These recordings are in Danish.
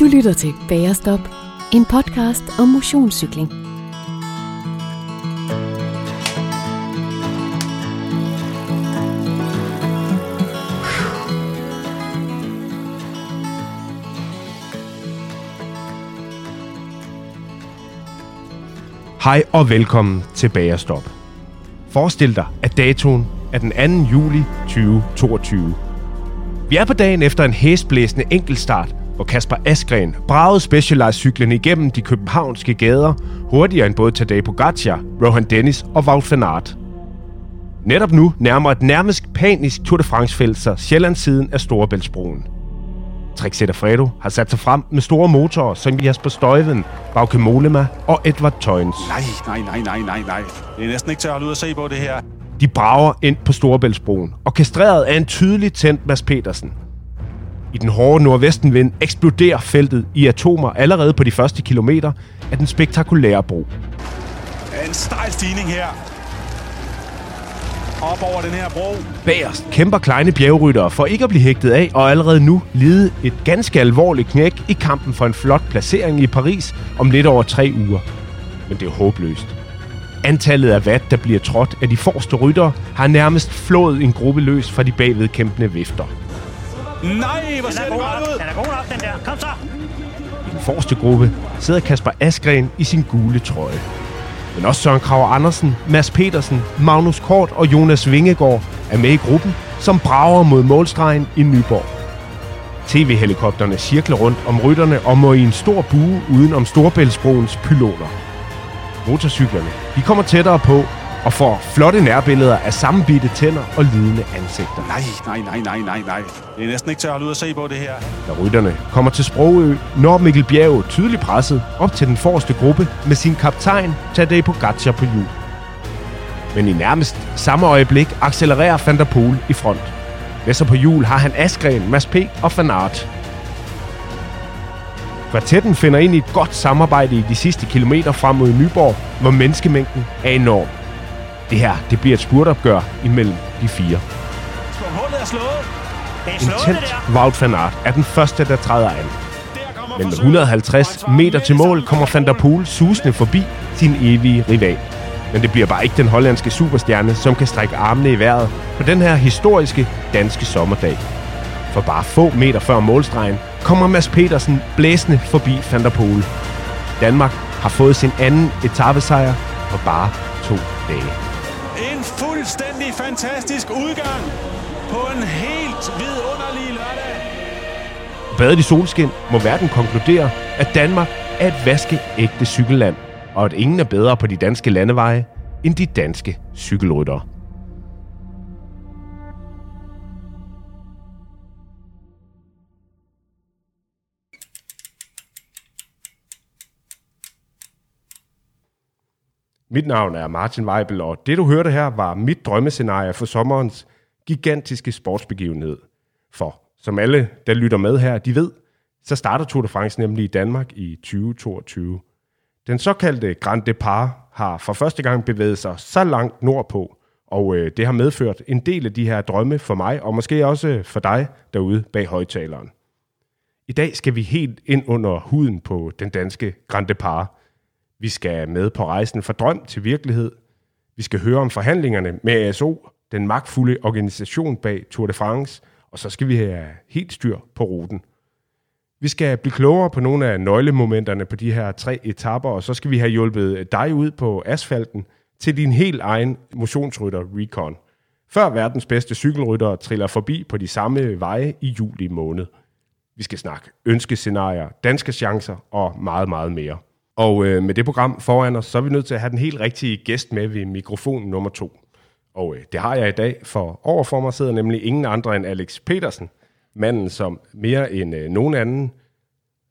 Du lytter til Bagerstop, en podcast om motionscykling. Hej og velkommen til Bagerstop. Forestil dig, at datoen er den 2. juli 2022. Vi er på dagen efter en hæsblæsende enkeltstart, hvor Kasper Askren bragede Specialized-cyklen igennem de københavnske gader hurtigere end både Tadej Pogacar, Rohan Dennis og Wout van Aert. Netop nu nærmer et nærmest panisk Tour de France-felt sig Sjællandssiden af Storebæltsbroen. Trixeter Fredo har sat sig frem med store motorer som Jasper Støjven, Bauke Molema og Edward Tøjens. Nej, nej, nej, nej, nej, nej. Det er næsten ikke til at holde ud og se på det her. De brager ind på Storebæltsbroen, orkestreret af en tydelig tændt Mads Petersen. I den hårde nordvestenvind eksploderer feltet i atomer allerede på de første kilometer af den spektakulære bro. En stejl stigning her. Op over den her bro. Bagerst kæmper kleine bjergryttere for ikke at blive hægtet af og allerede nu lide et ganske alvorligt knæk i kampen for en flot placering i Paris om lidt over tre uger. Men det er håbløst. Antallet af watt, der bliver trådt af de forreste ryttere, har nærmest flået en gruppe løs fra de bagvedkæmpende vifter. Nej, hvor ser Den det er god godt ud. den er god nok, den der. Kom så. I den forreste gruppe sidder Kasper Askren i sin gule trøje. Men også Søren Kraver Andersen, Mads Petersen, Magnus Kort og Jonas Vingegaard er med i gruppen, som brager mod målstregen i Nyborg. TV-helikopterne cirkler rundt om rytterne og må i en stor bue uden om Storbæltsbroens pyloner. Motorcyklerne de kommer tættere på og får flotte nærbilleder af sammenbitte tænder og lidende ansigter. Nej, nej, nej, nej, nej, nej. Det er næsten ikke til at holde ud og se på det her. Da rytterne kommer til Sprogø, når Mikkel Bjerg tydeligt presset op til den forreste gruppe med sin kaptajn Tadej Pogacar på hjul. Men i nærmest samme øjeblik accelererer Van der Poel i front. Med sig på hjul har han Askren, Mads P. og Van Aert. Kvartetten finder ind i et godt samarbejde i de sidste kilometer frem mod Nyborg, hvor menneskemængden er enorm. Det her det bliver et spurtopgør imellem de fire. Hullet er slået. Det er En slået, det tændt der. Wout van Aert er den første, der træder an. Men med forsøget. 150 Og meter til mål kommer Van der Poel susende forbi sin evige rival. Men det bliver bare ikke den hollandske superstjerne, som kan strække armene i vejret på den her historiske danske sommerdag. For bare få meter før målstregen kommer Mads Petersen blæsende forbi Van der Poel. Danmark har fået sin anden etappesejr på bare to dage. En fuldstændig fantastisk udgang på en helt vidunderlig lørdag. Badet i solskin må verden konkludere, at Danmark er et vaskeægte cykelland, og at ingen er bedre på de danske landeveje end de danske cykelryttere. Mit navn er Martin Weibel, og det du hørte her var mit drømmescenarie for sommerens gigantiske sportsbegivenhed. For som alle, der lytter med her, de ved, så starter Tour de France nemlig i Danmark i 2022. Den såkaldte Grand Depart har for første gang bevæget sig så langt nordpå, og øh, det har medført en del af de her drømme for mig, og måske også for dig derude bag højtaleren. I dag skal vi helt ind under huden på den danske Grand Depart. Vi skal med på rejsen fra drøm til virkelighed. Vi skal høre om forhandlingerne med ASO, den magtfulde organisation bag Tour de France, og så skal vi have helt styr på ruten. Vi skal blive klogere på nogle af nøglemomenterne på de her tre etapper, og så skal vi have hjulpet dig ud på asfalten til din helt egen motionsrytter Recon. Før verdens bedste cykelrytter triller forbi på de samme veje i juli måned. Vi skal snakke ønskescenarier, danske chancer og meget, meget mere. Og øh, med det program foran os, så er vi nødt til at have den helt rigtige gæst med ved mikrofon nummer to. Og øh, det har jeg i dag, for overfor mig sidder nemlig ingen andre end Alex Petersen, manden som mere end øh, nogen anden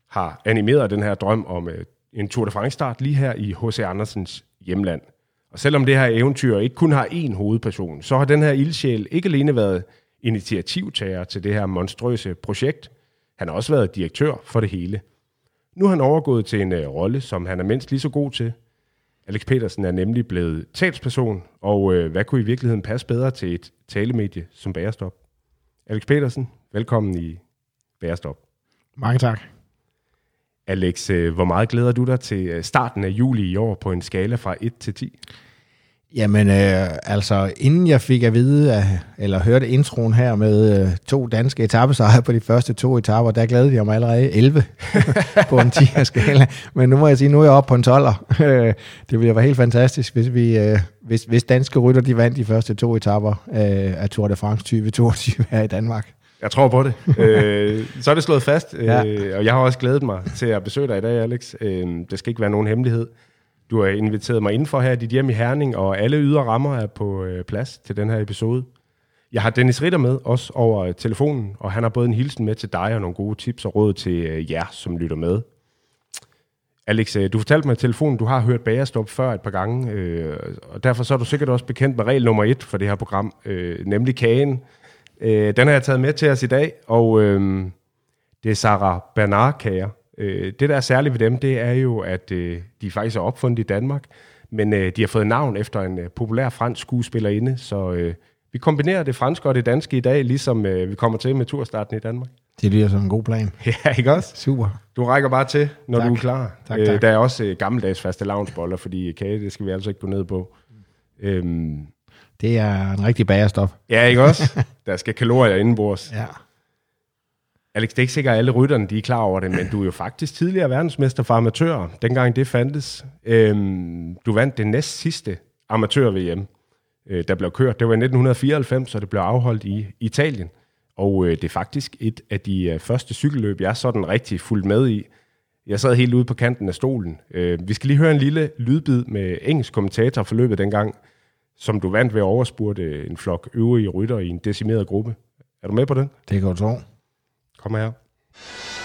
har animeret den her drøm om øh, en Tour de France-start lige her i H.C. Andersens hjemland. Og selvom det her eventyr ikke kun har én hovedperson, så har den her ildsjæl ikke alene været initiativtager til det her monstrøse projekt, han har også været direktør for det hele. Nu er han overgået til en øh, rolle, som han er mindst lige så god til. Alex Petersen er nemlig blevet talsperson, og øh, hvad kunne i virkeligheden passe bedre til et talemedie som Bærestop? Alex Petersen, velkommen i Bærestop. Mange tak. Alex, øh, hvor meget glæder du dig til øh, starten af juli i år på en skala fra 1 til 10? Jamen, øh, altså, inden jeg fik at vide, at, eller hørte introen her med øh, to danske etappesejre på de første to etapper, der glædede jeg mig allerede 11 på en 10'er skala. Men nu må jeg sige, nu er jeg oppe på en 12'er. det ville være helt fantastisk, hvis, vi, øh, hvis, hvis danske rytter de vandt de første to etapper øh, af Tour de France 2022 her i Danmark. Jeg tror på det. øh, så er det slået fast, ja. øh, og jeg har også glædet mig til at besøge dig i dag, Alex. Øh, det skal ikke være nogen hemmelighed. Du har inviteret mig indenfor her i dit hjem i Herning, og alle ydre rammer er på øh, plads til den her episode. Jeg har Dennis Ritter med, også over øh, telefonen, og han har både en hilsen med til dig og nogle gode tips og råd til øh, jer, som lytter med. Alex, øh, du fortalte mig i telefonen, du har hørt Bagerstop før et par gange, øh, og derfor så er du sikkert også bekendt med regel nummer et for det her program, øh, nemlig kagen. Øh, den har jeg taget med til os i dag, og øh, det er Sarah Bernard-kager. Øh, det, der er særligt ved dem, det er jo, at øh, de faktisk er opfundet i Danmark, men øh, de har fået navn efter en øh, populær fransk skuespillerinde, så øh, vi kombinerer det franske og det danske i dag, ligesom øh, vi kommer til med turstarten i Danmark. Det lyder som en god plan. ja, ikke også? Super. Du rækker bare til, når tak. du er klar. Tak, øh, tak. der er også øh, gammeldags faste lavnsboller, fordi kage, det skal vi altså ikke gå ned på. Øhm, Det er en rigtig bagerstop. ja, ikke også? Der skal kalorier indenbords. Ja. Alex, det er ikke sikkert, at alle rytterne de er klar over det, men du er jo faktisk tidligere verdensmester for amatører, dengang det fandtes. Øhm, du vandt det næst sidste amatør-VM, øh, der blev kørt. Det var i 1994, og det blev afholdt i Italien. Og øh, det er faktisk et af de øh, første cykelløb, jeg sådan rigtig fuldt med i. Jeg sad helt ude på kanten af stolen. Øh, vi skal lige høre en lille lydbid med engelsk kommentator for løbet dengang, som du vandt ved at overspurte en flok øvrige rytter i en decimeret gruppe. Er du med på den? Det kan du tro. Kom her.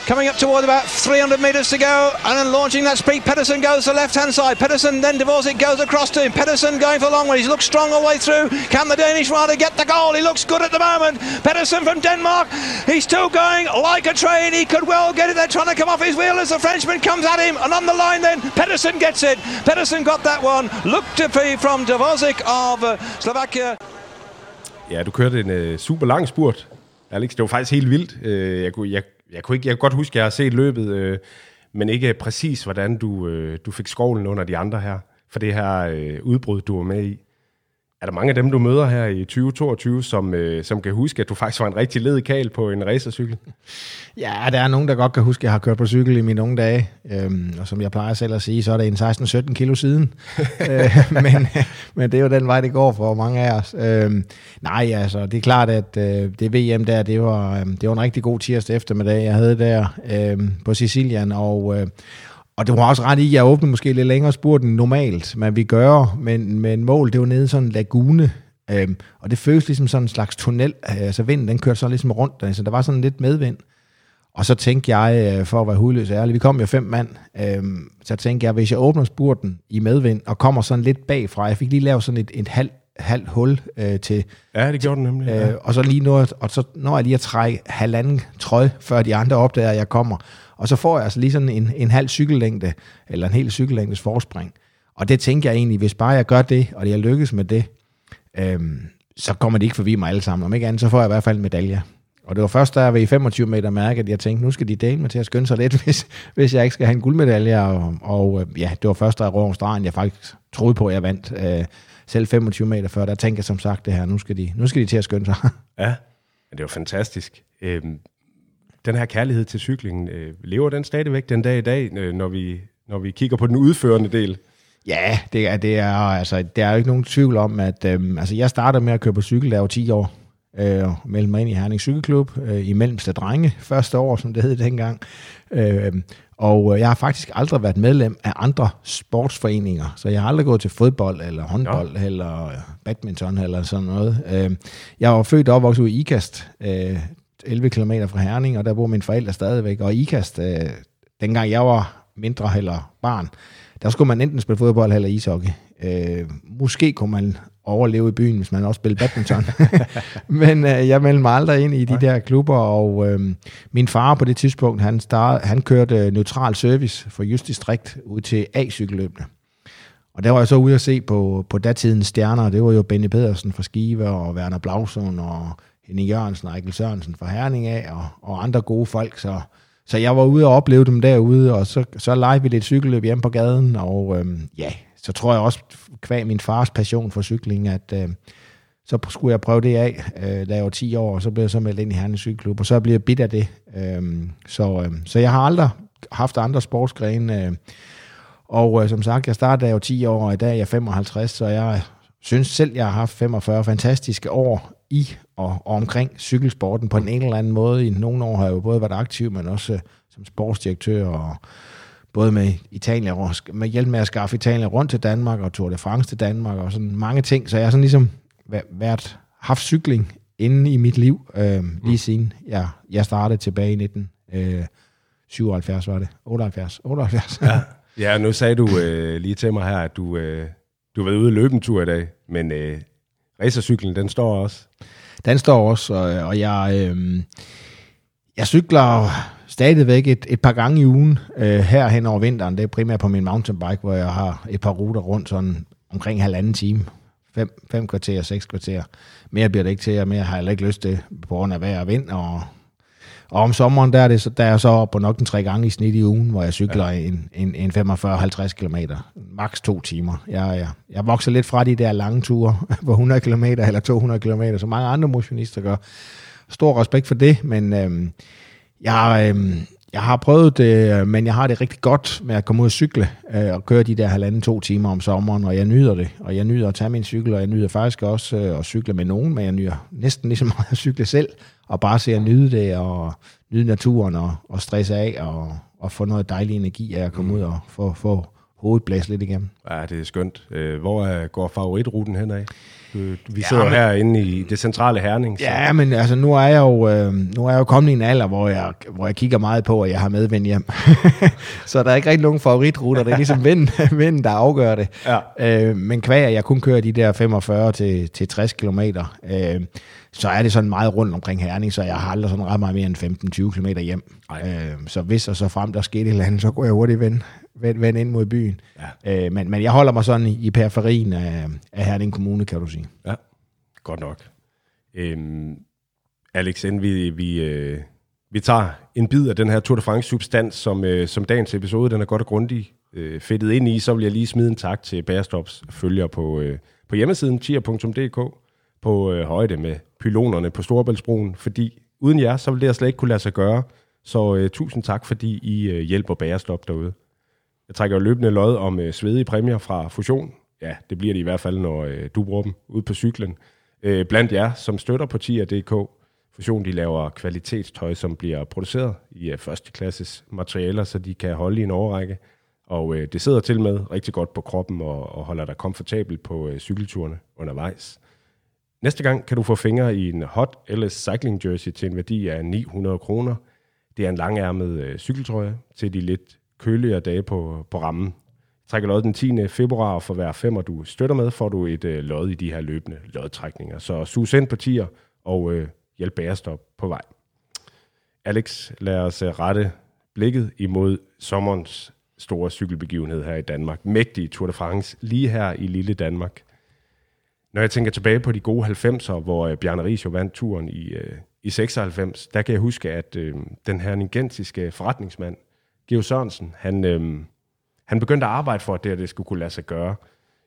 Coming up toward about 300 metres to go, and then launching that speed. Pedersen goes to the left-hand side. Pedersen then Dvorak goes across to him. Pedersen going for long way. He looks strong all the way through. Can the Danish rider get the goal? He looks good at the moment. Pedersen from Denmark. He's still going like a train. He could well get it. They're trying to come off his wheel as the Frenchman comes at him. And on the line then, Pedersen gets it. Pedersen got that one. Look to be from Dvorak of uh, Slovakia. Ja, du kørte en øh, super lang spurt, Alex. Det var faktisk helt vildt. Øh, jeg, kunne, jeg, jeg, kunne ikke, jeg kunne godt huske, at jeg har set løbet, øh, men ikke præcis, hvordan du, øh, du fik skovlen under de andre her, for det her udbrud, du var med i. Er der mange af dem, du møder her i 2022, som, øh, som kan huske, at du faktisk var en rigtig led kal på en racercykel? Ja, der er nogen, der godt kan huske, at jeg har kørt på cykel i mine unge dage. Øhm, og som jeg plejer selv at sige, så er det en 16-17 kilo siden. øh, men, men det er jo den vej, det går for mange af os. Øhm, nej, altså, det er klart, at øh, det VM der, det var, øh, det var en rigtig god tirsdag eftermiddag, jeg havde der øh, på Sicilien. Og, øh, og det var også ret i, at jeg åbnede måske lidt længere spurten normalt, man vi gøre, men, men mål, det var nede i sådan en lagune, øhm, og det føles ligesom sådan en slags tunnel, altså vinden, den kørte så ligesom rundt, altså der var sådan lidt medvind. Og så tænkte jeg, øh, for at være hudløs ærlig, vi kom jo fem mand, øhm, så tænkte jeg, hvis jeg åbner spurten i medvind, og kommer sådan lidt bagfra, jeg fik lige lavet sådan et, et halvt halv hul øh, til, Ja, det gjorde den nemlig. Ja. Øh, og så lige nu, og så når jeg lige at trække halvanden trøje, før de andre opdager, at jeg kommer. Og så får jeg altså lige sådan en, en halv cykellængde, eller en hel cykellængdes forspring. Og det tænker jeg egentlig, hvis bare jeg gør det, og jeg lykkes med det, øhm, så kommer de ikke forbi mig alle sammen. Om ikke andet, så får jeg i hvert fald en medalje. Og det var først, da jeg var i 25 meter mærke, at jeg tænkte, nu skal de dele mig til at skynde sig lidt, hvis, hvis jeg ikke skal have en guldmedalje. Og, og øh, ja, det var først, da jeg røg stregen, jeg faktisk troede på, at jeg vandt. Øh, selv 25 meter før, der tænkte jeg som sagt det her, nu skal de, nu skal de til at skynde sig. ja. Det var fantastisk. Øhm, den her kærlighed til cyklingen, øh, lever den stadigvæk den dag i dag, øh, når, vi, når vi kigger på den udførende del? Ja, det er, det er, altså, der er jo ikke nogen tvivl om, at øhm, altså, jeg startede med at køre på cykel, da jeg var 10 år. Øh, meldte mig ind i Herning Cykelklub øh, i Mellemste Drenge, første år, som det hed dengang. Øh, og jeg har faktisk aldrig været medlem af andre sportsforeninger, så jeg har aldrig gået til fodbold, eller håndbold, ja. eller badminton, eller sådan noget. Øh, jeg var født og opvokset i Ikast, øh, 11 km fra Herning, og der bor mine forældre stadigvæk. Og Ikast, øh, dengang jeg var mindre eller barn, der skulle man enten spille fodbold eller ishockey. Øh, måske kunne man overleve i byen, hvis man også spillede badminton. Men øh, jeg meldte mig aldrig ind i de der klubber, og øh, min far på det tidspunkt, han, start, han kørte neutral service for Just Distrikt ud til A-cykelløbene. Og der var jeg så ude at se på, på datidens stjerner, det var jo Benny Pedersen fra Skive, og Werner Blausson, og Henning Jørgensen og Eikel Sørensen fra Herning af, og, og andre gode folk, så så jeg var ude og opleve dem derude, og så, så legede vi lidt cykelløb hjemme på gaden, og øhm, ja, så tror jeg også, kvæg min fars passion for cykling, at øh, så skulle jeg prøve det af, øh, da jeg var 10 år, og så blev jeg så meldt ind i Herning Cykelklub, og så blev jeg bidt af det. Øh, så, øh, så jeg har aldrig haft andre sportsgrene, øh, og øh, som sagt, jeg startede da jeg var 10 år, og i dag er jeg 55, så jeg synes selv, jeg har haft 45 fantastiske år i og, og omkring cykelsporten på en eller anden måde. I nogle år har jeg jo både været aktiv, men også øh, som sportsdirektør og både med Italien, med hjælp med at skaffe Italien rundt til Danmark og Tour de France til Danmark og sådan mange ting. Så jeg har sådan ligesom været, haft cykling inde i mit liv, øh, lige siden jeg, jeg startede tilbage i 19, øh, 77 var det, 78, 78. Ja, ja nu sagde du øh, lige til mig her, at du, øh, du har været ude og løbe en tur i dag, men øh, racercyklen, den står også. Den står også, og, og jeg, øh, jeg cykler stadigvæk et, et par gange i ugen øh, her hen over vinteren. Det er primært på min mountainbike, hvor jeg har et par ruter rundt sådan omkring halvanden time. Fem, fem kvarter, seks kvarter. Mere bliver det ikke til, og mere har jeg heller ikke lyst til på grund af vejr og vind. Og, og om sommeren, der er, det, så, der er jeg så op på nok en tre gange i snit i ugen, hvor jeg cykler ja. en, en, en 45-50 km. Maks to timer. Jeg, jeg, jeg vokser lidt fra de der lange ture på 100 km eller 200 km, som mange andre motionister gør. Stor respekt for det, men... Øh, jeg, øh, jeg har prøvet det, men jeg har det rigtig godt med at komme ud og cykle øh, og køre de der halvanden to timer om sommeren, og jeg nyder det. Og jeg nyder at tage min cykel, og jeg nyder faktisk også øh, at cykle med nogen, men jeg nyder næsten lige så meget at cykle selv, og bare se at nyde det, og nyde naturen, og, og stresse af, og, og få noget dejlig energi af at komme mm. ud og få, få hovedet blæst lidt igennem. Ja, det er skønt. Øh, hvor går favoritruten henad? Vi sidder ja, men, herinde i det centrale Herning. Så. Ja, men altså, nu er jeg jo, øh, nu er jeg jo kommet i en alder, hvor jeg, hvor jeg kigger meget på, at jeg har medvind hjem. så der er ikke rigtig nogen favoritruter. Det er ligesom vind, vind der afgør det. Ja. Øh, men kvæg, jeg kun kører de der 45 til, til 60 kilometer, øh, så er det sådan meget rundt omkring Herning, så jeg har aldrig sådan ret meget mere end 15-20 km hjem. Øh, så hvis og så frem der skete et eller andet, så går jeg hurtigt vende, vende, vende ind mod byen. Ja. Øh, men, men jeg holder mig sådan i, i periferien af, af Herning Kommune, kan du sige. Ja, godt nok. Øhm, Alex, inden vi, vi, øh, vi tager en bid af den her Tour de France-substans, som, øh, som dagens episode, den er godt og grundigt øh, fedtet ind i, så vil jeg lige smide en tak til Bærstops følger på, øh, på hjemmesiden tier.dk på øh, højde med pylonerne på Storebæltsbroen, fordi uden jer, så ville det slet ikke kunne lade sig gøre. Så øh, tusind tak, fordi I øh, hjælper Bærestop derude. Jeg trækker jo løbende lod om øh, svedige præmier fra Fusion. Ja, det bliver det i hvert fald, når øh, du bruger dem ud på cyklen. Øh, blandt jer, som støtter på TIA.dk. Fusion de laver kvalitetstøj, som bliver produceret i øh, førsteklasses materialer, så de kan holde i en overrække. Og øh, det sidder til med rigtig godt på kroppen og, og holder dig komfortabel på øh, cykelturene undervejs. Næste gang kan du få fingre i en Hot LS Cycling Jersey til en værdi af 900 kroner. Det er en langærmet øh, cykeltrøje til de lidt køligere dage på, på rammen. Trækker lod den 10. februar, og for hver femmer du støtter med, får du et øh, lod i de her løbende lodtrækninger. Så sus ind på tier og øh, hjælp bærestop på vej. Alex, lad os øh, rette blikket imod sommerens store cykelbegivenhed her i Danmark. Mægtig Tour de France, lige her i lille Danmark. Når jeg tænker tilbage på de gode 90'er, hvor øh, Bjarne Ries jo vandt turen i, øh, i 96, der kan jeg huske, at øh, den her ningensiske forretningsmand, Geo Sørensen, han, øh, han begyndte at arbejde for, at det, at det skulle kunne lade sig gøre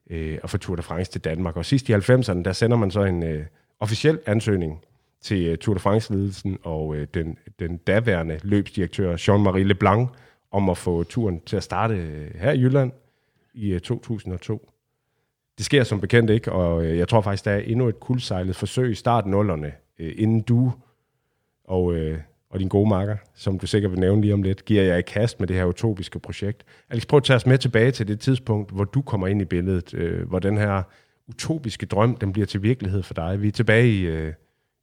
øh, at få Tour de France til Danmark. Og sidst i 90'erne, der sender man så en øh, officiel ansøgning til øh, Tour de France-ledelsen og øh, den, den daværende løbsdirektør Jean-Marie Leblanc om at få turen til at starte øh, her i Jylland i øh, 2002. Det sker som bekendt ikke, og øh, jeg tror faktisk, der er endnu et kuldsejlet forsøg i starten nullerne, øh, inden du og, øh, og din gode marker, som du sikkert vil nævne lige om lidt, giver jeg i kast med det her utopiske projekt. Alex, prøv at tage os med tilbage til det tidspunkt, hvor du kommer ind i billedet, øh, hvor den her utopiske drøm, den bliver til virkelighed for dig. Vi er tilbage i, øh,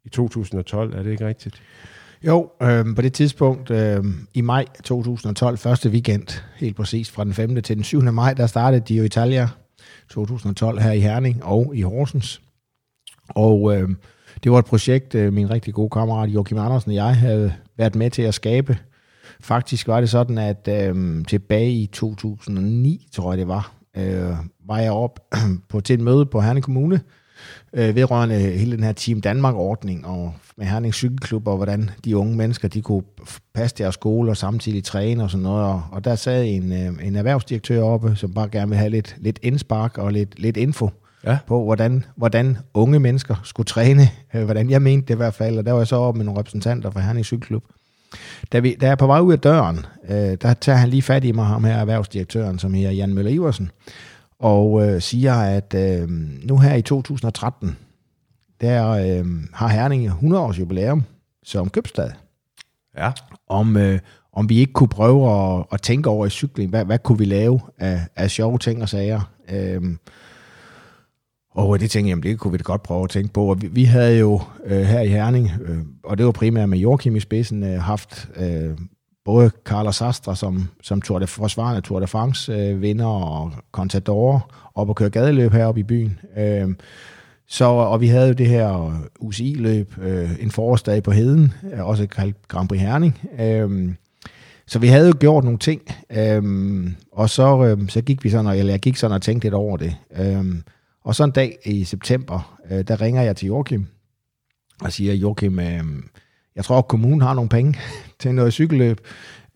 i 2012, er det ikke rigtigt? Jo, øh, på det tidspunkt øh, i maj 2012, første weekend, helt præcis fra den 5. til den 7. maj, der startede Dio Italia 2012 her i Herning og i Horsens. Og øh, det var et projekt, øh, min rigtig gode kammerat Joachim Andersen og jeg havde været med til at skabe. Faktisk var det sådan, at øh, tilbage i 2009, tror jeg det var, øh, var jeg op på til et møde på Herning Kommune, øh, vedrørende hele den her Team Danmark-ordning, og med Herning Cykelklub, og hvordan de unge mennesker, de kunne passe deres skole og samtidig træne og sådan noget. Og, og der sad en, øh, en erhvervsdirektør oppe, som bare gerne ville have lidt, lidt indspark og lidt, lidt info Ja. på, hvordan, hvordan unge mennesker skulle træne, øh, hvordan jeg mente det i hvert fald, og der var jeg så oppe med nogle repræsentanter fra Herning Cykelklub. Da, vi, da jeg er på vej ud af døren, øh, der tager han lige fat i mig, ham her erhvervsdirektøren, som hedder Jan Møller Iversen, og øh, siger, at øh, nu her i 2013, der øh, har Herning 100 års jubilæum som købstad. Ja. Om, øh, om vi ikke kunne prøve at, at tænke over i cykling, hvad, hvad kunne vi lave af, af sjove ting og sager. Øh, og det tænkte jeg, jamen, det kunne vi da godt prøve at tænke på. Og vi, vi havde jo øh, her i Herning, øh, og det var primært med Joachim i spidsen, øh, haft øh, både Carlos Sastre som, som Tour de, forsvarende Tour de France øh, vinder og Contador op og køre gadeløb heroppe i byen. Øh, så, og vi havde jo det her UCI-løb, øh, en forårsdag på Heden, øh, også kaldt Grand Prix Herning. Øh, så vi havde jo gjort nogle ting, øh, og så, øh, så gik vi sådan, og, eller jeg gik sådan og tænkte lidt over det. Øh, og så en dag i september, øh, der ringer jeg til Joachim og siger, Joachim, øh, jeg tror, at kommunen har nogle penge til noget cykelløb.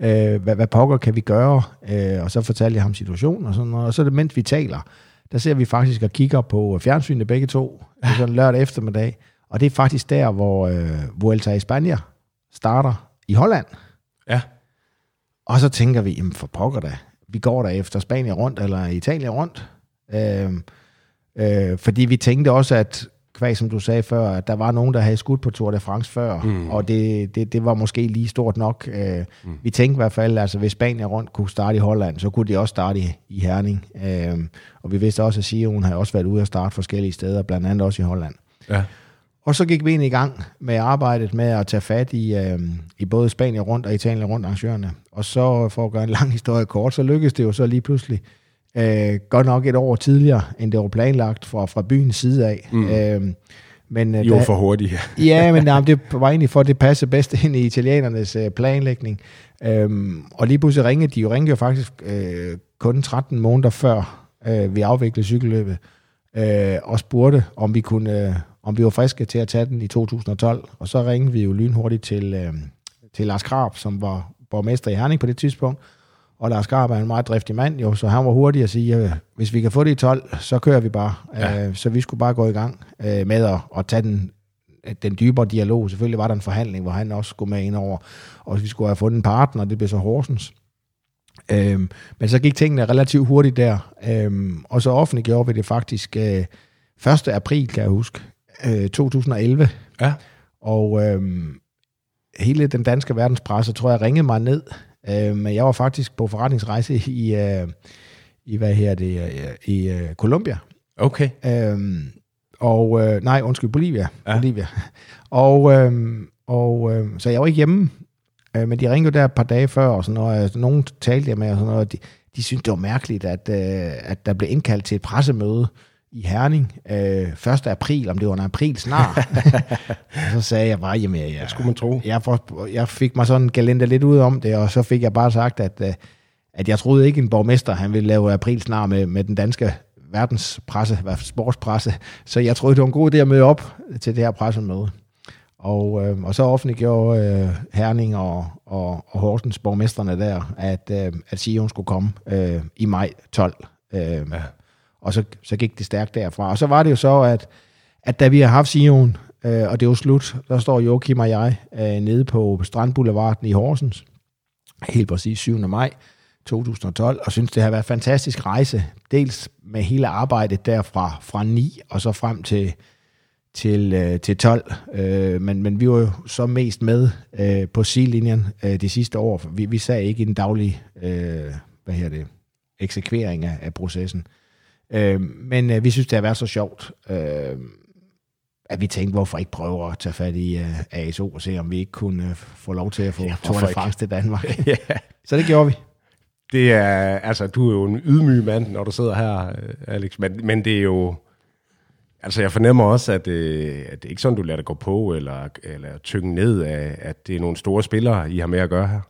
Øh, hvad, hvad pokker kan vi gøre? Øh, og så fortalte jeg ham situationen og sådan noget. Og så det, mens vi taler, der ser vi faktisk og kigger på fjernsynet begge to. Er sådan lørdag eftermiddag. Og det er faktisk der, hvor øh, Vuelta i Spanien starter i Holland. Ja. Og så tænker vi, jamen for pokker da, vi går der efter Spanien rundt, eller Italien rundt. Øh, øh, fordi vi tænkte også, at kvæg, som du sagde før, at der var nogen, der havde skudt på Tour de France før, mm. og det, det, det var måske lige stort nok. Øh, mm. Vi tænkte i hvert fald, altså hvis Spanien rundt kunne starte i Holland, så kunne de også starte i, i Herning. Øh, og vi vidste også, at Sion havde også været ude og starte forskellige steder, blandt andet også i Holland. Ja. Og så gik vi ind i gang med arbejdet med at tage fat i, øh, i både Spanien rundt og Italien rundt arrangørerne. Og så for at gøre en lang historie kort, så lykkedes det jo så lige pludselig øh, godt nok et år tidligere, end det var planlagt fra, fra byens side af. Mm. Øh, men, øh, I var da- for hurtige. ja, men nej, det var egentlig for, at det passede bedst ind i italienernes øh, planlægning. Øhm, og lige pludselig ringede de jo, ringede jo faktisk øh, kun 13 måneder før øh, vi afviklede cykelløbet, øh, og spurgte, om vi kunne, øh, om vi var friske til at tage den i 2012. Og så ringede vi jo lynhurtigt til, øh, til Lars Krab, som var borgmester i Herning på det tidspunkt. Og Lars Krab er en meget driftig mand, jo, så han var hurtig at sige, øh, hvis vi kan få det i 12, så kører vi bare. Ja. Øh, så vi skulle bare gå i gang øh, med at, at tage den, den dybere dialog. Selvfølgelig var der en forhandling, hvor han også skulle med ind over, og vi skulle have fundet en partner, det blev så Horsens. Øhm, men så gik tingene relativt hurtigt der, øhm, og så offentliggjorde vi det faktisk øh, 1. april, kan jeg huske, øh, 2011. Ja. Og øhm, hele den danske verdenspresse, tror jeg, ringede mig ned. Øh, men jeg var faktisk på forretningsrejse i, øh, i hvad her det, øh, i øh, Colombia. Okay. Øhm, og øh, nej, undskyld, Bolivia. Ja. Bolivia. Og, øhm, og øh, så jeg var ikke hjemme, øh, men de ringede der et par dage før, og sådan noget. Altså, nogen talte jeg med, og sådan noget. og De, de syntes, det var mærkeligt, at, øh, at der blev indkaldt til et pressemøde i Herning øh, 1. april, om det var en april snart. så sagde jeg bare, jamen, jeg, Hvad skulle man tro? jeg, for, jeg fik mig sådan galente lidt ud om det, og så fik jeg bare sagt, at, øh, at jeg troede ikke en borgmester, han ville lave april snart med, med den danske verdenspresse, sportspresse, så jeg troede, det var en god idé at møde op til det her pressemøde. Og, øh, og så offentliggjorde øh, Herning og, og, og Horsens borgmesterne der, at, øh, at Sion skulle komme øh, i maj 12. Øh, ja. Og så, så gik det stærkt derfra. Og så var det jo så, at, at da vi har haft Sion, øh, og det er jo slut, der står Joachim og jeg øh, nede på Strandboulevarden i Horsens, helt præcis 7. maj 2012, og synes, det har været en fantastisk rejse. Dels med hele arbejdet derfra fra 9 og så frem til, til, øh, til 12. Øh, men, men vi var jo så mest med øh, på sidelinjen øh, de sidste år. Vi, vi sagde ikke i den daglige øh, hvad her det, eksekvering af, af processen. Øh, men øh, vi synes, det har været så sjovt, øh, at vi tænkte, hvorfor ikke prøve at tage fat i øh, ASO og se, om vi ikke kunne øh, få lov til at få ja, Tour de? France til Danmark. ja. så det gjorde vi. Det er, altså, du er jo en ydmyg mand, når du sidder her, øh, Alex, men, men det er jo, altså jeg fornemmer også, at, øh, at det er ikke sådan, du lader det gå på, eller, eller tynge ned af, at det er nogle store spillere, I har med at gøre her.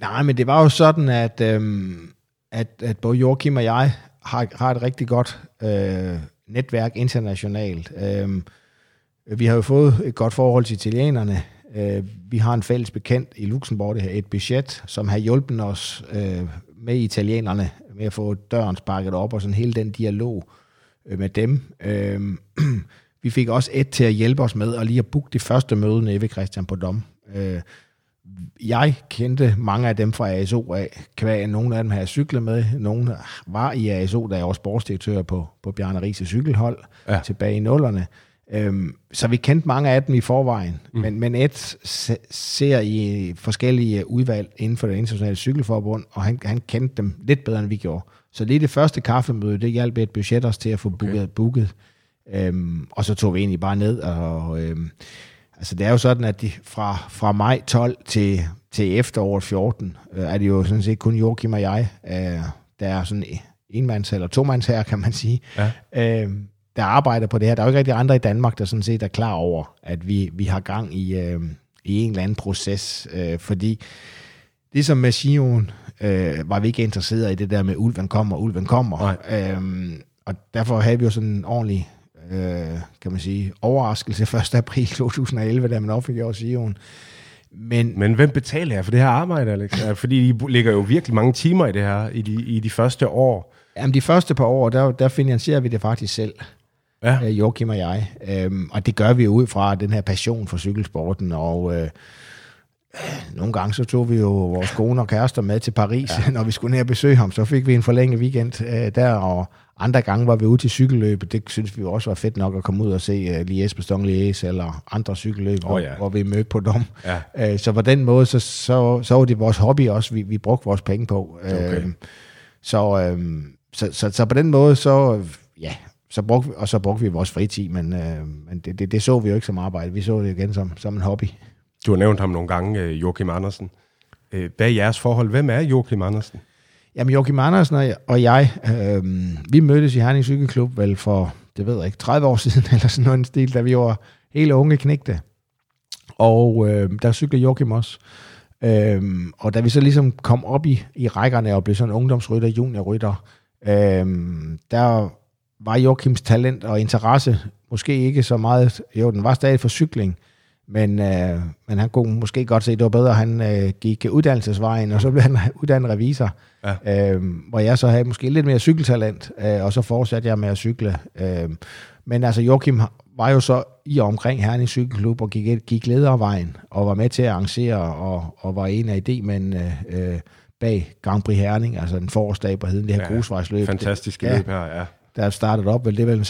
Nej, men det var jo sådan, at, øhm, at, at både Joachim og jeg har, har et rigtig godt øh, netværk internationalt. Øh, Vi har jo fået et godt forhold til italienerne. Øh, vi har en fælles bekendt i Luxembourg, det her et budget, som har hjulpet os øh, med italienerne med at få døren sparket op og sådan hele den dialog øh, med dem. Øh, vi fik også et til at hjælpe os med og lige at booke det første møde nede ved Christian på Dom. Øh, jeg kendte mange af dem fra ASO af, kvæg nogle af dem har jeg cyklet med, nogle var i ASO, da jeg var sportsdirektør på, på Bjarne Riese cykelhold ja. tilbage i nullerne. Øhm, så vi kendte mange af dem i forvejen, mm. men, men et ser i forskellige udvalg inden for det internationale cykelforbund, og han, han kendte dem lidt bedre, end vi gjorde. Så lige det første kaffemøde, det hjalp et budget os til at få booket. Okay. booket. Øhm, og så tog vi egentlig bare ned, og øhm, altså det er jo sådan, at de, fra, fra maj 12 til, til efteråret 14, øh, er det jo sådan set kun Joachim og jeg, øh, der er sådan enmands- eller tomands her, kan man sige. Ja. Øhm, der arbejder på det her. Der er jo ikke rigtig andre i Danmark, der sådan set er klar over, at vi, vi har gang i, øh, i en eller anden proces, øh, fordi ligesom med Sion, øh, var vi ikke interesseret i det der med, ulven kommer, ulven kommer. Øhm, og derfor havde vi jo sådan en ordentlig, øh, kan man sige, overraskelse 1. april 2011, da man offentliggjorde Sion. Men, Men hvem betaler jer for det her arbejde, Alex? Fordi I ligger jo virkelig mange timer i det her, i de, i de første år. Jamen, de første par år, der, der finansierer vi det faktisk selv ja. øh, Joachim og jeg. Øhm, og det gør vi ud fra den her passion for cykelsporten, og øh, nogle gange så tog vi jo vores kone og kærester med til Paris, ja. når vi skulle ned og besøge ham. Så fik vi en forlænget weekend øh, der, og andre gange var vi ude til cykelløb. Det synes vi også var fedt nok at komme ud og se uh, Lies Bastogne Lies eller andre cykelløb, oh, ja. hvor, hvor vi mødte på dem. Ja. Uh, så på den måde, så, så, så var det vores hobby også, vi, vi brugte vores penge på. Okay. Uh, så, uh, så, så, så på den måde, så ja, så brugte, og så brugte vi vores fritid, men, øh, men det, det, det så vi jo ikke som arbejde. Vi så det igen som, som en hobby. Du har nævnt ham nogle gange, øh, Joachim Andersen. Øh, hvad er jeres forhold? Hvem er Joachim Andersen? Jamen, Joachim Andersen og jeg, øh, vi mødtes i Herning Cykelklub vel for, det ved jeg ikke, 30 år siden, eller sådan noget stil, da vi var hele unge knægte. Og øh, der cyklede Joachim også. Øh, og da vi så ligesom kom op i, i rækkerne og blev sådan ungdomsrytter, juniorrytter, øh, der var Joachims talent og interesse måske ikke så meget, jo, den var stadig for cykling, men, øh, men han kunne måske godt se, at det var bedre, at han øh, gik uddannelsesvejen, og så blev han uddannet revisor, ja. øh, hvor jeg så havde måske lidt mere cykeltalent, øh, og så fortsatte jeg med at cykle. Øh, men altså, Joachim var jo så i og omkring Herning Cykelklub og gik, gik ledervejen, og var med til at arrangere, og, og var en af idémændene øh, bag Grand Prix Herning, altså en forårsdag på heden, det her ja, grusvejsløb. Fantastiske løb her, ja der startede op, vel det vel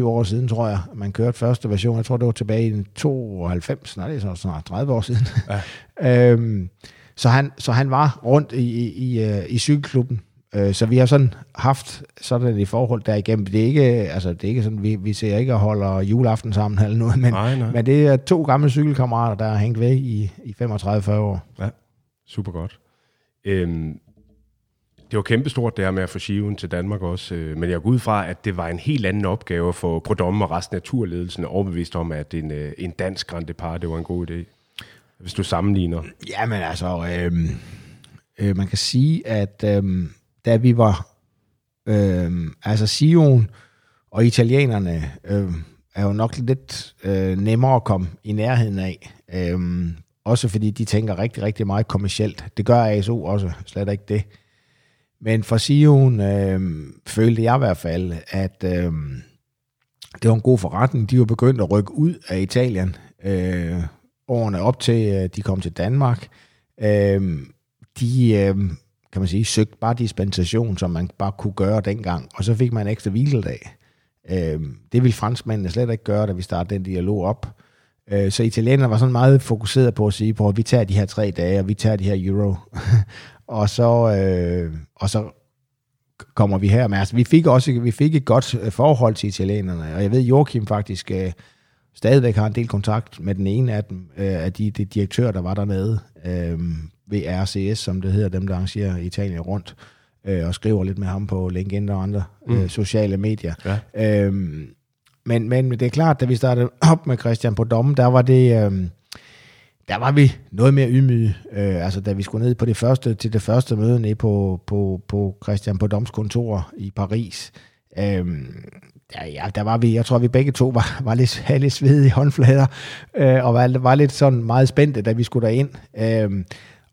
6-27 år siden, tror jeg, man kørte første version. Jeg tror, det var tilbage i 92, nej, det er så snart 30 år siden. Ja. øhm, så, han, så han var rundt i, i, i, øh, i cykelklubben. Øh, så vi har sådan haft sådan et forhold der igennem. Det er ikke, altså, det er ikke sådan, vi, vi ser ikke og holder juleaften sammen eller noget, men, nej, nej. men det er to gamle cykelkammerater, der har hængt ved i, i 35-40 år. Ja, super godt. Øhm, det var kæmpestort det her med at få Shiven til Danmark også, øh, men jeg går ud fra, at det var en helt anden opgave for Prodom og resten af turledelsen overbevist om, at en, øh, en dansk Grand Depart, det var en god idé, hvis du sammenligner. Ja, men altså, øh, øh, man kan sige, at øh, da vi var, øh, altså Sion og italienerne øh, er jo nok lidt øh, nemmere at komme i nærheden af, øh, også fordi de tænker rigtig, rigtig meget kommercielt. Det gør ASO også, slet ikke det. Men for Sion øh, følte jeg i hvert fald, at øh, det var en god forretning. De var begyndt at rykke ud af Italien øh, årene op til, øh, de kom til Danmark. Øh, de, øh, kan man sige, søgte bare dispensation, som man bare kunne gøre dengang, og så fik man en ekstra hviledag. Øh, det ville franskmændene slet ikke gøre, da vi startede den dialog op. Øh, så italienerne var sådan meget fokuseret på at sige, på, at vi tager de her tre dage, og vi tager de her euro. og så, øh, og så kommer vi her med. Altså, vi fik også vi fik et godt øh, forhold til italienerne, og jeg ved, Joachim faktisk øh, stadigvæk har en del kontakt med den ene af dem, øh, af de, de direktører, der var dernede øh, ved RCS, som det hedder, dem der arrangerer Italien rundt, øh, og skriver lidt med ham på LinkedIn og andre mm. øh, sociale medier. Ja. Øh, men, men det er klart, da vi startede op med Christian på dommen, der var det... Øh, der var vi noget mere ydmyge. Øh, altså, da vi skulle ned på det første, til det første møde ned på, på, på Christian på domskontor i Paris, øh, ja, ja, der var vi, jeg tror, vi begge to var, var lidt, havde lidt sved i håndflader, øh, og var, var lidt sådan meget spændte, da vi skulle derind. Øh,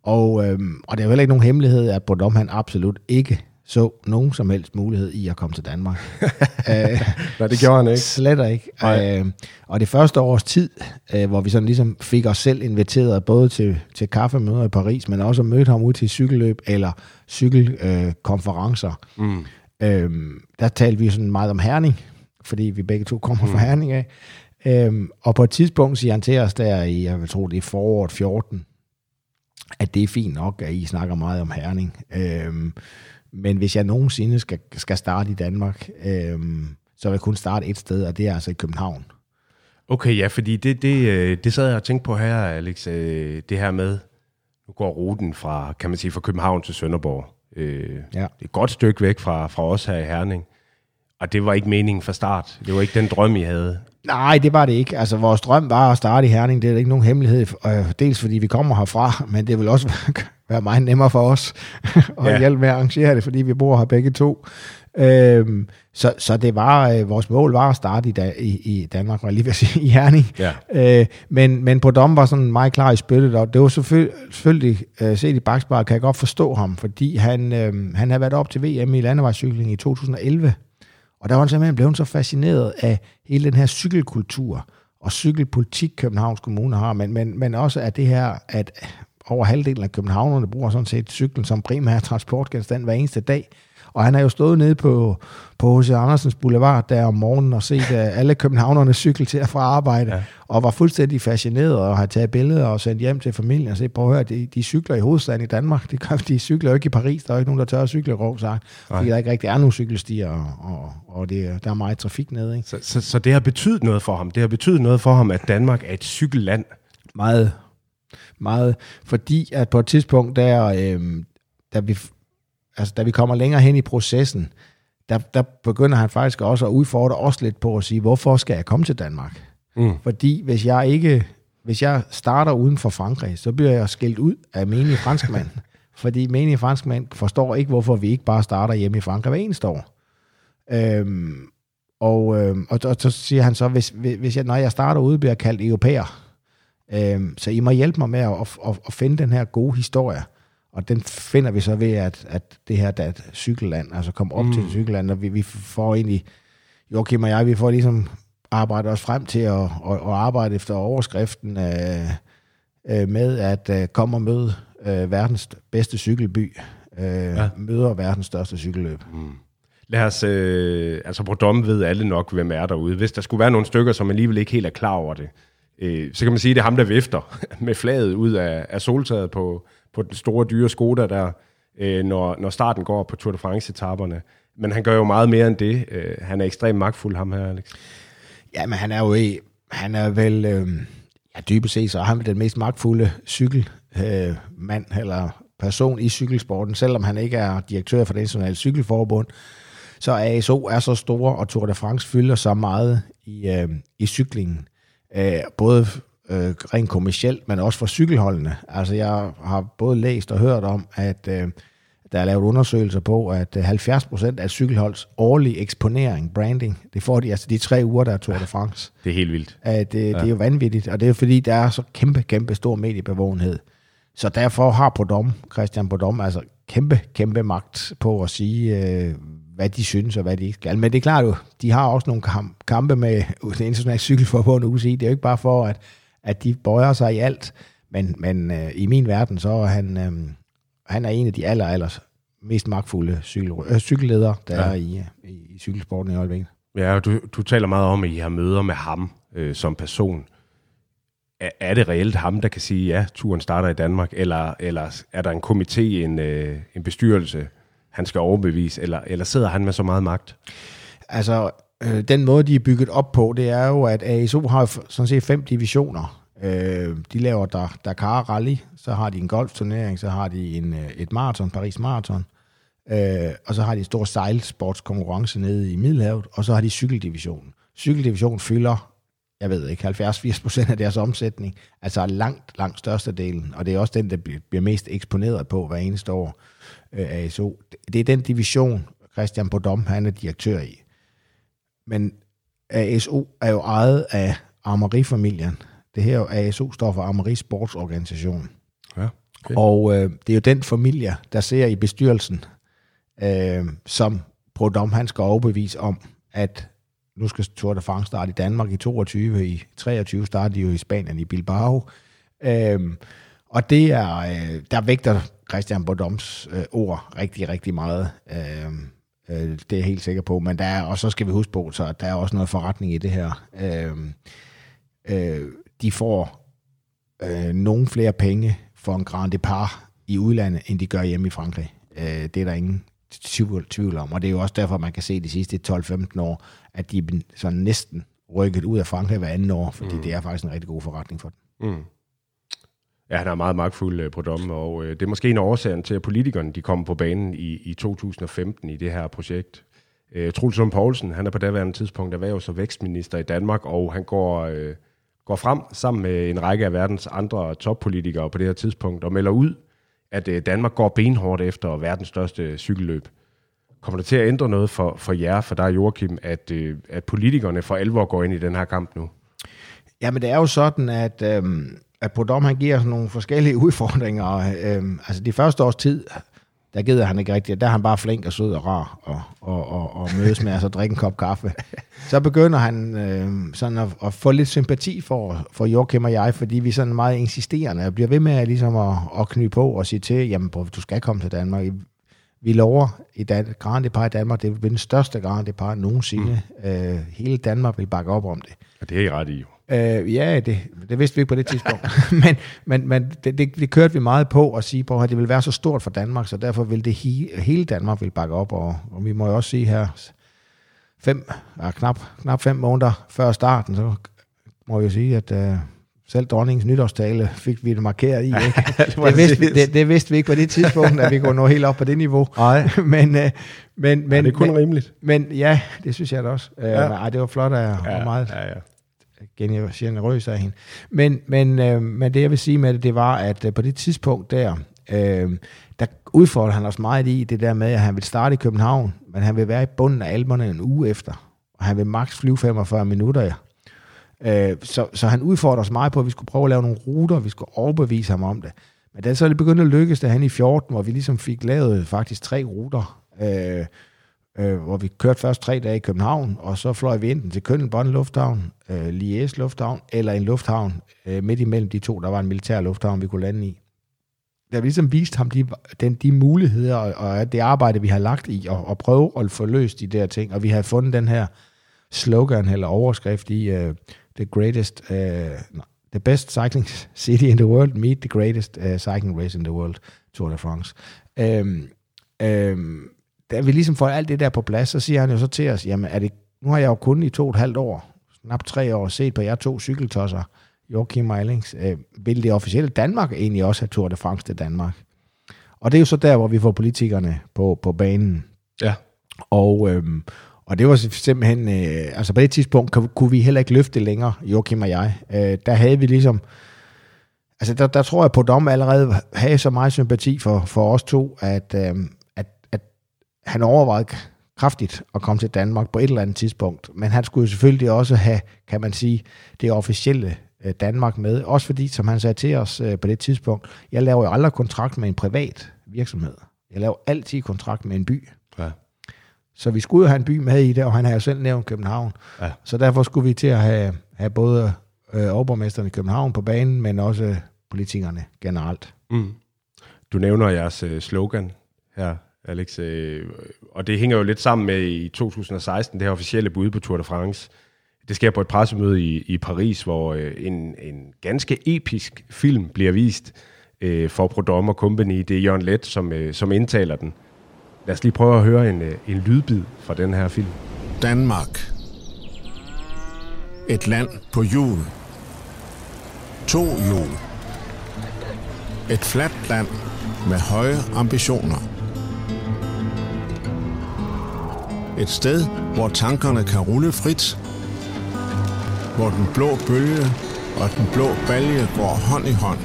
og, øh, og det er jo heller ikke nogen hemmelighed, at Bordom han absolut ikke så nogen som helst mulighed i at komme til Danmark. øh, Nej, det gjorde han ikke. Slet ikke. Øh, og det første års tid, øh, hvor vi sådan ligesom fik os selv inviteret både til, til kaffemøder i Paris, men også mødte ham ud til cykelløb eller cykelkonferencer, øh, mm. øh, der talte vi sådan meget om Herning, fordi vi begge to kommer mm. fra Herning af. Øh, og på et tidspunkt siger han til os der i, jeg vil tro det er foråret 14, at det er fint nok, at I snakker meget om Herning. Øh, men hvis jeg nogensinde skal, skal starte i Danmark, øh, så vil jeg kun starte et sted, og det er altså i København. Okay, ja, fordi det, det, øh, det sad jeg og tænkte på her, Alex, øh, det her med, nu går ruten fra, kan man sige, fra København til Sønderborg. Øh, ja. Det er et godt stykke væk fra, fra os her i Herning. Og det var ikke meningen fra start. Det var ikke den drøm, I havde. Nej, det var det ikke. Altså, vores drøm var at starte i Herning. Det er ikke nogen hemmelighed. Dels fordi vi kommer herfra, men det vil også være meget nemmere for os at ja. hjælpe med at arrangere det, fordi vi bor her begge to. Øhm, så, så det var, øh, vores mål var at starte i, da, i, i Danmark, var lige ved at sige, i Herning. Ja. Øh, men, men på Dom var sådan meget klar i spyttet, og det var selvfølgelig, selvfølgelig øh, set i bagspejlet, kan jeg godt forstå ham, fordi han, øh, han havde været op til VM i landevejscykling i 2011, og der var han simpelthen blevet så fascineret af hele den her cykelkultur og cykelpolitik, Københavns Kommune har, men, men, men også af det her, at over halvdelen af københavnerne bruger sådan set cyklen som primær transportgenstand hver eneste dag. Og han har jo stået nede på, på H.C. Andersens Boulevard der om morgenen og set uh, alle københavnerne cykle til at fra arbejde, ja. og var fuldstændig fascineret og har taget billeder og sendt hjem til familien og set, prøv at høre, de, de cykler i hovedstaden i Danmark, de, gør, de cykler jo ikke i Paris, der er jo ikke nogen, der tør at cykle i sagt, fordi der ikke rigtig er nogen cykelstier, og, og, og det, der er meget trafik nede. Ikke? Så, så, så det har betydet noget for ham? Det har betydet noget for ham, at Danmark er et cykelland? Meget, meget, fordi at på et tidspunkt, der, øh, da, vi, altså, da vi kommer længere hen i processen, der, der begynder han faktisk også at udfordre os lidt på at sige, hvorfor skal jeg komme til Danmark? Mm. Fordi hvis jeg ikke, hvis jeg starter uden for Frankrig, så bliver jeg skilt ud af menige franskmænd. fordi menige franskmænd forstår ikke, hvorfor vi ikke bare starter hjemme i Frankrig hver eneste år. Øhm, og, øhm, og, og så siger han så, hvis, hvis jeg, når jeg starter ude, bliver jeg kaldt europæer. Øhm, så I må hjælpe mig med at, at, at, at finde den her gode historie. Og den finder vi så ved, at, at det her der er et cykelland, altså komme op mm. til cykelland, og vi, vi får egentlig, Joachim og jeg, vi får ligesom arbejdet os frem til at, at, at arbejde efter overskriften øh, øh, med at øh, komme og møde øh, verdens bedste cykelby, øh, ja. møder verdens største cykelløb. Mm. Lad os, øh, altså på dom ved alle nok, hvem er derude. Hvis der skulle være nogle stykker, som alligevel ikke helt er klar over det, øh, så kan man sige, at det er ham, der vifter med flaget ud af, af soltaget på, på den store, dyre Skoda der, øh, når, når starten går på Tour de France-etaperne. Men han gør jo meget mere end det. Øh, han er ekstremt magtfuld, ham her, Alex. Ja, men han er jo i, han er vel, øh, ja, dybest set, så er han den mest magtfulde cykelmand øh, eller person i cykelsporten, selvom han ikke er direktør for det internationale cykelforbund. Så ASO er så store, og Tour de France fylder så meget i, øh, i cyklingen. Øh, både øh, rent kommercielt, men også for cykelholdene. Altså jeg har både læst og hørt om, at øh, der er lavet undersøgelser på, at 70% øh, af cykelholds årlige eksponering, branding, det får de altså de tre uger, der er Tour de France. Det er helt vildt. At, øh, det, ja. det er jo vanvittigt, og det er fordi, der er så kæmpe, kæmpe stor mediebevågenhed. Så derfor har Podom, Christian Podom, altså kæmpe, kæmpe magt på at sige, øh, hvad de synes og hvad de ikke skal. Men det er klart jo, de har også nogle kampe med det internationale cykelforbund UCI. Det er jo ikke bare for, at at de bøjer sig i alt. Men, men øh, i min verden, så er han, øh, han er en af de aller, aller mest magtfulde cykel, øh, cykelledere, der ja. er i, i, i cykelsporten i øjeblikket. Ja, du, du taler meget om, at I har møder med ham øh, som person. Er, er det reelt ham, der kan sige, ja, turen starter i Danmark, eller, eller er der en komité, en, øh, en bestyrelse, han skal overbevise, eller, eller sidder han med så meget magt? Altså, øh, den måde, de er bygget op på, det er jo, at ASO har sådan set fem divisioner. Øh, de laver der, Dakar Rally, så har de en golfturnering, så har de en, øh, et maraton, Paris Marathon, øh, og så har de en stor sejlsportskonkurrence nede i Middelhavet, og så har de cykeldivisionen. Cykeldivisionen fylder, jeg ved ikke, 70-80 procent af deres omsætning, altså langt, langt størstedelen, og det er også den, der bliver mest eksponeret på hver eneste år, øh, ASO. Det er den division, Christian Bodom, han er direktør i. men ASO er jo ejet af Armeri-familien. Det her ASO står for Armeri Sportsorganisation. Ja, okay. Og øh, det er jo den familie, der ser i bestyrelsen, øh, som Prodom han skal overbevise om, at nu skal Tour de France starte i Danmark i 22, i 23 starter de jo i Spanien i Bilbao. Øhm, og det er, øh, der vægter Christian Bordoms øh, ord rigtig, rigtig meget. Øhm, øh, det er jeg helt sikker på. Men der er, og så skal vi huske på, så der er også noget forretning i det her. Øhm, øh, de får øh, nogle flere penge for en Grand Depart i udlandet, end de gør hjemme i Frankrig. Øh, det er der ingen tvivl, tvivl om, og det er jo også derfor, man kan se de sidste 12-15 år, at de er sådan næsten rykket ud af Frankrig hver anden år, fordi mm. det er faktisk en rigtig god forretning for dem. Mm. Ja, han er meget magtfuld øh, på dommen, og øh, det er måske en af årsagen til, at politikerne de kommer på banen i, i 2015 i det her projekt. Øh, Truls Lund Poulsen, han er på daværende tidspunkt erhvervs- og vækstminister i Danmark, og han går, øh, går frem sammen med en række af verdens andre toppolitikere på det her tidspunkt og melder ud, at øh, Danmark går benhårdt efter verdens største cykelløb. Kommer det til at ændre noget for, for jer, for dig Joachim, at, øh, at politikerne for alvor går ind i den her kamp nu? Jamen det er jo sådan, at, øhm, at Podom han giver sådan nogle forskellige udfordringer. Øhm, altså de første års tid, der gider han ikke rigtigt. Der er han bare flink og sød og rar og, og, og, og mødes med os og drikke en kop kaffe. Så begynder han øh, sådan at, at, få lidt sympati for, for Joachim og jeg, fordi vi er sådan meget insisterende og bliver ved med at, ligesom at, at knyde på og sige til, jamen du skal komme til Danmark. Vi lover i Dan- Grand Depart i Danmark, det vil blive den største Grand Depart nogensinde. Mm. Øh, hele Danmark vil bakke op om det. Og det er I ret i jo. Øh, ja, det, det vidste vi ikke på det tidspunkt. men men, men det, det, det kørte vi meget på at sige på, at det vil være så stort for Danmark, så derfor vil det he, hele Danmark vil bakke op. Og, og vi må jo også sige her, fem, ja, knap, knap fem måneder før starten, så må jo sige, at uh, selv dronningens nytårstale fik vi det markeret i. Ikke? det, det, vidste vi, det, det vidste vi ikke på det tidspunkt, at vi kunne nå helt op på det niveau. Nej. men, uh, men, men, ja, det er kun men, rimeligt. Men ja, det synes jeg da også. Uh, ja. men, ej, det var flot af ja, og meget. Ja, ja generøs af hende. Men, men, øh, men det, jeg vil sige med det, det var, at øh, på det tidspunkt der, øh, der udfordrede han os meget i det der med, at han vil starte i København, men han vil være i bunden af alberne en uge efter, og han vil maks flyve 45 minutter. Øh, så, så han udfordrede os meget på, at vi skulle prøve at lave nogle ruter, vi skulle overbevise ham om det. Men da så det begyndte at lykkes, da han i 14, hvor vi ligesom fik lavet faktisk tre ruter, øh, øh, hvor vi kørte først tre dage i København, og så fløj vi enten til Kønelbånd Lufthavn, øh, Lies Lufthavn, eller en lufthavn øh, midt imellem de to, der var en militær lufthavn, vi kunne lande i. Der vi ligesom vist ham de, den, de muligheder og, og det arbejde, vi har lagt i, og, og prøve at få løst de der ting, og vi har fundet den her slogan eller overskrift i Øh, The Greatest, uh, no, The Best Cycling City in the World, Meet the Greatest uh, Cycling Race in the World, Tour de France. Um, um, da vi ligesom får alt det der på plads, så siger han jo så til os, jamen er det, nu har jeg jo kun i to og et halvt år, knap tre år, set på jer to cykeltosser, Joachim Meilings, øh, vil det officielle Danmark egentlig også have Tour de France til Danmark? Og det er jo så der, hvor vi får politikerne på, på banen. Ja. Og, øhm, og det var simpelthen, øh, altså på det tidspunkt kunne, vi heller ikke løfte længere, Joachim og jeg. Øh, der havde vi ligesom, altså der, der tror jeg på dom allerede havde så meget sympati for, for os to, at, øh, han overvejede kraftigt at komme til Danmark på et eller andet tidspunkt, men han skulle jo selvfølgelig også have, kan man sige, det officielle øh, Danmark med, også fordi, som han sagde til os øh, på det tidspunkt, jeg laver jo aldrig kontrakt med en privat virksomhed. Jeg laver altid kontrakt med en by. Så vi skulle jo have en by med i det, og han har jo selv nævnt København. Ja. Så derfor skulle vi til at have, have både øh, overborgmesteren i København på banen, men også politikerne generelt. Mm. Du nævner jeres øh, slogan her Alex. Øh, og det hænger jo lidt sammen med i 2016, det her officielle bud på Tour de France. Det sker på et pressemøde i, i Paris, hvor øh, en, en ganske episk film bliver vist øh, for Prodom og Company. Det er Jørgen Let, som, øh, som indtaler den. Lad os lige prøve at høre en, øh, en lydbid fra den her film. Danmark. Et land på jul. To jul. Et fladt land med høje ambitioner. Et sted, hvor tankerne kan rulle frit. Hvor den blå bølge og den blå balje går hånd i hånd.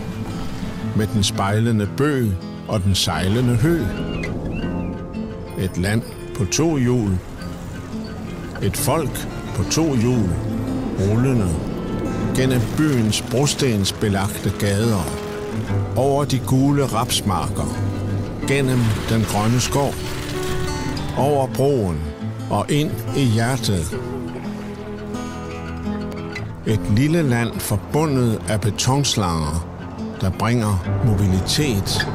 Med den spejlende bøg og den sejlende høg. Et land på to hjul. Et folk på to hjul, rullende, gennem byens brostensbelagte gader, over de gule rapsmarker, gennem den grønne skov, over broen og ind i hjertet. Et lille land forbundet af betonslanger, der bringer mobilitet,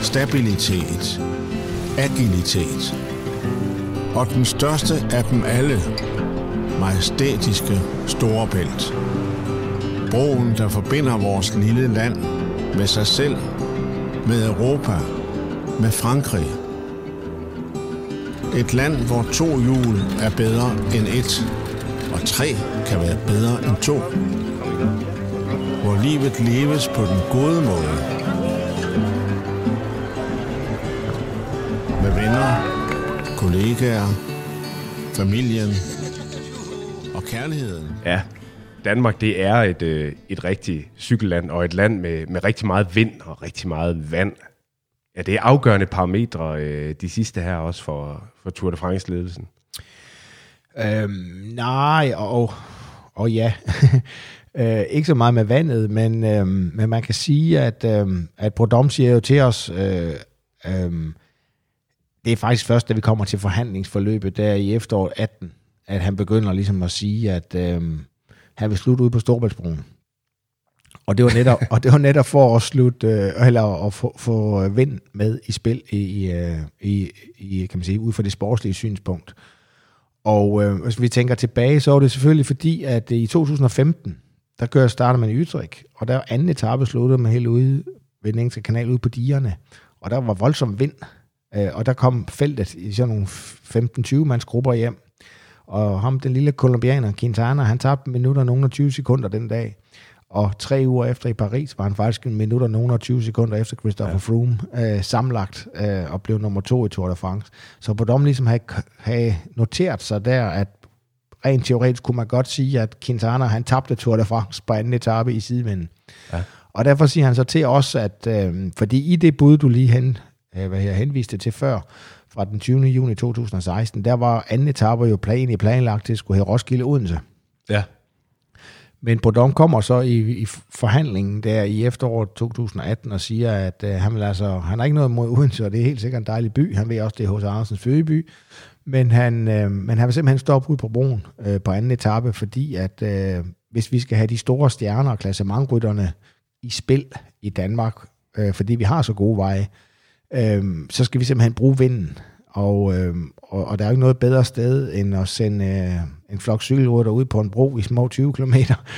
stabilitet, agilitet. Og den største af dem alle, majestætiske Storebælt. Broen, der forbinder vores lille land med sig selv, med Europa, med Frankrig. Et land, hvor to hjul er bedre end et, og tre kan være bedre end to. Hvor livet leves på den gode måde. Med venner, kollegaer, familien og kærligheden. Ja, Danmark det er et, øh, et rigtigt cykelland, og et land med, med rigtig meget vind og rigtig meget vand. Ja, det er afgørende parametre, øh, de sidste her også for, for Tour de France-ledelsen. Øhm, nej, og, og ja. øh, ikke så meget med vandet, men, øhm, men man kan sige, at, øhm, at Prodom siger jo til os, øh, øhm, det er faktisk først, da vi kommer til forhandlingsforløbet der i efteråret 18, at han begynder ligesom at sige, at øh, han vil slutte ud på Storbæltsbroen. Og det var netop, og det var netop for at slutte, øh, eller at få, få øh, vind med i spil i, øh, i, i, kan man sige, ud fra det sportslige synspunkt. Og øh, hvis vi tænker tilbage, så var det selvfølgelig fordi, at i 2015, der kører starter man i Utrecht, og der var anden etape sluttede med helt ude ved den engelske kanal ude på digerne, og der var voldsom vind, øh, og der kom feltet i sådan nogle 15-20 mands grupper hjem, og ham, den lille kolumbianer, Quintana, han tabte minutter nogen og 20 sekunder den dag. Og tre uger efter i Paris var han faktisk en minut og nogen og 20 sekunder efter Christopher ja. Froome øh, samlagt øh, og blev nummer to i Tour de France. Så på dem ligesom have, have noteret sig der, at rent teoretisk kunne man godt sige, at Quintana han tabte Tour de France på anden etape i sidevinden. Ja. Og derfor siger han så til os, at øh, fordi i det bud, du lige hen, hvad jeg henviste til før, fra den 20. juni 2016, der var anden etape jo plan i planlagt til at skulle have Roskilde Odense. Ja. Men Bodom kommer så i, i forhandlingen der i efteråret 2018 og siger, at øh, han, vil altså, han har ikke noget imod Odense, og det er helt sikkert en dejlig by. Han ved også, det er hos Andersens fødeby. Men han, øh, men han vil simpelthen stoppe ud på broen øh, på anden etape, fordi at øh, hvis vi skal have de store stjerner og klassementrytterne i spil i Danmark, øh, fordi vi har så gode veje, øh, så skal vi simpelthen bruge vinden. Og, øh, og, og der er jo ikke noget bedre sted, end at sende øh, en flok cykelrytter ud på en bro i små 20 km.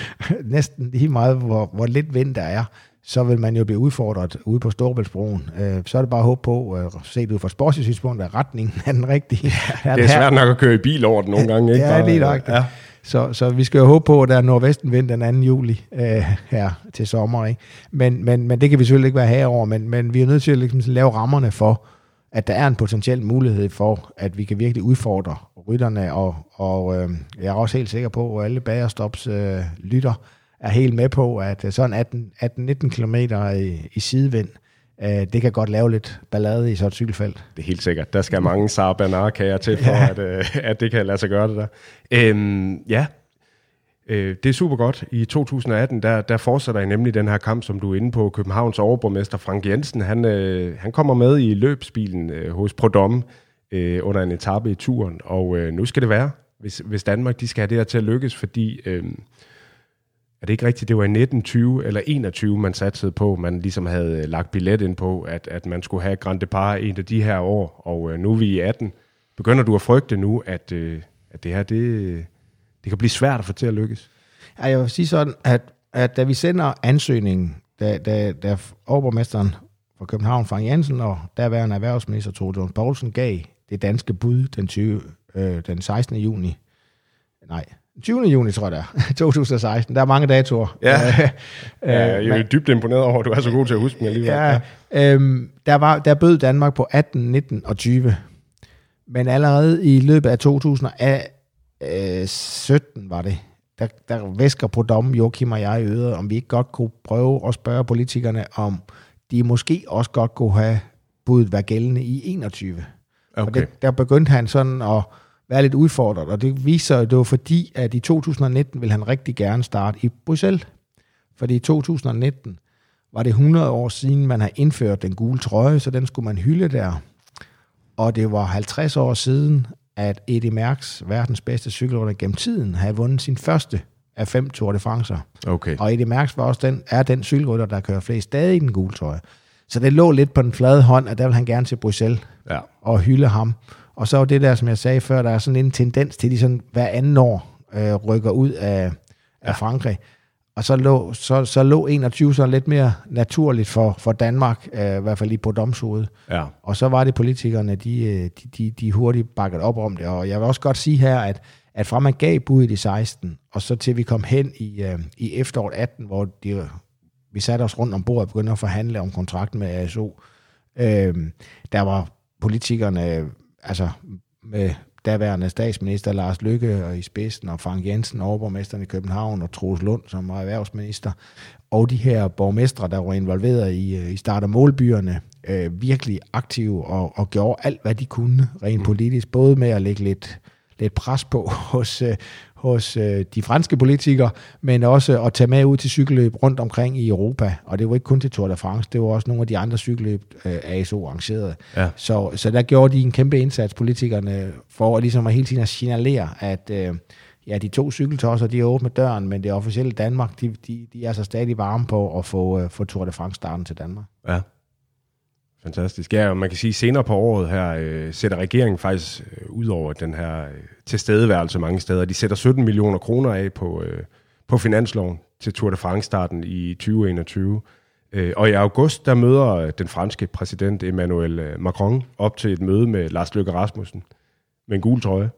Næsten lige meget, hvor, hvor lidt vind der er, så vil man jo blive udfordret ude på Storebæltsbroen. Øh, så er det bare at håbe på, øh, set ud fra sportsligt at retningen er den rigtige. Ja, det er svært nok at køre i bil over det nogle gange, ikke? Ja, lige nok. Ja. Så, så vi skal jo håbe på, at der er nordvestenvind den 2. juli øh, her til sommer. Ikke? Men, men, men det kan vi selvfølgelig ikke være herover, men, men vi er nødt til at ligesom, lave rammerne for, at der er en potentiel mulighed for, at vi kan virkelig udfordre rytterne, og, og øh, jeg er også helt sikker på, at alle bagerstops øh, lytter er helt med på, at øh, sådan 18-19 km i, i sidevind, øh, det kan godt lave lidt ballade i sådan et cykelfelt. Det er helt sikkert. Der skal mange Saar til, for ja. at, øh, at det kan lade sig gøre det der. Øhm, ja, øh, det er super godt. I 2018, der, der fortsætter I nemlig den her kamp, som du er inde på. Københavns overborgmester Frank Jensen, han, øh, han kommer med i løbsbilen øh, hos Prodom øh, under en etape i turen, og øh, nu skal det være, hvis, hvis Danmark de skal have det her til at lykkes, fordi... Øh, er det ikke rigtigt, det var i 1920 eller 21, man satsede på, man ligesom havde øh, lagt billet ind på, at, at man skulle have Grand Depart en af de her år, og øh, nu er vi i 18. Begynder du at frygte nu, at, øh, at det her, det, det kan blive svært at få til at lykkes? Ja, jeg vil sige sådan, at, at da vi sender ansøgningen, da, da, da overborgmesteren fra København, Frank Jensen, og derværende erhvervsminister Tore Jones Poulsen gav det danske bud den, 20, øh, den 16. juni, nej, 20. juni, tror jeg det er, 2016. Der er mange datoer. Ja, øh, ja jeg er dybt imponeret over, at du er så god til at huske dem alligevel. Ja, ja. Øhm, der, var, der bød Danmark på 18, 19 og 20. Men allerede i løbet af 2017 var det, der, der væsker på dommen, Joachim og jeg i øret, om vi ikke godt kunne prøve at spørge politikerne, om de måske også godt kunne have budet være gældende i 21. Okay. Og det, der begyndte han sådan at være lidt udfordret, og det viser, at det var fordi, at i 2019 ville han rigtig gerne starte i Bruxelles. Fordi i 2019 var det 100 år siden, man har indført den gule trøje, så den skulle man hylde der. Og det var 50 år siden, at Eddie Merckx, verdens bedste cykelrytter gennem tiden, havde vundet sin første af fem Tour de France. Okay. Og Eddie Merckx var også den, er den cykelrytter, der kører flest stadig i den gule trøje. Så det lå lidt på den flade hånd, at der vil han gerne til Bruxelles Ja. og hylde ham. Og så var det der, som jeg sagde før, der er sådan en tendens til, at de sådan hver anden år øh, rykker ud af, af Frankrig. Og så lå, så, så lå 21 så lidt mere naturligt for, for Danmark, øh, i hvert fald lige på domshovedet. Ja. Og så var det politikerne, de, øh, de, de, de hurtigt bakket op om det. Og jeg vil også godt sige her, at, at fra man gav budet i 16, og så til vi kom hen i, øh, i efteråret 18, hvor de, vi satte os rundt om bordet og begyndte at forhandle om kontrakten med ASO, øh, der var politikerne, altså med daværende statsminister Lars Lykke og i spidsen, og Frank Jensen, overborgmesteren i København, og Troels Lund, som var erhvervsminister, og de her borgmestre, der var involveret i, øh, i start- og målbyerne, øh, virkelig aktive og, og gjorde alt, hvad de kunne rent politisk, både med at lægge lidt, lidt pres på hos, øh, hos øh, de franske politikere, men også at tage med ud til cykelløb rundt omkring i Europa. Og det var ikke kun til Tour de France, det var også nogle af de andre cykelløb, øh, ASO arrangerede. Ja. Så, så der gjorde de en kæmpe indsats, politikerne, for at ligesom at hele tiden at signalere, at øh, ja, de to cykeltosser, de er åbne døren, men det officielle Danmark, de, de, de er så stadig varme på at få, øh, få Tour de France starten til Danmark. Ja. Fantastisk. Ja, og man kan sige, senere på året her øh, sætter regeringen faktisk øh, ud over den her øh, tilstedeværelse mange steder. De sætter 17 millioner kroner af på, øh, på finansloven til Tour de France-starten i 2021. Øh, og i august, der møder øh, den franske præsident Emmanuel øh, Macron op til et møde med Lars Løkke Rasmussen med en gul trøje.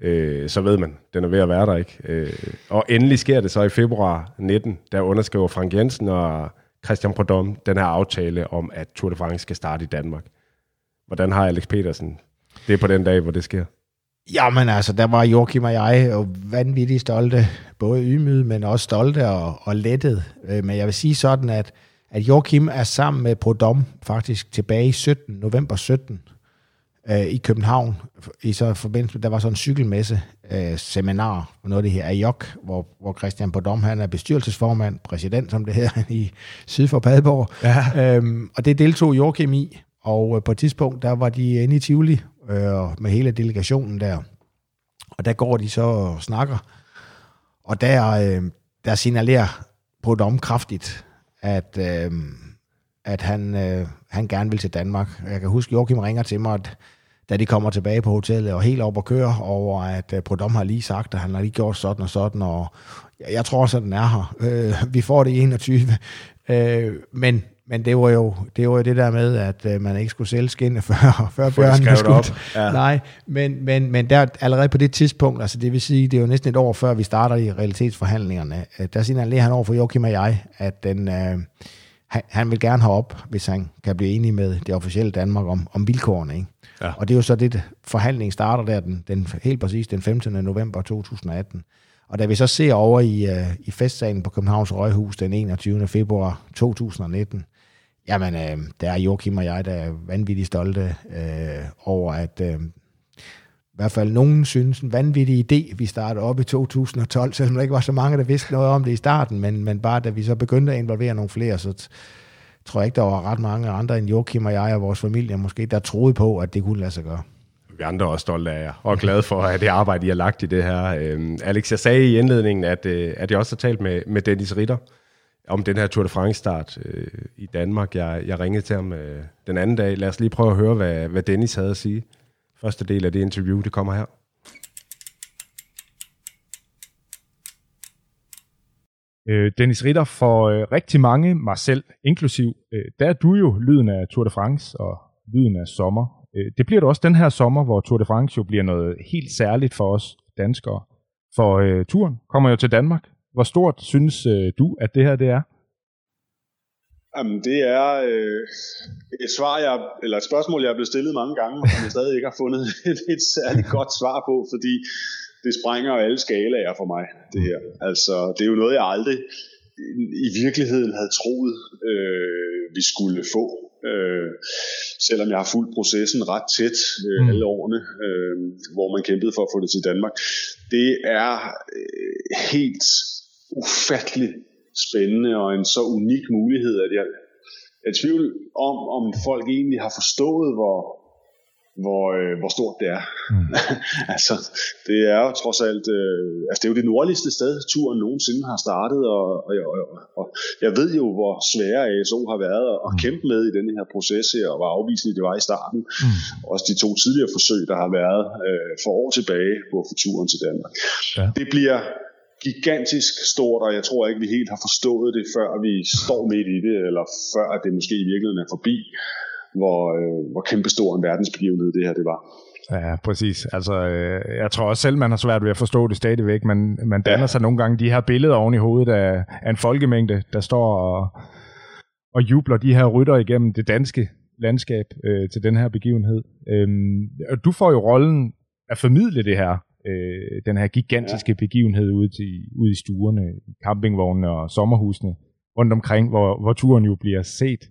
Øh, så ved man, den er ved at være der, ikke? Øh, og endelig sker det så i februar 19, der underskriver Frank Jensen og Christian Prudhomme den her aftale om, at Tour de France skal starte i Danmark. Hvordan har Alex Petersen det er på den dag, hvor det sker? Jamen altså, der var Joachim og jeg jo vanvittigt stolte, både ydmyge, men også stolte og, og lettet. Øh, men jeg vil sige sådan, at, at Joachim er sammen med Prodom faktisk tilbage i 17, november 17 øh, i København. I så forbindelse med, der var sådan en cykelmesse øh, seminar, noget af det her AJOK, hvor, hvor Christian Prodom, han er bestyrelsesformand, præsident, som det hedder, i syd for Padborg. Ja. Øhm, og det deltog Joachim i, og øh, på et tidspunkt, der var de inde i Tivoli øh, med hele delegationen der. Og der går de så og snakker. Og der, øh, der signalerer Prodom kraftigt, at, øh, at han, øh, han gerne vil til Danmark. Jeg kan huske, Joachim ringer til mig, at da de kommer tilbage på hotellet og helt op og kører over, at øh, Prodom har lige sagt, at han har lige gjort sådan og sådan, og jeg, tror også, at den er her. Øh, vi får det i 21. Øh, men, men det var, jo, det var jo det der med, at øh, man ikke skulle sælge skinne før, før bjørnen skulle. op. Ja. Nej, men, men, men der allerede på det tidspunkt, altså det vil sige, det er jo næsten et år før vi starter i realitetsforhandlingerne, øh, der signalerer han over for Joachim og jeg, at den, øh, han, han vil gerne have op, hvis han kan blive enig med det officielle Danmark om, om vilkårene. Ikke? Ja. Og det er jo så det, forhandlingen starter der den, den, helt præcis den 15. november 2018. Og da vi så ser over i, øh, i festsalen på Københavns Røghus den 21. februar 2019, jamen, øh, der er Joachim og jeg, der er vanvittigt stolte øh, over, at øh, i hvert fald nogen synes en vanvittig idé, vi startede op i 2012, selvom der ikke var så mange, der vidste noget om det i starten, men, men bare da vi så begyndte at involvere nogle flere, så t- tror jeg ikke, der var ret mange andre end Joachim og jeg og vores familie måske, der troede på, at det kunne lade sig gøre. Vi andre er også stolte af jer, og glade for at det arbejde, I har lagt i det her. Øhm, Alex, jeg sagde i indledningen, at, øh, at jeg også har talt med, med Dennis Ritter om den her Tour de France-start øh, i Danmark. Jeg, jeg ringede til ham øh, den anden dag. Lad os lige prøve at høre, hvad, hvad Dennis havde at sige. Første del af det interview, det kommer her. Øh, Dennis Ritter, for øh, rigtig mange, mig selv inklusiv, øh, der er du jo lyden af Tour de France og lyden af sommer. Øh, det bliver du også den her sommer, hvor Tour de France jo bliver noget helt særligt for os danskere. For øh, turen kommer jo til Danmark. Hvor stort synes øh, du, at det her det er? Jamen, det er øh, et svar, jeg, eller et spørgsmål, jeg er blevet stillet mange gange, og jeg stadig ikke har fundet et, et særligt godt svar på, fordi det sprænger alle skalaer for mig, det her. Altså, det er jo noget, jeg aldrig i virkeligheden havde troet, øh, vi skulle få. Øh, selvom jeg har fulgt processen ret tæt øh, mm. alle årene, øh, hvor man kæmpede for at få det til Danmark. Det er øh, helt ufattelig spændende og en så unik mulighed, at jeg, jeg er i tvivl om, om folk egentlig har forstået, hvor, hvor, øh, hvor stort det er. Mm. altså, det er jo trods alt, øh, altså det er jo det nordligste sted, turen nogensinde har startet, og, og, og, og jeg ved jo, hvor svære ASO har været at mm. kæmpe med i denne her proces her, og hvor afvisende det var i starten. Mm. Også de to tidligere forsøg, der har været øh, for år tilbage på turen til Danmark. Ja. Det bliver gigantisk stort, og jeg tror ikke, vi helt har forstået det, før vi står midt i det, eller før det måske i virkeligheden er forbi hvor, øh, hvor kæmpestor en verdensbegivenhed det her det var. Ja, præcis. Altså, øh, jeg tror også selv, man har svært ved at forstå det stadigvæk. Man, man danner ja. sig nogle gange de her billeder oven i hovedet af, af en folkemængde, der står og, og jubler de her rytter igennem det danske landskab øh, til den her begivenhed. Øhm, og du får jo rollen at formidle det her, øh, den her gigantiske ja. begivenhed ude, til, ude i stuerne, campingvognene og sommerhusene rundt omkring, hvor, hvor turen jo bliver set.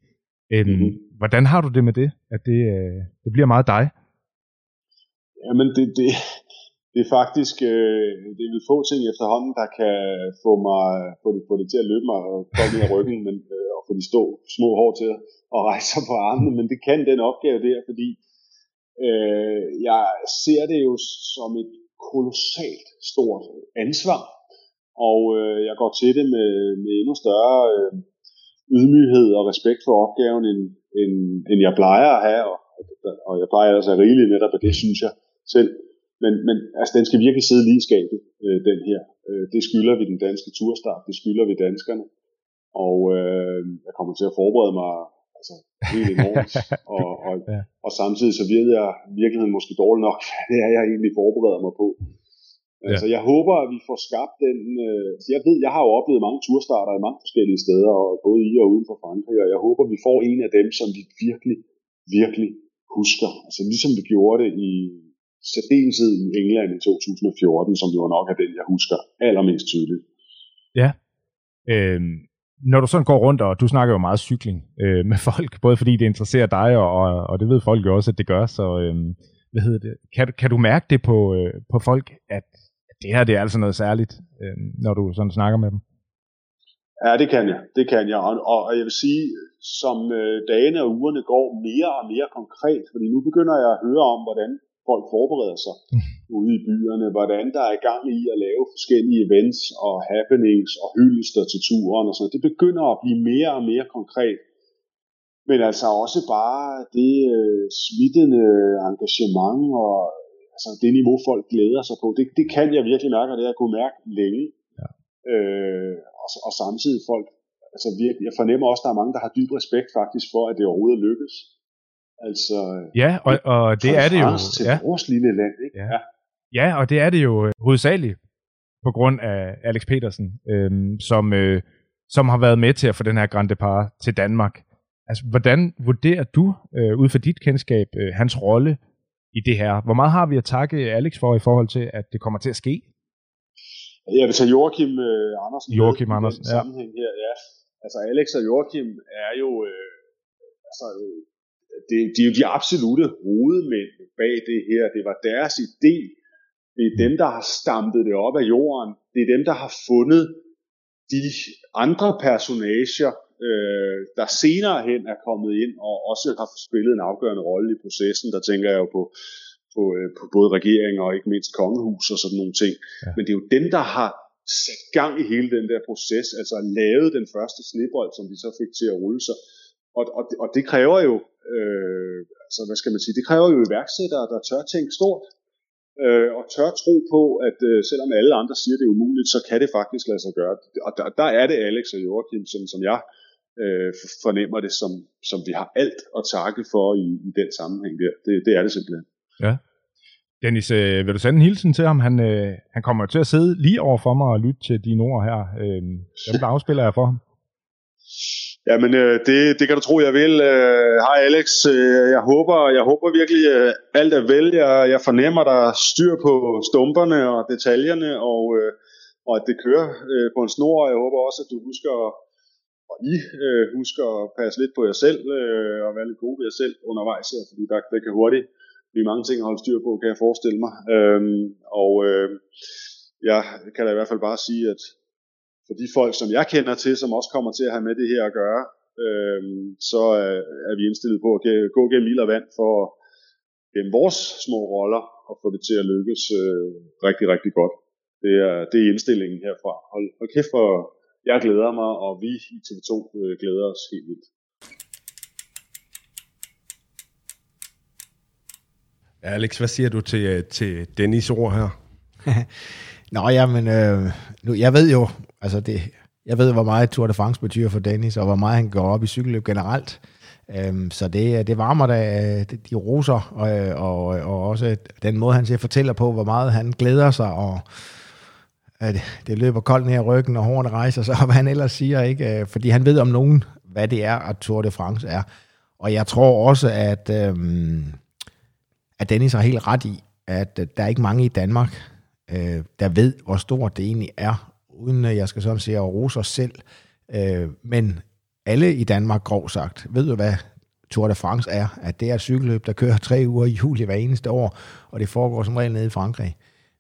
Øhm, mm-hmm. Hvordan har du det med det, at det, øh, det bliver meget dig? Jamen, det, det, det er faktisk øh, det er vel få ting efterhånden, der kan få mig få det, få det til at løbe mig og komme ned af ryggen, men, øh, og få de stå, små hår til at rejse sig på armene, men det kan den opgave der, fordi øh, jeg ser det jo som et kolossalt stort ansvar, og øh, jeg går til det med, med endnu større øh, ydmyghed og respekt for opgaven, end, end, end jeg plejer at have, og, og jeg plejer altså at rigeligt netop, og det synes jeg selv. Men, men altså, den skal virkelig sidde lige i skabet, øh, den her. Øh, det skylder vi den danske turstart, det skylder vi danskerne. Og øh, jeg kommer til at forberede mig altså, helt enormt. og, og, ja. og samtidig så ved jeg virkeligheden måske dårligt nok, hvad det er, jeg egentlig forbereder mig på. Ja. Altså, jeg håber, at vi får skabt den... Øh, jeg ved, jeg har jo oplevet mange turstarter i mange forskellige steder, og både i og uden for Frankrig, og jeg håber, at vi får en af dem, som vi virkelig, virkelig husker. Altså, ligesom vi gjorde det i særdeleshed i England i 2014, som jo nok er den, jeg husker allermest tydeligt. Ja. Øhm, når du sådan går rundt, og du snakker jo meget cykling øh, med folk, både fordi det interesserer dig, og, og, og det ved folk jo også, at det gør, så øh, hvad hedder det? Kan, kan du mærke det på, øh, på folk, at det her det er altså noget særligt, øh, når du sådan snakker med dem? Ja, det kan jeg. Det kan jeg. Og, og jeg vil sige, som øh, dagene og ugerne går mere og mere konkret, fordi nu begynder jeg at høre om, hvordan folk forbereder sig mm. ude i byerne, hvordan der er i gang i at lave forskellige events og happenings og hyldester til turen og sådan Det begynder at blive mere og mere konkret. Men altså også bare det øh, smittende engagement og altså det niveau, folk glæder sig på, det, det kan jeg virkelig mærke, og det har jeg kunne mærke længe. Ja. Øh, og, og samtidig folk, altså virkelig, jeg fornemmer også, at der er mange, der har dyb respekt faktisk for, at det overhovedet lykkes. Altså, ja, og, og det er det jo. Til ja. vores lille land, ikke? Ja. ja, og det er det jo øh, hovedsageligt på grund af Alex Petersen, øhm, som, øh, som har været med til at få den her Grand Depart til Danmark. Altså, hvordan vurderer du, øh, ud fra dit kendskab, øh, hans rolle i det her. Hvor meget har vi at takke Alex for i forhold til, at det kommer til at ske? Jeg vil tage Joachim øh, Andersen. Joachim Andersen, ja. Her, ja. Altså Alex og Joachim er jo, øh, altså, øh, det, de er jo de absolute hovedmænd bag det her. Det var deres idé. Det er dem, der har stampet det op af jorden. Det er dem, der har fundet de andre personager, øh, der senere hen er kommet ind og også har spillet en afgørende rolle i processen. Der tænker jeg jo på, på, øh, på både regeringer og ikke mindst kongehus og sådan nogle ting. Ja. Men det er jo dem, der har sat gang i hele den der proces, altså lavet den første snebold, som de så fik til at rulle sig. Og, og, og det kræver jo, øh, altså hvad skal man sige, det kræver jo iværksættere, der tør tænke stort, øh, og tør tro på, at øh, selvom alle andre siger, det er umuligt, så kan det faktisk lade sig gøre. Og der, der er det Alex og Joachim, som, som jeg øh, fornemmer det, som, som vi har alt at takke for i, i den sammenhæng der. Det, det er det simpelthen. Ja. Dennis, øh, vil du sende en hilsen til ham? Han, øh, han kommer til at sidde lige over for mig og lytte til dine ord her. Øh, dem der afspiller jeg for ham. Jamen, øh, det, det kan du tro, jeg vil. Øh, hej Alex, øh, jeg håber, jeg håber virkelig, øh, alt er vel. Jeg, jeg fornemmer, der er styr på stumperne og detaljerne, og, øh, og at det kører øh, på en snor. Jeg håber også, at du husker og I øh, husker at passe lidt på jer selv, øh, og være lidt gode ved jer selv undervejs her, fordi der, der kan hurtigt blive mange ting at holde styr på, kan jeg forestille mig. Øh, og øh, jeg kan da i hvert fald bare sige, at for de folk, som jeg kender til, som også kommer til at have med det her at gøre, øh, så er, er vi indstillet på at gå gennem ild og vand for gennem vores små roller og få det til at lykkes øh, rigtig, rigtig godt. Det er, det er indstillingen herfra. Hold, hold kæft for, jeg glæder mig, og vi i TV2 øh, glæder os helt vildt. Alex, hvad siger du til, øh, til Dennis ord her? Nå, jamen, øh, nu, jeg ved jo, altså det, jeg ved, hvor meget Tour de France betyder for Dennis, og hvor meget han går op i cykelløb generelt. Øhm, så det, øh, det varmer da øh, de roser, og, øh, og, og også den måde, han siger, fortæller på, hvor meget han glæder sig, og at det løber koldt ned i ryggen, og hårene rejser sig, og hvad han ellers siger, ikke? fordi han ved om nogen, hvad det er, at Tour de France er. Og jeg tror også, at, øhm, at Dennis har helt ret i, at der er ikke mange i Danmark, øh, der ved, hvor stort det egentlig er, uden at jeg skal sådan sige at rose os selv. Øh, men alle i Danmark, grov sagt, ved jo, hvad Tour de France er, at det er et cykelløb, der kører tre uger i juli hver eneste år, og det foregår som regel nede i Frankrig.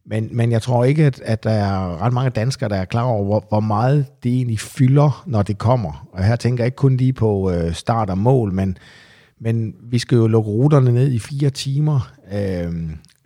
Men, men jeg tror ikke, at, at der er ret mange danskere, der er klar over, hvor, hvor meget det egentlig fylder, når det kommer. Og her tænker jeg ikke kun lige på øh, start og mål, men, men vi skal jo lukke ruterne ned i fire timer. Øh,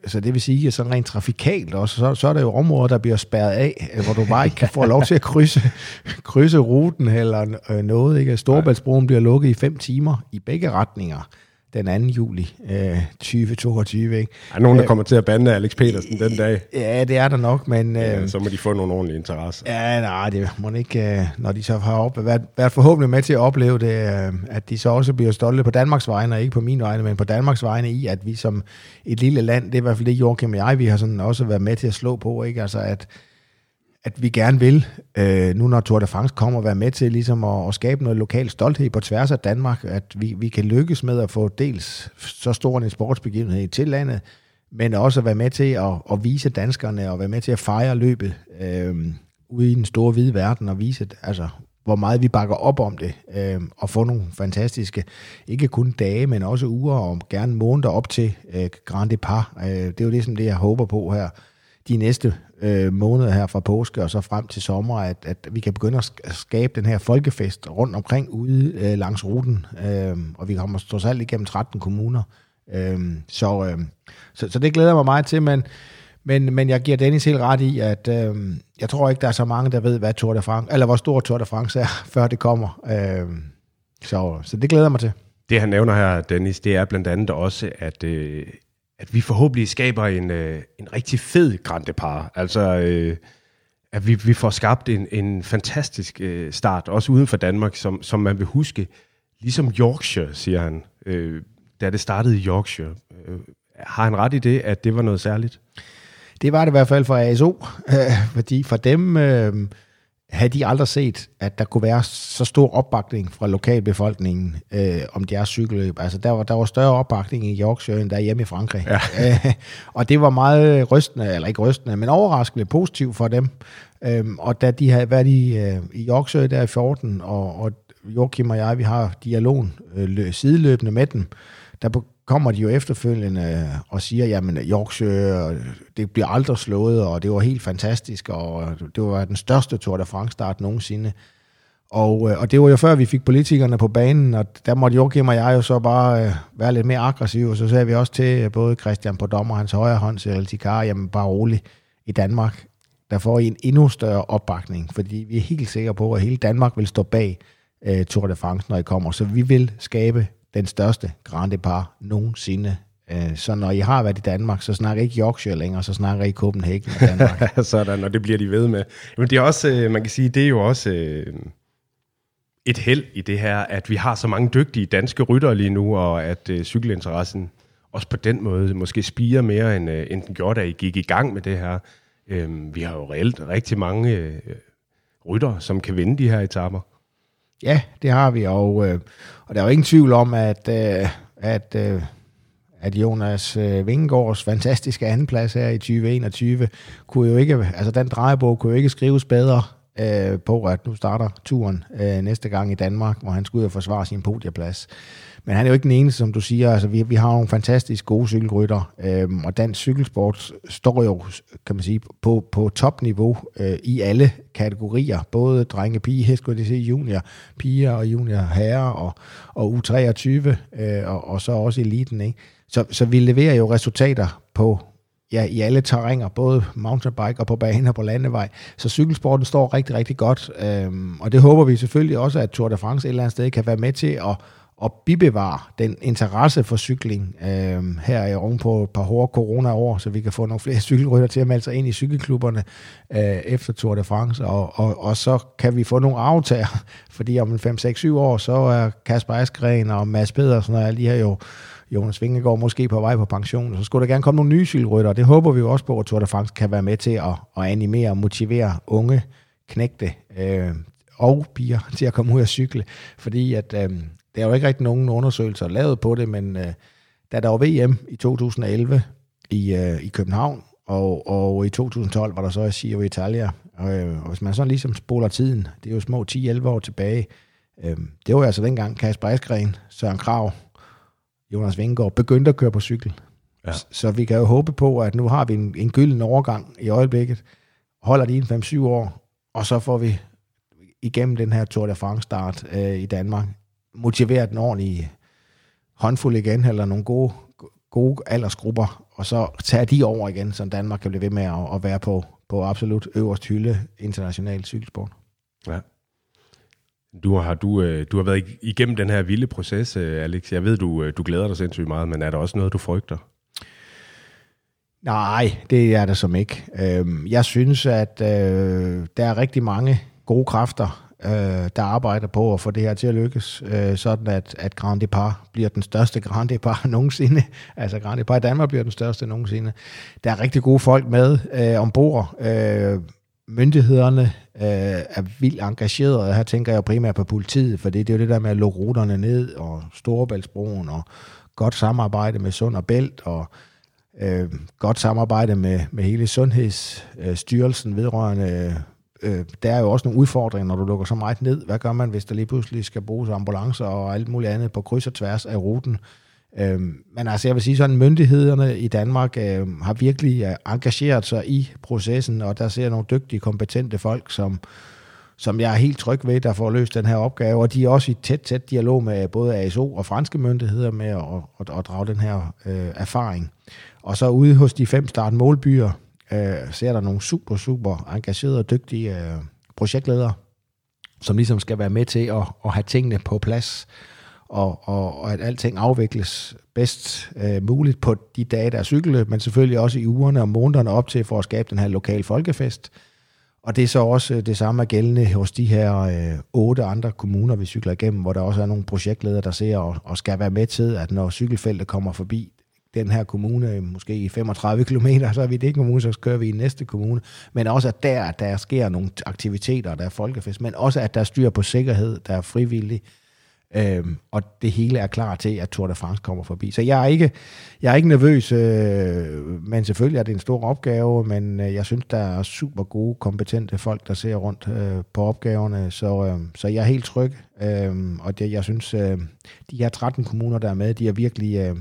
så det vil sige, at sådan rent trafikalt også, så, så er der jo områder, der bliver spærret af, øh, hvor du bare ikke kan få lov til at krydse, krydse ruten eller øh, noget. Ikke? Storebæltsbroen bliver lukket i fem timer i begge retninger den 2. juli øh, 2022. Ikke? Er nogen, der øh, kommer til at bande Alex Petersen den dag? Ja, det er der nok, men... Øh, ja, så må de få nogle ordentlige interesser. Ja, nej, det må ikke, øh, når de så har op, været, været forhåbentlig med til at opleve det, øh, at de så også bliver stolte på Danmarks vegne, og ikke på min vegne, men på Danmarks vegne i, at vi som et lille land, det er i hvert fald det, Joachim og jeg, vi har sådan også været med til at slå på, ikke? Altså, at at vi gerne vil, øh, nu når Tour de France kommer, være med til ligesom at, at skabe noget lokal stolthed på tværs af Danmark, at vi, vi kan lykkes med at få dels så stor en sportsbegivenhed til landet, men også at være med til at, at vise danskerne og være med til at fejre løbet øh, ude i den store hvide verden og vise, altså, hvor meget vi bakker op om det, øh, og få nogle fantastiske, ikke kun dage, men også uger og gerne måneder op til øh, Grand Depart. Øh, det er jo ligesom det, jeg håber på her de næste øh, måneder her fra påske og så frem til sommer, at, at vi kan begynde at skabe den her folkefest rundt omkring ude øh, langs ruten. Øh, og vi kommer trods alt igennem 13 kommuner. Øh, så, øh, så, så det glæder mig meget til, men, men, men jeg giver Dennis helt ret i, at øh, jeg tror ikke, der er så mange, der ved, hvad Tour de France, eller hvor stor Tour de France er, før det kommer. Øh, så, så det glæder mig til. Det han nævner her, Dennis, det er blandt andet også, at øh, at vi forhåbentlig skaber en, øh, en rigtig fed Grand Altså, øh, at vi, vi får skabt en, en fantastisk øh, start, også uden for Danmark, som, som man vil huske. Ligesom Yorkshire, siger han, øh, da det startede i Yorkshire. Øh, har han ret i det, at det var noget særligt? Det var det i hvert fald for ASO, øh, fordi for dem... Øh, havde de aldrig set, at der kunne være så stor opbakning fra lokalbefolkningen øh, om deres cykelløb. Altså, der var, der var større opbakning i Yorkshire, end der hjemme i Frankrig. Ja. Øh, og det var meget rystende, eller ikke rystende, men overraskende positivt for dem. Øh, og da de havde været i, øh, i Yorkshire der i 14, og, og Joachim og jeg, vi har dialogen øh, sideløbende med dem, der kommer de jo efterfølgende og siger, jamen Yorkshire, det bliver aldrig slået, og det var helt fantastisk, og det var den største Tour de France start nogensinde. Og, øh, og det var jo før vi fik politikerne på banen, og der måtte Joachim og jeg jo så bare øh, være lidt mere aggressive, og så sagde vi også til øh, både Christian på dommer, hans højre hånd, Cyril Tikar, jamen bare rolig i Danmark, der får I en endnu større opbakning, fordi vi er helt sikre på, at hele Danmark vil stå bag øh, Tour de France, når I kommer. Så vi vil skabe den største Grand Depart nogensinde. Øh, så når I har været i Danmark, så snakker I ikke Yorkshire længere, så snakker I Copenhagen i Danmark. Sådan, og det bliver de ved med. Men det er også, øh, man kan sige, det er jo også øh, et held i det her, at vi har så mange dygtige danske ryttere lige nu, og at cykelinteressen også på den måde måske spiger mere, end, end den gjorde, da I gik i gang med det her. Øhm, vi har jo reelt rigtig mange rytter, som kan vinde de her etaper. Ja, det har vi, og, øh, og der er jo ingen tvivl om, at, øh, at, øh, at Jonas øh, Vingegaards fantastiske andenplads her i 2021, kunne jo ikke, altså den drejebog kunne jo ikke skrives bedre øh, på, at nu starter turen øh, næste gang i Danmark, hvor han skulle ud og forsvare sin podieplads men han er jo ikke den eneste, som du siger. Altså, vi, vi har nogle fantastisk gode cykelrytter, øhm, og dansk cykelsport står jo, kan man sige, på, på topniveau øh, i alle kategorier. Både drenge, pige, skulle sige, junior, piger og junior herrer og, og U23, øh, og, og så også eliten. Ikke? Så, så vi leverer jo resultater på ja, i alle terrænger, både mountainbike og på bane og på landevej. Så cykelsporten står rigtig, rigtig godt, øhm, og det håber vi selvfølgelig også, at Tour de France et eller andet sted kan være med til at, at bibevare den interesse for cykling øh, her i oven på et par hårde corona-år, så vi kan få nogle flere cykelrytter til at melde sig ind i cykelklubberne øh, efter Tour de France, og, og, og så kan vi få nogle aftager, fordi om 5-6-7 år, så er Kasper Askren og Mads Pedersen og alle de her jo Jonas Vingegaard måske på vej på pension, så skulle der gerne komme nogle nye cykelrytter, det håber vi jo også på, at Tour de France kan være med til at, at animere og motivere unge knægte øh, og piger til at komme ud og cykle, fordi at, øh, der er jo ikke rigtig nogen undersøgelser lavet på det, men øh, da der var VM i 2011 i, øh, i København, og, og i 2012 var der så Giro Italia, og, øh, og hvis man sådan ligesom spoler tiden, det er jo små 10-11 år tilbage, øh, det var altså dengang Kasper Askren, Søren Krav, Jonas Vingegaard begyndte at køre på cykel. Ja. Så vi kan jo håbe på, at nu har vi en, en gylden overgang i øjeblikket, holder de en 5-7 år, og så får vi igennem den her Tour de France start øh, i Danmark, motiveret den ordentlige håndfuld igen, eller nogle gode, gode aldersgrupper, og så tager de over igen, så Danmark kan blive ved med at, at være på, på absolut øverst hylde international cykelsport. Ja. Du har, du, øh, du har været igennem den her vilde proces, øh, Alex. Jeg ved, du, øh, du glæder dig sindssygt meget, men er der også noget, du frygter? Nej, det er der som ikke. Øhm, jeg synes, at der er rigtig mange gode kræfter, øh, der arbejder på at få det her til at lykkes, øh, sådan at, at Grand Depart bliver den største Grand Depart nogensinde. Altså Grand Depart i Danmark bliver den største nogensinde. Der er rigtig gode folk med øh, ombord øh, myndighederne øh, er vildt engagerede, og her tænker jeg primært på politiet, for det, det er jo det der med at lukke ruterne ned, og Storebæltsbroen, og godt samarbejde med Sund og Bælt, og øh, godt samarbejde med, med hele Sundhedsstyrelsen vedrørende øh, der er jo også nogle udfordringer, når du lukker så meget ned. Hvad gør man, hvis der lige pludselig skal bruges ambulancer og alt muligt andet på kryds og tværs af ruten? Øh, men altså, jeg vil sige sådan, myndighederne i Danmark øh, har virkelig øh, engageret sig i processen, og der ser jeg nogle dygtige, kompetente folk, som, som jeg er helt tryg ved, der får løst den her opgave, og de er også i tæt, tæt dialog med både ASO og franske myndigheder med at, at, at drage den her øh, erfaring. Og så ude hos de fem start målbyer, øh, ser der nogle super, super engagerede og dygtige øh, projektledere, som ligesom skal være med til at, at have tingene på plads, og, og, og at alting afvikles bedst øh, muligt på de dage, der er cykelløb, men selvfølgelig også i ugerne og månederne op til for at skabe den her lokale folkefest. Og det er så også øh, det samme gældende hos de her øh, otte andre kommuner, vi cykler igennem, hvor der også er nogle projektledere, der ser og, og skal være med til, at når cykelfeltet kommer forbi den her kommune, øh, måske i 35 km, så er vi det kommune, så kører vi i næste kommune. Men også at der, der sker nogle aktiviteter, der er folkefest, men også at der er styr på sikkerhed, der er frivillig, Øhm, og det hele er klar til, at Tour de France kommer forbi. Så jeg er ikke, jeg er ikke nervøs, øh, men selvfølgelig er det en stor opgave, men øh, jeg synes, der er super gode, kompetente folk, der ser rundt øh, på opgaverne, så, øh, så jeg er helt tryg, øh, og det, jeg synes, øh, de her 13 kommuner, der er med, de er virkelig... Øh,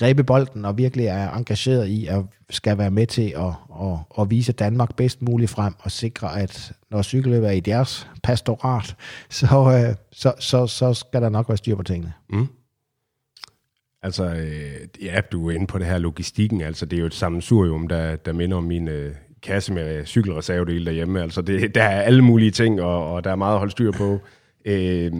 grebet bolden og virkelig er engageret i at skal være med til at, at, at vise Danmark bedst muligt frem og sikre, at når cykelløb er i deres pastorat, så, øh, så, så, så skal der nok være styr på tingene. Mm. Altså, øh, ja, du er inde på det her logistikken. Altså, det er jo et sammensurium, der, der minder om min øh, kasse med cykelreservedele derhjemme. Altså, det, der er alle mulige ting, og, og der er meget at holde styr på. Øh,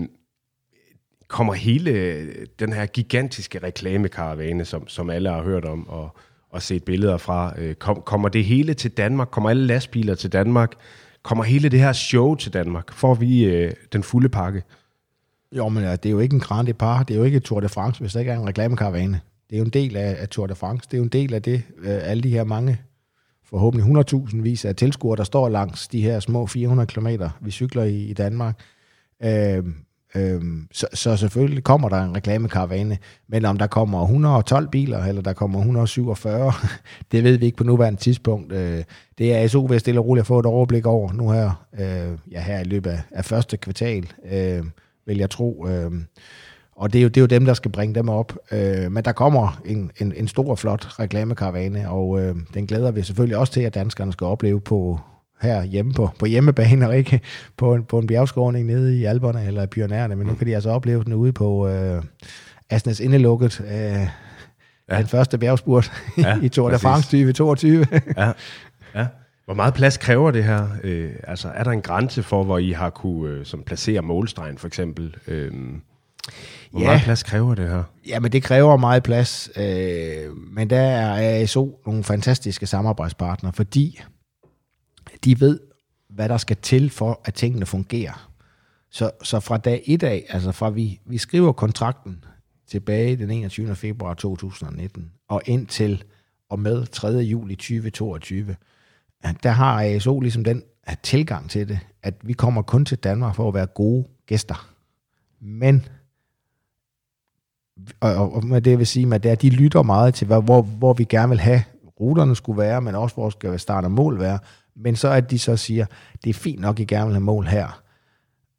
kommer hele øh, den her gigantiske reklamekaravane, som, som alle har hørt om og, og set billeder fra, øh, kom, kommer det hele til Danmark? Kommer alle lastbiler til Danmark? Kommer hele det her show til Danmark? Får vi øh, den fulde pakke? Jo, men øh, det er jo ikke en Grand par. det er jo ikke Tour de France, hvis der ikke er en reklamekaravane. Det er jo en del af, af Tour de France. Det er jo en del af det, øh, alle de her mange, forhåbentlig 100.000 vis af tilskuere, der står langs de her små 400 km, vi cykler i, i Danmark. Øh, Øhm, så, så selvfølgelig kommer der en reklamekaravane, men om der kommer 112 biler, eller der kommer 147, det ved vi ikke på nuværende tidspunkt. Øh, det er SO ved stille og roligt at få et overblik over nu her, øh, ja, her i løbet af, af første kvartal, øh, vil jeg tro. Øh, Og det er, jo, det er jo dem, der skal bringe dem op. Øh, men der kommer en, en, en stor, flot reklamekaravane, og øh, den glæder vi selvfølgelig også til, at danskerne skal opleve på her hjemme på, på hjemmebane, og ikke på en, på en bjergskåring nede i Alberne eller i Pyrenæerne, men nu kan de altså opleve den ude på øh, Asnes Indelukket, øh, ja. den første bjergspurt ja, i Tour de France 2022. ja, ja. Hvor meget plads kræver det her? Øh, altså, er der en grænse for, hvor I har kunne øh, som placere målstregen, for eksempel? Øh, hvor ja. meget plads kræver det her? Ja, men det kræver meget plads. Øh, men der er ASO nogle fantastiske samarbejdspartnere, fordi de ved, hvad der skal til for, at tingene fungerer. Så, så fra dag et af, altså fra vi, vi skriver kontrakten tilbage den 21. februar 2019, og indtil og med 3. juli 2022, der har ASO ligesom den tilgang til det, at vi kommer kun til Danmark for at være gode gæster. Men, og, og med det vil sige, at det er, de lytter meget til, hvor, hvor vi gerne vil have ruterne skulle være, men også hvor skal start og mål være. Men så at de så siger, det er fint nok, I gerne vil have mål her.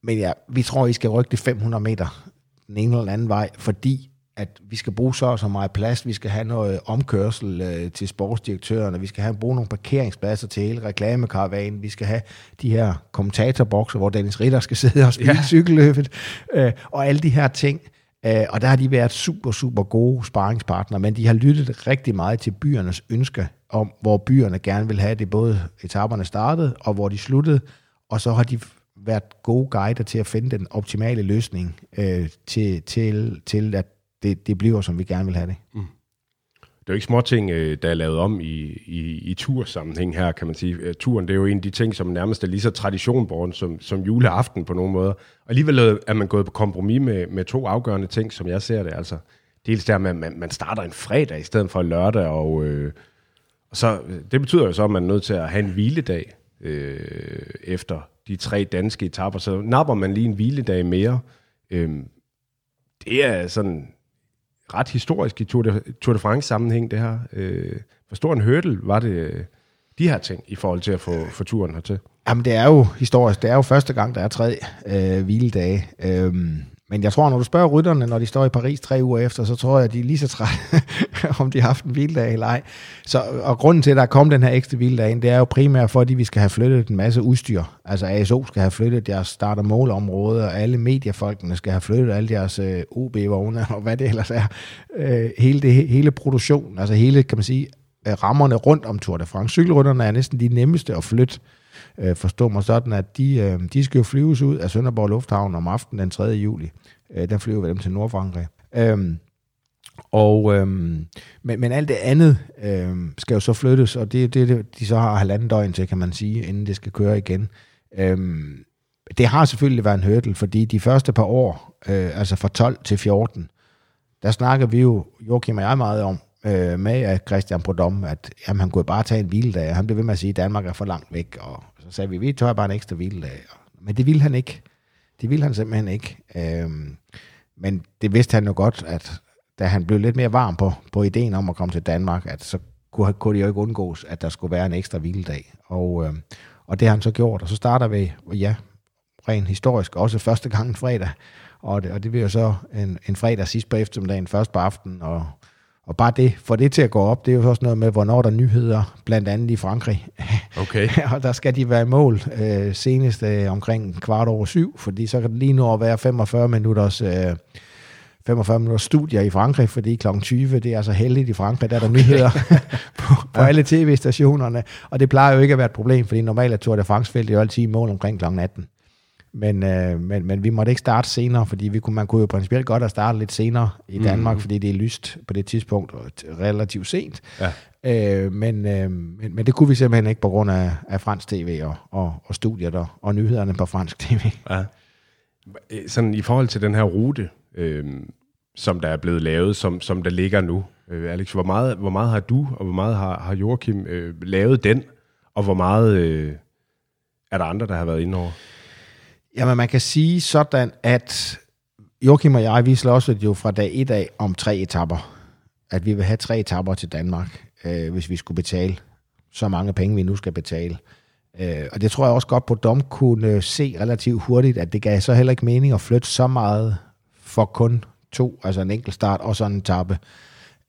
Men ja, vi tror, I skal rykke det 500 meter den ene eller anden vej, fordi at vi skal bruge så og så meget plads, vi skal have noget omkørsel øh, til sportsdirektørerne, vi skal have bruge nogle parkeringspladser til hele reklamekaravanen, vi skal have de her kommentatorbokser, hvor Dennis Ritter skal sidde og spille ja. cykelløbet, øh, og alle de her ting. Øh, og der har de været super, super gode sparringspartnere, men de har lyttet rigtig meget til byernes ønsker om, hvor byerne gerne vil have det, både etaperne startede og hvor de sluttede, og så har de været gode guider til at finde den optimale løsning øh, til, til, til, at det, det bliver, som vi gerne vil have det. Mm. Jo ikke småting, øh, der er lavet om i, i, i tursammenhæng her, kan man sige. Øh, turen, det er jo en af de ting, som nærmest er lige så traditionborgen som, som juleaften på nogle måder. Og alligevel er man gået på kompromis med, med to afgørende ting, som jeg ser det. Altså, dels der, at man, man, man starter en fredag i stedet for en lørdag, og, øh, og så, øh, det betyder jo så, at man er nødt til at have en hviledag øh, efter de tre danske etapper. Så napper man lige en hviledag mere. Øh, det er sådan ret historisk i Tour de, Tour de France sammenhæng, det her. Øh, hvor stor en hurdle var det, øh, de her ting, i forhold til at få, få turen hertil? Jamen, det er jo historisk. Det er jo første gang, der er tre øh, hviledage. Øh, men jeg tror, når du spørger rytterne, når de står i Paris tre uger efter, så tror jeg, at de er lige så trætte, om de har haft en hviledag eller ej. Så, og grunden til, at der kom den her ekstra hviledag ind, det er jo primært, fordi vi skal have flyttet en masse udstyr. Altså ASO skal have flyttet deres start- og målområde, og alle mediefolkene skal have flyttet alle deres øh, OB-vogne, og hvad det ellers er. Øh, hele, det, hele produktionen, altså hele, kan man sige, øh, rammerne rundt om Tour de France. Cykelrytterne er næsten de nemmeste at flytte øh, forstå mig sådan, at de, øh, de skal jo flyves ud af Sønderborg Lufthavn om aftenen den 3. juli. Øh, der flyver vi dem til Nordfrankrig. Øh, og, øhm, men, men alt det andet øhm, skal jo så flyttes, og det er det, de så har halvanden døgn til, kan man sige, inden det skal køre igen. Øhm, det har selvfølgelig været en hurdle, fordi de første par år, øh, altså fra 12 til 14, der snakker vi jo, Joachim og jeg meget om, øh, med at Christian Prodom, at jamen, han kunne bare tage en hviledag. Han blev ved med at sige, at Danmark er for langt væk, og så sagde vi, vi tager bare en ekstra hviledag. Men det ville han ikke. Det ville han simpelthen ikke. Øhm, men det vidste han jo godt, at da han blev lidt mere varm på, på ideen om at komme til Danmark, at så kunne, kunne det jo ikke undgås, at der skulle være en ekstra hviledag. Og, øh, og det har han så gjort, og så starter vi, ja, rent historisk, også første gang en fredag, og det, og det bliver jo så en, en fredag sidst på eftermiddagen, først på aftenen, og og bare det, for det til at gå op, det er jo også noget med, hvornår der er nyheder, blandt andet i Frankrig. Okay. og der skal de være i mål øh, senest øh, omkring kvart over syv, fordi så kan det lige nu være 45 minutters... Øh, 45 minutters studier i Frankrig, fordi kl. 20, det er altså heldigt i Frankrig, der er der okay. nyheder på, på alle tv-stationerne, og det plejer jo ikke at være et problem, fordi normalt er Tour de France-feltet jo altid i mål omkring kl. 18. Men, øh, men, men vi måtte ikke starte senere, fordi vi kunne, man kunne jo principielt godt have startet lidt senere i mhm. Danmark, mm. fordi det er lyst på det tidspunkt relativt sent. Ja. Øh, men, øh, men, men det kunne vi simpelthen ikke på grund af, af fransk tv og, og, og studier der, og nyhederne på fransk tv. Ja. Sådan i forhold til den her rute, øh, som der er blevet lavet, som, som der ligger nu, øh, Alex, hvor meget, hvor meget har du og hvor meget har, har Joachim øh, lavet den, og hvor meget øh, er der andre, der har været inde over? Jamen, man kan sige sådan, at Joachim og jeg, vi slås jo fra dag 1 af om tre etapper. At vi vil have tre etapper til Danmark, øh, hvis vi skulle betale så mange penge, vi nu skal betale. Øh, og det tror jeg også godt på Dom kunne se relativt hurtigt, at det gav så heller ikke mening at flytte så meget for kun to, altså en enkelt start og sådan en etappe.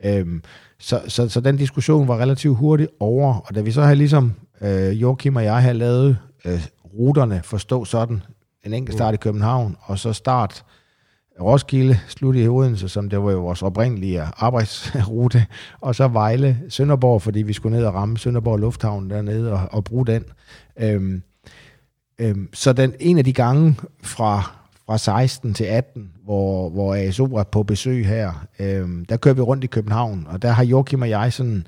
Øhm, så, så, så den diskussion var relativt hurtigt over, og da vi så havde ligesom, øh, Joachim og jeg havde lavet øh, ruterne forstå sådan, en enkelt start i København, og så start Roskilde, slut i Odense, som det var jo vores oprindelige arbejdsrute, og så Vejle, Sønderborg, fordi vi skulle ned og ramme Sønderborg Lufthavn dernede og, og bruge den. Øhm, øhm, så den en af de gange fra, fra 16 til 18, hvor, hvor ASO er på besøg her, øhm, der kører vi rundt i København, og der har Joachim og jeg sådan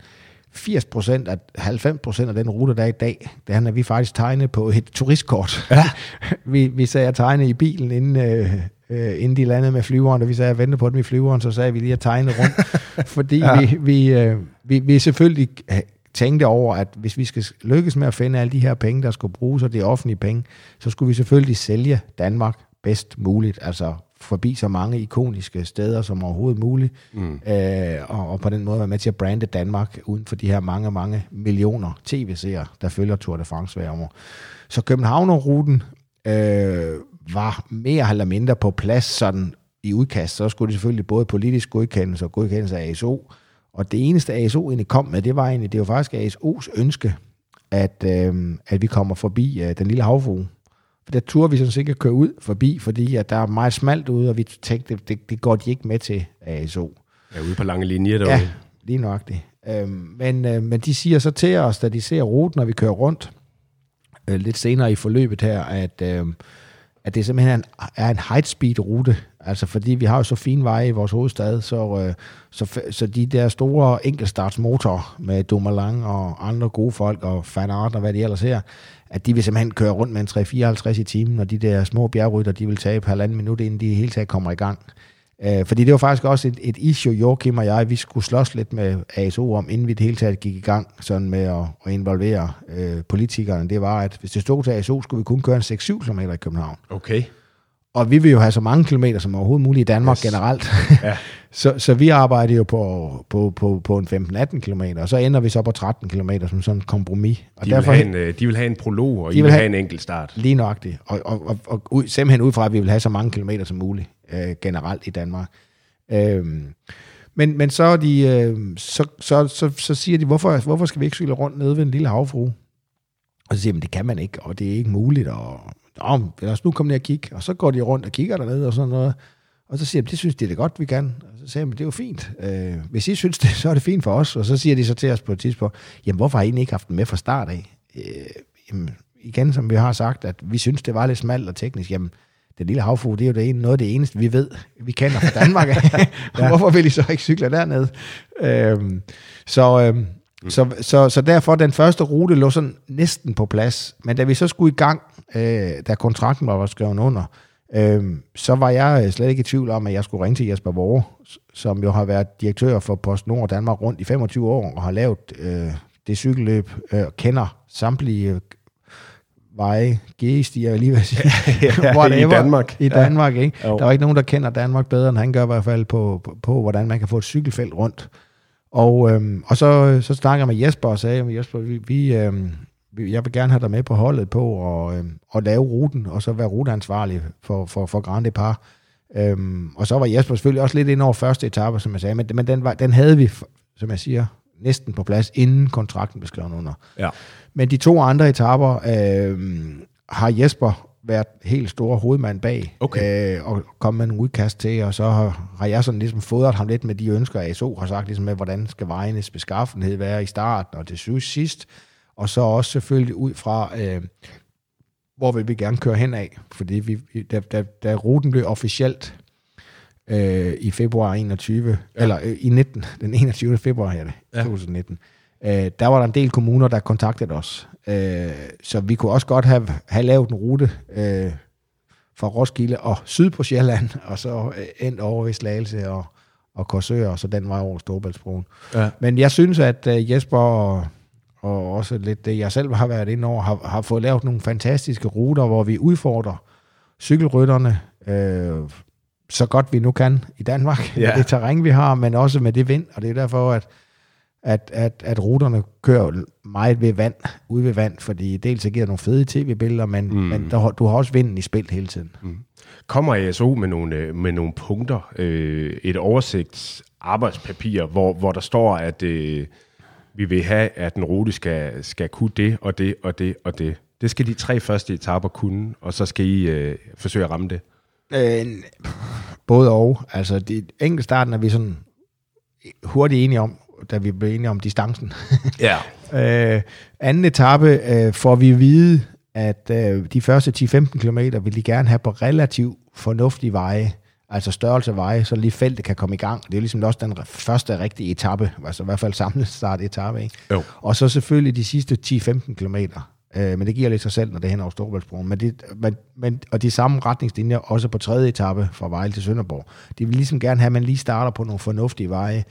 80 procent af 90 procent af den rute, der er i dag, der har vi faktisk tegnet på et turistkort. Ja. vi, vi sagde at tegne i bilen, inden, øh, øh, inden de landede med flyveren, og vi sagde at vente på dem i flyveren, så sagde vi lige at tegne rundt, fordi ja. vi, vi, øh, vi, vi selvfølgelig tænkte over, at hvis vi skal lykkes med at finde alle de her penge, der skulle bruges, og det er offentlige penge, så skulle vi selvfølgelig sælge Danmark bedst muligt, altså forbi så mange ikoniske steder som overhovedet muligt, mm. øh, og, og på den måde være med til at brande Danmark uden for de her mange, mange millioner tv-seere, der følger Tour de France hver år. Så Københavnerruten øh, var mere eller mindre på plads sådan i udkast, så skulle det selvfølgelig både politisk godkendelse og godkendelse af ASO, og det eneste ASO egentlig kom med, det var egentlig, det var faktisk ASO's ønske, at, øh, at vi kommer forbi øh, den lille havfrue. Der turde vi sådan set ikke køre ud forbi, fordi at der er meget smalt ude, og vi tænkte, det, det går de ikke med til ASO. Ja, ude på lange linjer derude. Ja, lige nok det. Øh, men, øh, men de siger så til os, da de ser ruten, når vi kører rundt, øh, lidt senere i forløbet her, at, øh, at det simpelthen er en, er en high-speed-rute. Altså fordi vi har jo så fine veje i vores hovedstad, så, øh, så, så de der store enkeltstartsmotorer med Dumoulin og andre gode folk og Van Aert og hvad de ellers her, at de vil simpelthen køre rundt med en 354 i timen, og de der små bjergrytter, de vil tage et halvanden minut, inden de hele taget kommer i gang. Øh, fordi det var faktisk også et, et issue, Joachim og jeg, vi skulle slås lidt med ASO om, inden vi det hele taget gik i gang sådan med at, at involvere øh, politikerne. Det var, at hvis det stod til ASO, skulle vi kun køre en 6-7 km i København. Okay. Og vi vil jo have så mange kilometer som overhovedet muligt i Danmark yes. generelt. Ja. så, så vi arbejder jo på, på, på, på en 15-18 km, og så ender vi så på 13 km som sådan en kompromis. Og de, derfor, vil have en, øh, de vil have en prolog, og de I vil have, have en enkelt start. Lige nøjagtigt. Og, og, og, og ud, simpelthen ud fra, at vi vil have så mange kilometer som muligt øh, generelt i Danmark. Øhm, men, men så, de, øh, så, så, så, så siger de, hvorfor, hvorfor skal vi ikke cykle rundt nede ved en lille havfrue? Og så siger de, det kan man ikke, og det er ikke muligt, og Nå, lad os nu komme ned og kigge. Og så går de rundt og kigger dernede og sådan noget. Og så siger de, det synes de det er godt, vi kan. Og så siger de, det er jo fint. Øh, hvis I synes det, så er det fint for os. Og så siger de så til os på et tidspunkt, jamen hvorfor har I ikke haft den med fra start af? Øh, jamen, igen, som vi har sagt, at vi synes, det var lidt smalt og teknisk. Jamen, det lille havfugl, det er jo det ene, noget af det eneste, vi ved, vi kender fra Danmark. ja. Hvorfor vil I så ikke cykle derned? Øhm, så, øhm, mm. så, så, så derfor, den første rute lå sådan næsten på plads. Men da vi så skulle i gang, øh, da kontrakten var skrevet under, øh, så var jeg slet ikke i tvivl om, at jeg skulle ringe til Jesper Vore, som jo har været direktør for Post Nord Danmark rundt i 25 år, og har lavet øh, det cykelløb, øh, kender samtlige veje, G-stiger, jeg lige vil sige. ja, I Danmark. I Danmark, ja. ikke? Jo. Der er ikke nogen, der kender Danmark bedre, end han gør i hvert fald på, på, på hvordan man kan få et cykelfelt rundt. Og, øhm, og så, så snakker jeg med Jesper og sagde, Jesper, vi, vi, øhm, jeg vil gerne have dig med på holdet på at, øhm, at lave ruten, og så være ruteansvarlig for, for, for Grande Par. Øhm, og så var Jesper selvfølgelig også lidt ind over første etape, som jeg sagde, men, men den, var, den havde vi, som jeg siger, næsten på plads, inden kontrakten blev skrevet under. Ja. Men de to andre etaper øh, har Jesper været helt stor hovedmand bag, okay. øh, og kommet med en udkast til, og så har, har jeg sådan ligesom fodret ham lidt med de ønsker, ASO har sagt ligesom med, hvordan skal vejenes beskaffenhed være i starten og til sidst, og så også selvfølgelig ud fra, øh, hvor vil vi gerne køre hen af, fordi vi, da, da, da ruten blev officielt øh, i februar 21, ja. eller øh, i 19, den 21. februar her, ja. 2019, øh, der var der en del kommuner, der kontaktede os. Øh, så vi kunne også godt have, have lavet en rute øh, fra Roskilde og syd på Sjælland, og så øh, endt over i Slagelse og, og Korsør, og så den vej over Storbæltsbroen. Ja. Men jeg synes, at øh, Jesper og, og også lidt det, jeg selv har været inde over, har, har fået lavet nogle fantastiske ruter, hvor vi udfordrer cykelrytterne, øh, så godt vi nu kan i Danmark, ja. med det terræn, vi har, men også med det vind, og det er derfor, at, at, at, at ruterne kører meget ved vand, ude ved vand, fordi dels så giver nogle fede tv-billeder, men, mm. men der, du har også vinden i spil hele tiden. Mm. Kommer ASO med nogle, øh, med nogle punkter, øh, et oversigts arbejdspapir, hvor, hvor der står, at øh, vi vil have, at den rute skal, skal kunne det og det og det og det. Det skal de tre første etaper kunne, og så skal I øh, forsøge at ramme det. Øh, både og. Altså, det enkelte starten er vi sådan hurtigt enige om, da vi blev enige om distancen. Ja. øh, anden etape øh, får vi at vide, at øh, de første 10-15 km vil de gerne have på relativt fornuftige veje, altså størrelse veje, så lige feltet kan komme i gang. Det er ligesom også den første rigtige etape, altså i hvert fald samlet start etape. Ikke? Jo. Og så selvfølgelig de sidste 10-15 km. Øh, men det giver lidt sig selv, når det er hen over Storbæltsbroen. Men det, men, men, og de samme retningslinjer også på tredje etape fra Vejle til Sønderborg. De vil ligesom gerne have, at man lige starter på nogle fornuftige veje.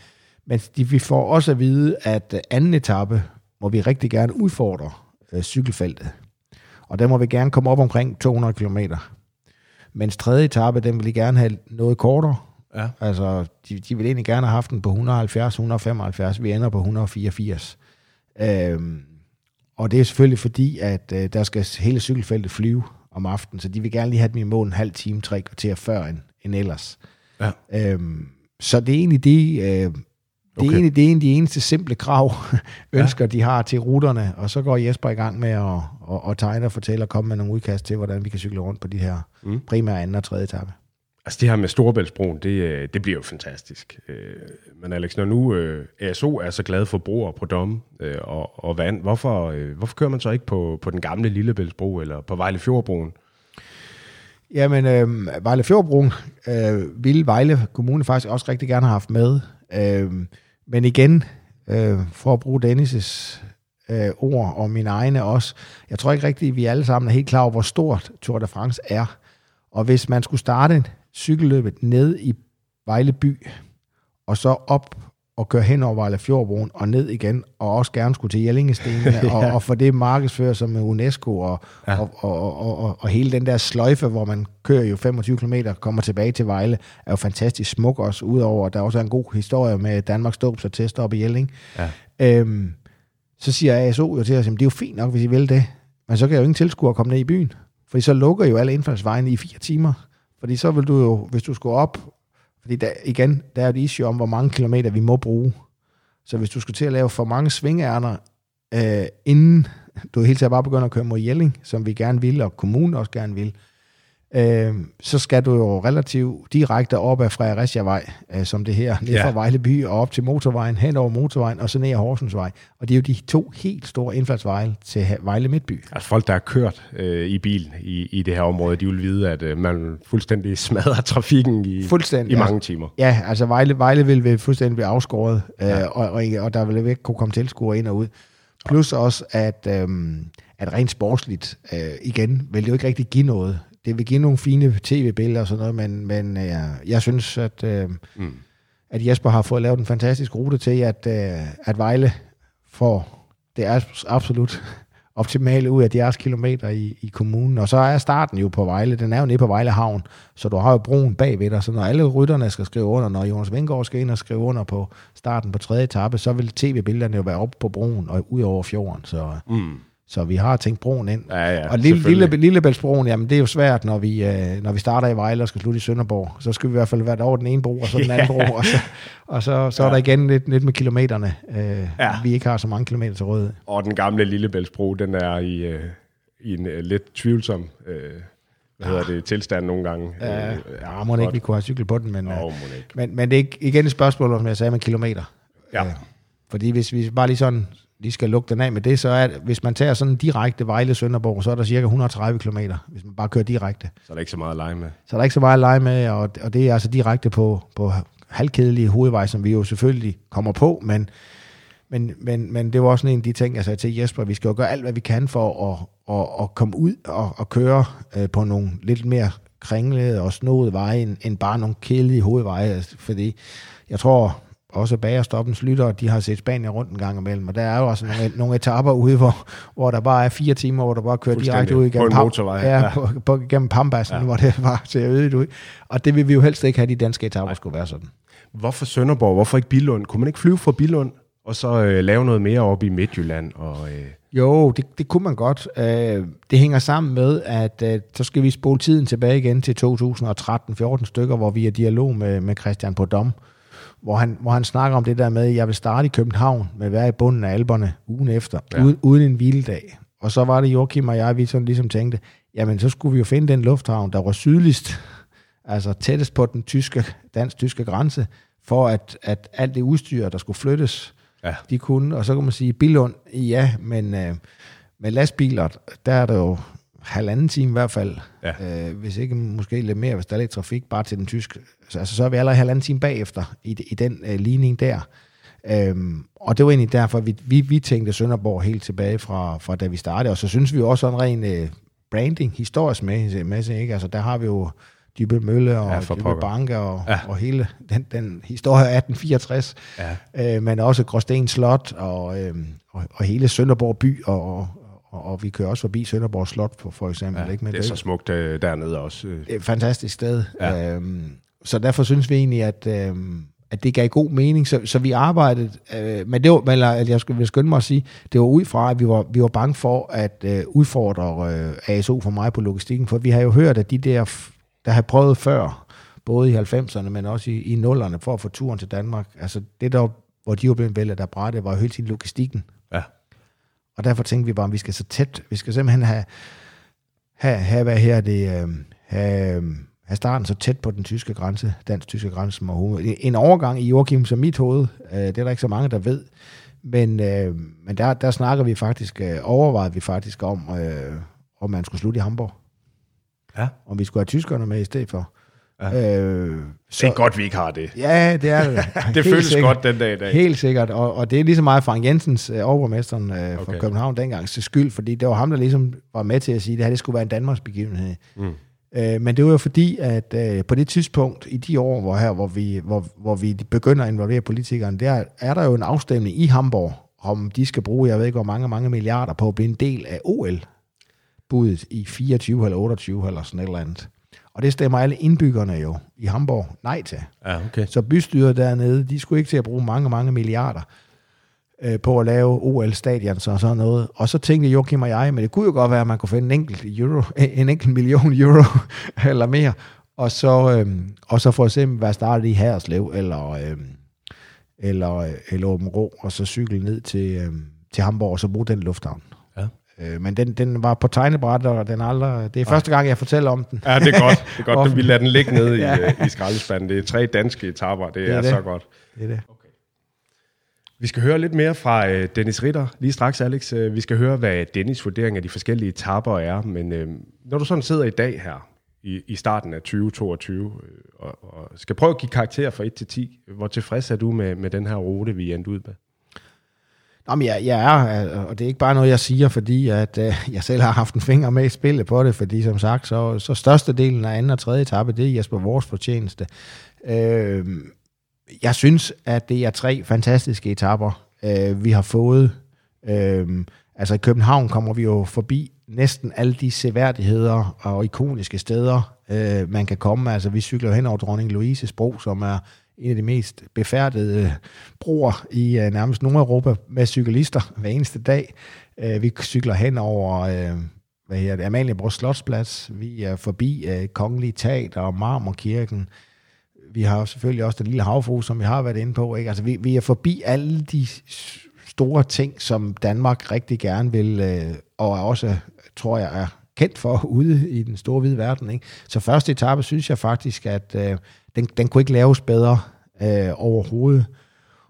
Men de, vi får også at vide, at anden etape må vi rigtig gerne udfordre øh, cykelfeltet. Og der må vi gerne komme op omkring 200 km. Mens tredje etape, den vil de gerne have noget kortere. Ja. Altså, de, de vil egentlig gerne have haft den på 170-175. Vi ender på 184. Øhm, og det er selvfølgelig fordi, at øh, der skal hele cykelfeltet flyve om aftenen, så de vil gerne lige have dem i mål en halv time, tre kvarter før end, end ellers. Ja. Øhm, så det er egentlig det, øh, det, Okay. er egentlig, det er egentlig de eneste simple krav, ønsker ja. de har til ruterne, og så går Jesper i gang med at, at, at tegne og fortælle og komme med nogle udkast til, hvordan vi kan cykle rundt på de her mm. primære anden og tredje etape. Altså det her med Storebæltsbroen, det, øh, det bliver jo fantastisk. Øh, Men Alex, når nu øh, ASO er så glad for broer på domme øh, og, og vand, hvorfor, hvorfor kører man så ikke på, på den gamle Lillebæltsbro eller på Vejle Fjordbroen? Jamen, øh, Vejle Fjordbroen øh, ville Vejle Kommune faktisk også rigtig gerne have haft med. Øh, men igen, øh, for at bruge Dennis' øh, ord og mine egne også, jeg tror ikke rigtigt, at vi alle sammen er helt klar over, hvor stort Tour de France er. Og hvis man skulle starte cykelløbet ned i Vejle by, og så op og køre hen over Vejle Fjordbroen og ned igen, og også gerne skulle til Jellingestenene, ja. og, og få det markedsført som UNESCO, og, ja. og, og, og, og, og hele den der sløjfe, hvor man kører jo 25 km, kommer tilbage til Vejle, er jo fantastisk smuk også, udover at der også er en god historie med Danmarks dåbsattest op i Jelling. Ja. Øhm, så siger ASO jo til os, at det er jo fint nok, hvis I vil det, men så kan jeg jo ingen tilskuere komme ned i byen, fordi så lukker jo alle indfaldsvejene i fire timer. Fordi så vil du jo, hvis du skulle op, fordi der, igen, der er et issue om, hvor mange kilometer vi må bruge. Så hvis du skulle til at lave for mange svingærner, øh, inden du helt taget bare begynder at køre mod Jelling, som vi gerne vil, og kommunen også gerne vil, øh, så skal du jo relativt direkte op ad Fredericia-vej, øh, som det her, ned Ja. fra Vejle by og op til motorvejen, hen over motorvejen, og så ned ad Horsensvej. Og det er jo de to helt store indfaldsveje til Vejle Midtby. Altså folk, der har kørt øh, i bil i, i det her område, de vil vide, at øh, man fuldstændig smadrer trafikken i, Fuldstændig, i ja. mange timer. Ja, altså Vejle, Vejle vil, vil fuldstændig blive afskåret, Ja. ja. øh, og, og, og der vil ikke kunne komme tilskuere ind og ud. Plus også, at, øhm, at rent sportsligt, øh, igen, vil det jo ikke rigtig give noget. Det vil give nogle fine tv-billeder og sådan noget, men, men øh, jeg synes, at, øh, Mm. at Jesper har fået lavet en fantastisk rute til, at, øh, at Vejle får det er absolut optimale ud af deres kilometer i, i kommunen. Og så er starten jo på Vejle. Den er jo nede på Vejle Havn, så du har jo broen bagved dig. Så når alle rytterne skal skrive under, når Jonas Vingård skal ind og skrive under på starten på tredje etape, så vil tv-billederne jo være oppe på broen og ud over fjorden. Så, Mm. Så vi har tænkt broen ind. Ja, ja, og lille, lille, Lillebæltsbroen, jamen det er jo svært, når vi, øh, når vi starter i Vejle og skal slutte i Sønderborg. Så skal vi i hvert fald være over den ene bro, og så den anden bro, og så, og så, så ja. er der igen lidt, lidt med kilometerne. Øh, Ja. Vi ikke har så mange kilometer til rådighed. Og den gamle Lillebæltsbro, den er i, øh, i en øh, lidt tvivlsom øh, hvad hedder det, tilstand nogle gange. Ja, Øh, ja må ikke, vi kunne have cyklet på den, men, Åh, øh, men, men det er ikke- igen et spørgsmål, som jeg sagde, med kilometer. Ja. Øh, fordi hvis vi bare lige sådan lige skal lukke den af med det, så er hvis man tager sådan direkte Vejle-Sønderborg, så er der cirka 130 km, hvis man bare kører direkte. Så er der ikke så meget at lege med. Så er der ikke så meget at lege med, og, og det er altså direkte på, på halvkedelige hovedvej, som vi jo selvfølgelig kommer på, men, men, men, men det var også en af de ting, jeg sagde til Jesper, vi skal jo gøre alt, hvad vi kan for at, at, at komme ud og, og køre øh, på nogle lidt mere kringlede og snodede veje, end, end bare nogle kedelige hovedveje, fordi jeg tror også bagerstoppens lyttere, de har set Spanien rundt en gang imellem, og der er jo også nogle, nogle etaper ude, hvor, hvor der bare er fire timer, hvor der bare kører direkte ud På igennem en Pam- Ja, ja. På, på, gennem Pambassen, ja. hvor det bare ser ødet ud. Og det vil vi jo helst ikke have, de danske etaper skulle være sådan. Hvorfor Sønderborg? Hvorfor ikke Billund? Kunne man ikke flyve fra Billund og så øh, lave noget mere op i Midtjylland. Og, øh, Jo, det, det kunne man godt. Øh, det hænger sammen med, at øh, så skal vi spole tiden tilbage igen til 2013-14 stykker, hvor vi er dialog med, med Christian Podom, hvor han, hvor han snakker om det der med, at jeg vil starte i København med at være i bunden af alberne ugen efter, Ja. uden, uden en hviledag. Og så var det Joachim og jeg, vi sådan ligesom tænkte, jamen så skulle vi jo finde den lufthavn, der var sydligst, altså tættest på den tyske, dansk-tyske grænse, for at, at alt det udstyr, der skulle flyttes, Ja. de kunne. Og så kan man sige, Billund, ja, men øh, med lastbiler, der er der jo halvanden time i hvert fald, Ja. øh, hvis ikke måske lidt mere, hvis der er lidt trafik bare til den tyske. Så, altså, så er vi allerede halvanden time bagefter i, i den øh, ligning der. Øhm, og det var egentlig derfor, vi, vi, vi tænkte Sønderborg helt tilbage fra, fra da vi startede. Og så synes vi jo også en ren øh, branding, historisk med, med ikke? Altså, der har vi jo Dybe Mølle og Ja, pokker. Banke og, Ja. og hele den, den historie af 1864. Ja. Øh, men også Gråsten Slot og, øh, og, og hele Sønderborg by, og, og, og vi kører også forbi Sønderborg Slot for, for eksempel. ja, ikke? Men det er så smukt øh, dernede også. Øh. det er et fantastisk sted. Ja. Øhm, så derfor synes vi egentlig, at, øhm, at det gav god mening. Så, så vi arbejdede, øh, men det var, eller jeg skulle vil skynde mig at sige, det var ud fra, at vi var, vi var bange for at øh, udfordre øh, ASO for mig på logistikken, for vi har jo hørt, at de der, der har prøvet før, både i 90'erne, men også i, i 0'erne, for at få turen til Danmark, altså det der, hvor de var blevet vælget af brættet, var jo hele tiden logistikken. Ja. Og derfor tænkte vi bare, at vi skal så tæt, vi skal simpelthen have, have, have hvad her det, øh, have, have starten så tæt på den tyske grænse, dansk-tyske grænse som overhovedet. En overgang i Joachim som mit hoved, øh, det er der ikke så mange, der ved, men, øh, men der, der snakker vi faktisk, øh, overvejede vi faktisk om, øh, om man skulle slutte i Hamburg. Ja. Om vi skulle have tyskerne med i stedet for. Ja. Øh, Det er godt, vi ikke har det. Ja, det er det. Det føles sikkert. godt den dag i dag. Helt sikkert, og, og det er lige så meget Frank Jensens, øh, overborgmesteren øh, fra Okay. København dengang, til skyld, fordi det var ham, der ligesom var med til at sige, at det her det skulle være en Danmarks begivenhed. Mm. Øh, men det var jo fordi, at øh, på det tidspunkt, i de år, hvor, her, hvor, vi, hvor, hvor vi begynder at involvere politikerne, der er der jo en afstemning i Hamburg, om de skal bruge, jeg ved ikke hvor mange, mange milliarder på at blive en del af OL-budet i 24 eller 28 eller sådan et eller andet. Og det stemmer alle indbyggerne jo i Hamburg nej til. Ja, okay. Så bystyret dernede, de skulle ikke til at bruge mange, mange milliarder øh, på at lave OL-stadion og sådan noget. Og så tænkte Joachim og jeg, men det kunne jo godt være, at man kunne finde en enkelt, euro, en enkelt million euro eller mere, og så, øh, og så for eksempel være startet i Haderslev eller, øh, eller, øh, eller Åben Rå, og så cykle ned til, øh, til Hamburg, og så bruge den lufthavn. Ja. Øh, men den, den var på tegnebræt, og den aldrig, det er første gang, jeg fortæller om den. Ja, det er godt. Det er godt, vi lader den ligge nede i, Ja. øh, i skraldespanden. Det er tre danske etaper. Det, Det er, er er det. så godt. Det er det. Vi skal høre lidt mere fra øh, Dennis Ritter lige straks, Alex. Øh, vi skal høre, hvad Dennis' vurdering af de forskellige etaper er. Men øh, når du sådan sidder i dag her, i, i starten af 2022, øh, og, og skal prøve at give karakter fra 1 til 10, hvor tilfreds er du med, med den her rute, vi er endt ud med? Nå, men jeg, jeg er, øh, og det er ikke bare noget, jeg siger, fordi at, øh, jeg selv har haft en finger med i spillet på det, fordi som sagt, så, så størstedelen af anden og tredje etape, det er Jesper Vores fortjeneste. Øh, jeg synes, at det er tre fantastiske etapper, øh, vi har fået. Øh, altså i København kommer vi jo forbi næsten alle de seværdigheder og ikoniske steder, øh, man kan komme. Altså vi cykler jo hen over Dronning Louises bro, som er en af de mest befærdede øh, broer i øh, nærmest Nordeuropa med cyklister hver eneste dag. Øh, vi cykler hen over øh, hvad hedder det, Amalienborg Slotsplads. Vi er forbi øh, Kongelige Teater og Marmorkirken. Vi har jo selvfølgelig også den lille havfru, som vi har været inde på. Ikke? Altså, vi, vi er forbi alle de store ting, som Danmark rigtig gerne vil, øh, og er også, tror jeg, er kendt for ude i den store hvide verden. Ikke? Så første etape synes jeg faktisk, at øh, den, den kunne ikke laves bedre øh, overhovedet.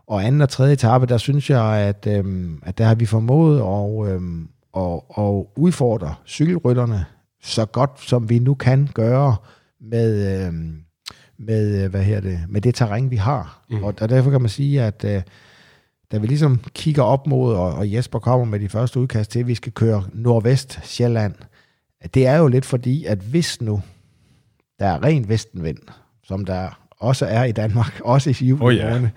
Og anden og tredje etape, der synes jeg, at, øh, at der har vi formået at, øh, at, at udfordre cykelrytterne så godt, som vi nu kan gøre med, øh, med, øh, hvad her det, med det terræn, vi har. Mm. Og, og derfor kan man sige, at øh, da vi ligesom kigger op mod, og, og Jesper kommer med de første udkast til, at vi skal køre nordvest Sjælland, det er jo lidt fordi, at hvis nu der er ren vestenvind, som der også er i Danmark, også i juli Oh måned,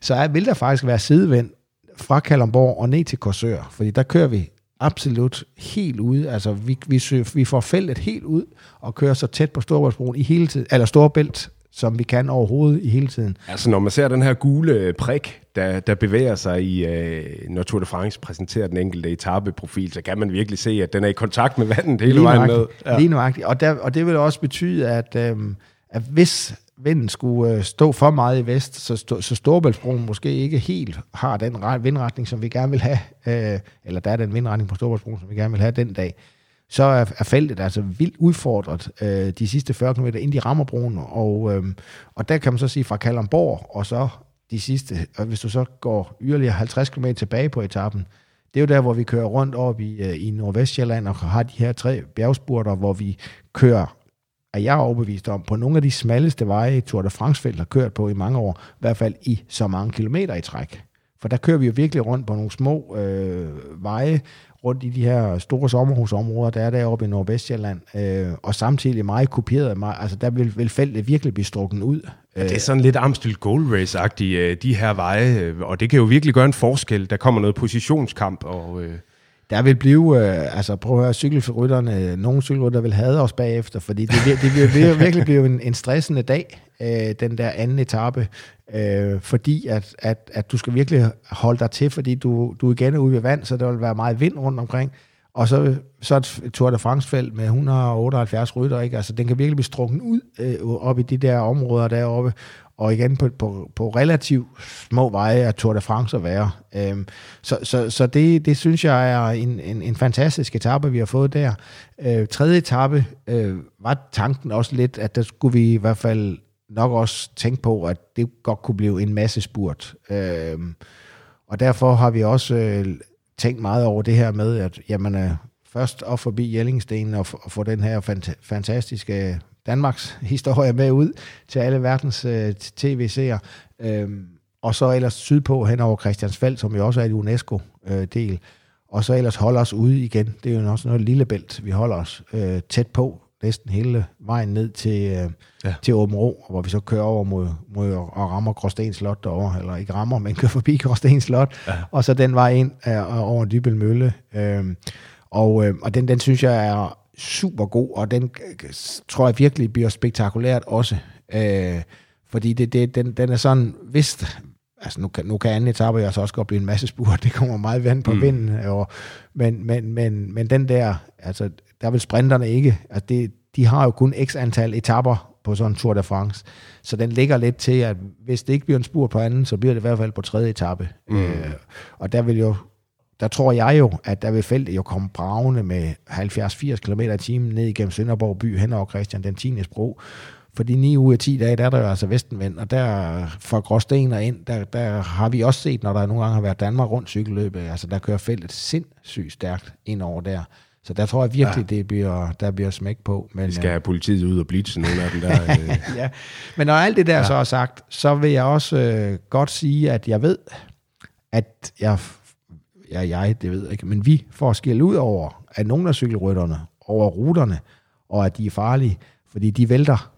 så er, vil der faktisk være sidevind fra Kalundborg og ned til Korsør, fordi der kører vi absolut helt ude, altså vi, vi, sø- vi får feltet helt ud og kører så tæt på Storebæltsbroen i hele tiden, eller Storebælt, som vi kan overhovedet i hele tiden. Altså når man ser den her gule prik, der, der bevæger sig i, øh, når Tour de France præsenterer den enkelte etapeprofil, så kan man virkelig se, at den er i kontakt med vandet hele vejen ned. Ja. Lige nøjagtigt. Og, der, og det vil også betyde, at, øhm, at hvis vinden skulle øh, stå for meget i vest, så, stå, så Storebæltsbroen måske ikke helt har den vindretning, som vi gerne vil have, øh, eller der er den vindretning på Storebæltsbroen, som vi gerne vil have den dag, så er, er feltet altså vildt udfordret øh, de sidste 40 km, inden de rammer broen. Og, øh, og der kan man så sige fra Kalundborg, og så de sidste, og hvis du så går yderligere 50 km tilbage på etappen, det er jo der, hvor vi kører rundt op i, øh, i Nordvestjylland og har de her tre bjergspurter, hvor vi kører, er jeg overbevist om, på nogle af de smalleste veje, Tour de france har kørt på i mange år, i hvert fald i så mange kilometer i træk. For der kører vi jo virkelig rundt på nogle små øh, veje, rundt i de her store sommerhusområder, der er deroppe i Nordvestjylland, øh, og samtidig meget kopieret. Meget, altså der vil, vil feltet virkelig blive strukket ud. Det er sådan lidt Amstel Gold Race-agtigt, øh, de her veje, øh, og det kan jo virkelig gøre en forskel. Der kommer noget positionskamp, og øh, der vil blive, øh, altså prøv at høre, cykelrytterne, nogle cykelrytter vil have os bagefter, fordi det, det, det vil vir- virkelig blive en, en stressende dag, øh, den der anden etape, øh, fordi at, at, at du skal virkelig holde dig til, fordi du, du igen er ude ved vand, så der vil være meget vind rundt omkring, og så, så et Tour de France-felt med 178 rytter, ikke? Altså, den kan virkelig blive strukket ud øh, op i de der områder deroppe, og igen på, på, på relativt små veje er Tour de France at være. Øhm, så så, så det, det synes jeg er en, en, en fantastisk etape, vi har fået der. Øh, tredje etape øh, var tanken også lidt, at der skulle vi i hvert fald nok også tænke på, at det godt kunne blive en masse spurt. Øhm, og derfor har vi også øh, tænkt meget over det her med, at jamen, øh, først op forbi Jellingstenen og, f- og få den her fant- fantastiske Danmarks historie med ud til alle verdens øh, tv-seere. Øhm, og så ellers sydpå hen over Christiansfeld, som jo også er et UNESCO-del. og så ellers holde os ude igen. Det er jo også noget lille bælt, vi holder os øh, tæt på, næsten hele vejen ned til, øh, ja. til Åben Rå, hvor vi så kører over mod, mod og rammer Gråsten Slot derovre, eller ikke rammer, men kører forbi Gråsten Slot, ja. og så den vej ind øh, over Dybel Mølle. Øh, og, øh, og den, den synes jeg er super god, og den tror jeg virkelig bliver spektakulært også. Øh, fordi det, det, den, den er sådan, vist, altså nu kan, nu kan anden etape jo altså også godt blive en masse spurt, det kommer meget vand på mm. vinden, og, men, men, men, men den der, altså der vil sprinterne ikke, altså det, de har jo kun x antal etapper på sådan en Tour de France, så den ligger lidt til, at hvis det ikke bliver en spurt på anden, så bliver det i hvert fald på tredje etape. Mm. Øh, og der vil jo der tror jeg jo, at der vil feltet jo komme bravende med 70-80 km i timen ned igennem Sønderborg by hen over Christian den 10. bro. Fordi 9 ud af 10 dage, der er der jo altså vestenvind, og der fra Gråsten og ind, der, der har vi også set, når der nogle gange har været Danmark rundt cykelløbet, altså der kører feltet sindssygt stærkt ind over der. Så der tror jeg virkelig, ja. det bliver, der bliver smæk på. Men, vi skal have politiet ud og blitse nogle af dem der. øh. ja. Men når alt det der ja. så er sagt, så vil jeg også øh, godt sige, at jeg ved, at jeg, ja, jeg, det ved jeg ikke, men vi får skæld ud over, at nogle af cykelrytterne, over ruterne, og at de er farlige, fordi de vælter.